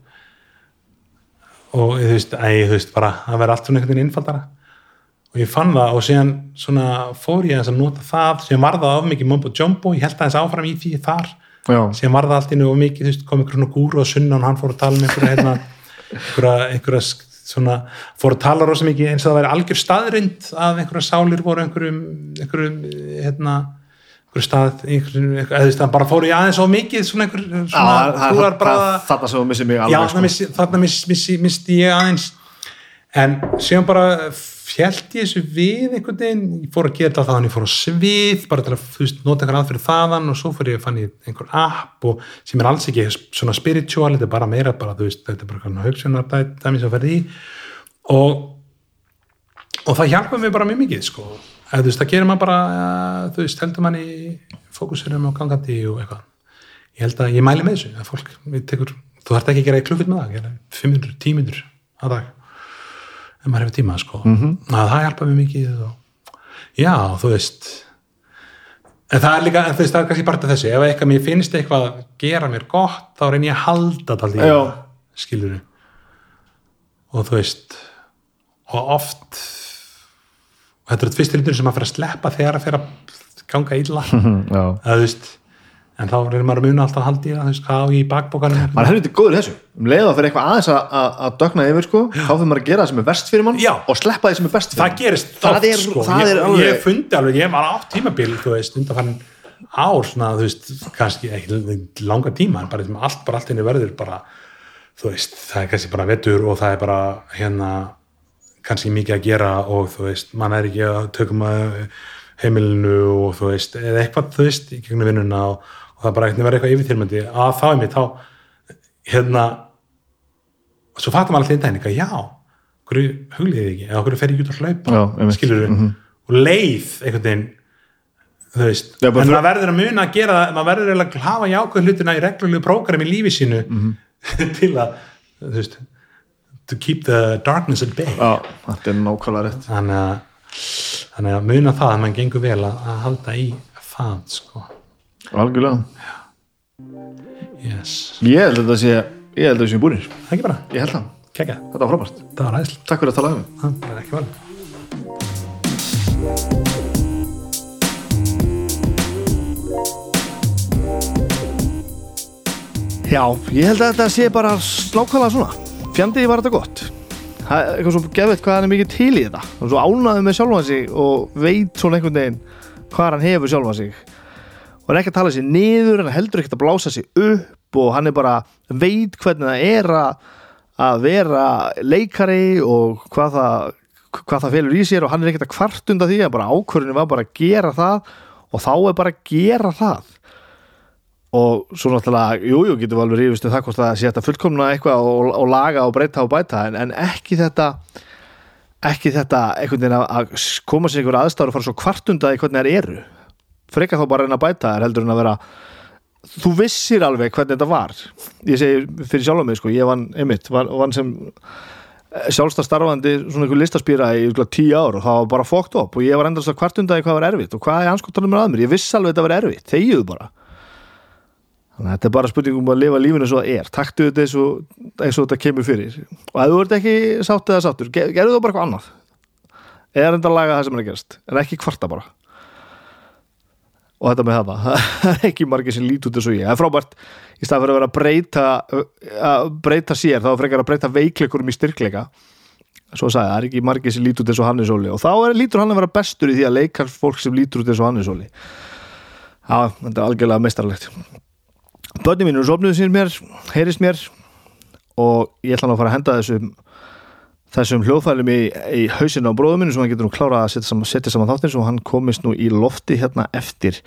og þú veist, æ, þú veist bara að vera allt svona einhvern veginn innfaldara og ég fann það og síðan svona fór ég að nota það, síðan var það of mikið mumbo jumbo, ég held aðeins áfram í því þar já. síðan var það allt innu of mikið, þú veist, kom einhver svona gúru og sunna og hann fór að tala um einhverja hérna, einhverja, einhverja svona, fór að tala rosa mikið eins og það væri algjör staðrind að einhverja sálir voru einhverjum, einhverjum hérna, einhverju stað einhverjum, eða bara fór ég aðeins of mikið svona einhver, Já, svona, það- Þarna sem þú missir mig já, alveg þarna missi, þarna missi, missi, missi ég aðeins en síðan bara fjælt ég þessu við einhvern veginn, ég fór að þetta þannig, ég fór á svið bara til að veist, nota einhver aðferð þaðan og svo fór ég að fann ég einhver app og sem er alls ekki svona spiritual þetta er bara meira bara, veist, þetta er bara hugsunar dæmi sem ferði í. Og og það hjálpa mér bara mjög mikið sko, eða þú veist, það gerir maður bara þú veist, heldur manni fókusurum og gangandi og eitthvað. Ég held að ég mæli með þessu að fólk, við tekur, þú þarft ekki að gera í klukkuð með það, gera 500, 10 minnur á dag ef maður hefur tíma sko Mhm. -hmm. að það hjálpa mér mikið og já, þú veist en það er líka, en þú veist, það er kannski bara til þessu ef eitthvað mér finnst eitthvað að gera mér gott þá reyni ég að halda það Já. skilur og þú veist og oft og þetta er fyrst hlutur sem maður fyrir að sleppa þegar að fyrir að ganga illa að þú veist en þá reynir maður að muna alltaf að haldi í það, þú veist, á í bakbókanum maður er helviti góður þessu um leið að fyrir eitthvað aðeins að, að, að dögna yfir sko, þá fyrir maður að gera það sem er best fyrir mann Já. og sleppa því sem er best fyrir það gerist Það er- sko. það ég, er alveg- ég fundi alveg, ég var átt tímabil þú veist, undanfann ár svona, þú veist, kannski ekki langa tíma, en bara allt, bara allt henni verður bara, þú veist, það er kannski bara vetur og það er bara hérna kannski mikið að gera og þú veist, mann er ekki að heimilinu og þú veist, eða eitthvað, þú veist, í gegnum vinnuna og, og það bara eitthvað verður eitthvað yfirtilmandi að þá er mér, þá hérna svo fattar maður alltaf einn daginn eitthvað, já, hverju hugliðið ekki, eða hverju fer ég út að hlaupa? Já, skilur og leið einhvern veginn þú veist, Já, en maður verður að muna að gera það, maður verður að hafa jákvæð hlutina í reglulegu prógram í lífi sínu til að þú veist to keep the darkness at bay. Já, þetta er nákvæmlega rétt. Þannig að, þannig að muna það að mann gengur vel að, að halda í það sko Algjörlega. Yes. Ég held að þetta sé, ég held að þetta sé búinir það ekki bara, Ég held það, kekja, þetta var frábært. Það var æðislega Takk fyrir að tala um það er ekki vel Já, ég held að þetta sé bara slákvæðlega svona. Fjandi var þetta gott. Það er eitthvað svo gefið hvað hann er mikið til í þetta. Er svo ánaði með sjálfan sig og veit svona einhvern veginn hvað hann hefur sjálfan sig og hann er ekki að tala sér niður hann heldur ekkert að blása sig upp og hann er bara veit hvernig það er að, vera leikari og hvað það, hvað það felur í sér og hann er ekkert að kvart undan því að bara ákvörðinu var bara að gera það og þá er bara að gera það. Og svo náttúrulega, jú, jú, getum við alveg rífist um það hvort það sé þetta fullkomna eitthvað og, og laga og breyta og bæta en, en ekki þetta ekki þetta einhvern veginn að- koma sér einhver aðstæður og fara svo kvartunda í hvernig þær eru frekar þá bara að reyna að bæta þær heldur en að vera þú vissir alveg hvernig þetta var ég segi fyrir sjálf mig sko, ég vann einmitt, vann, vann sem sjálfstað starfandi svona einhver listaspýra í tíu ár og það var bara fókt upp og ég var endast að kvartunda í hvað var erfitt og hvað er anskotanum með að mér, ég vissi alveg þetta var erfitt þegiðu bara Þannig að þetta er bara spurning um að lifa lífinu svo það er. Taktu þetta eins og, eins og þetta kemur fyrir. Og ef þú ert ekki sátt eða sáttur, ge- gerðu þú bara eitthvað annað. Eða reynda að laga það sem er að gerast. En ekki kvarta bara. Og þetta með það. Það er ekki margir sem lít út eins og ég. Það er frábært í stað fyrir að vera að breyta, að breyta sér, þá er frekar að breyta veikleikurum í styrkleika. Svo sagði, það er ekki margir sem lít út eins og Hannes Óli. Og þá er, lítur hann að vera bestur í því að leika fólk sem lítur út eins og Hannes Óli. Já, þetta er algjörlega meistarlegt. Bönni mínu sopnuðu sín mér, heyrist mér og ég ætla nú að fara að henda þessum þessum hljóðfælum í, í hausinu á bróðum mínu sem hann getur nú klárað að setja saman, setja saman þáttin svo hann komist nú í lofti hérna eftir.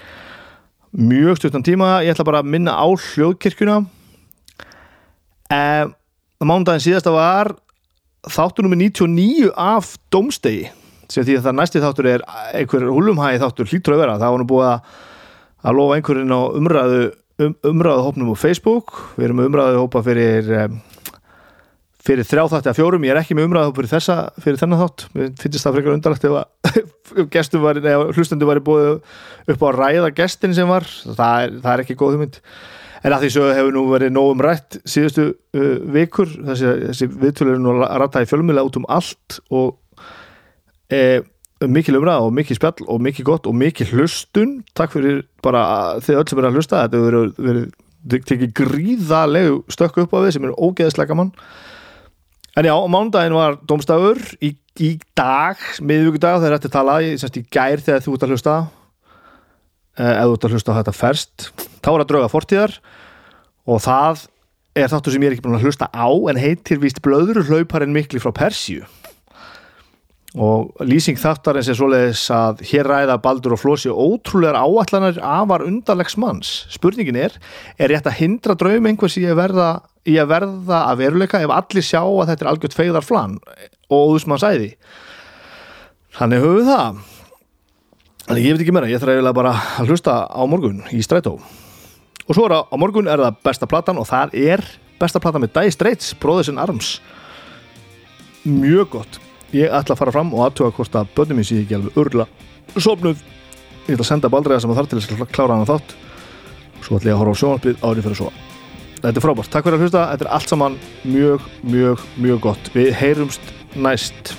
Mjög stuttan tíma ég ætla bara að minna á hljóðkirkjuna. Eh, mánudaginn síðasta var þáttur nummer 99 af Dómstegi sem því að það næsti þáttur er einhver húlumhæði þáttur hlýtur að vera. Það var nú búið að, lofa einhverjum á umræðu um, umræðu hópnum á Facebook. Við erum með umræðu hópa fyrir um, fyrir þrjá þátti að fjórum ég er ekki með umræðu hópa fyrir þessa fyrir þennan þátt, við finnst það frekar undarlegt ef að hlustendu var búið upp á að ræða gestin sem var, það er, það er ekki góð hugmynd. En að því svo hefur nú verið nógum rætt síðustu uh, vikur. Þessi, þessi viðtölu er nú að rætta í fjölmjöla út um allt og e, mikil umræða og mikil spjall og mikil gott og mikil hlustun. Takk fyrir bara þið öll sem er að hlusta. Þetta hefur verið, verið tekið gríðalegu stökku upp á við sem er ógeðslega gaman en já, á mánudaginn var domstafur í, í dag, miðvíkudag þegar þetta tala, ég semst í gær þegar þú ert að hlusta. Eh, ef þú ert að hlusta þetta ferst þá er að drauga fortíðar og það er þáttur sem ég er ekki búin að hlusta á en heitir víst blöður hlauparinn mikli frá Persíu og lýsing þáttarins er svoleiðis að hér ræða Baldur og Flósi ótrúlegar áallanir afar undarlegs manns. Spurningin er, er rétt að hindra draum einhvers í að verða, í að, verða að veruleika ef allir sjá að þetta er algjört feigðar flan og óðusmann sæði þannig höfum við það. Þannig ég veit ekki meira, ég þarf eiginlega bara að hlusta á morgun í strætó. Og svo er að á morgun er það besta platan og það er besta platan með Dire Straits, Brothers in Arms. Mjög gott ég ætla að fara fram og aðtuga hvort að börnum mín sé ekki alveg örla sopnuð ég ætla að senda baldriða sem að þar til þess að klára hana þátt. Svo ætla ég að horfa á sjónvarpið árið fyrir svo þetta er frábært, takk fyrir að hlusta. Þetta er allt saman mjög, mjög, mjög gott. Við heyrumst næst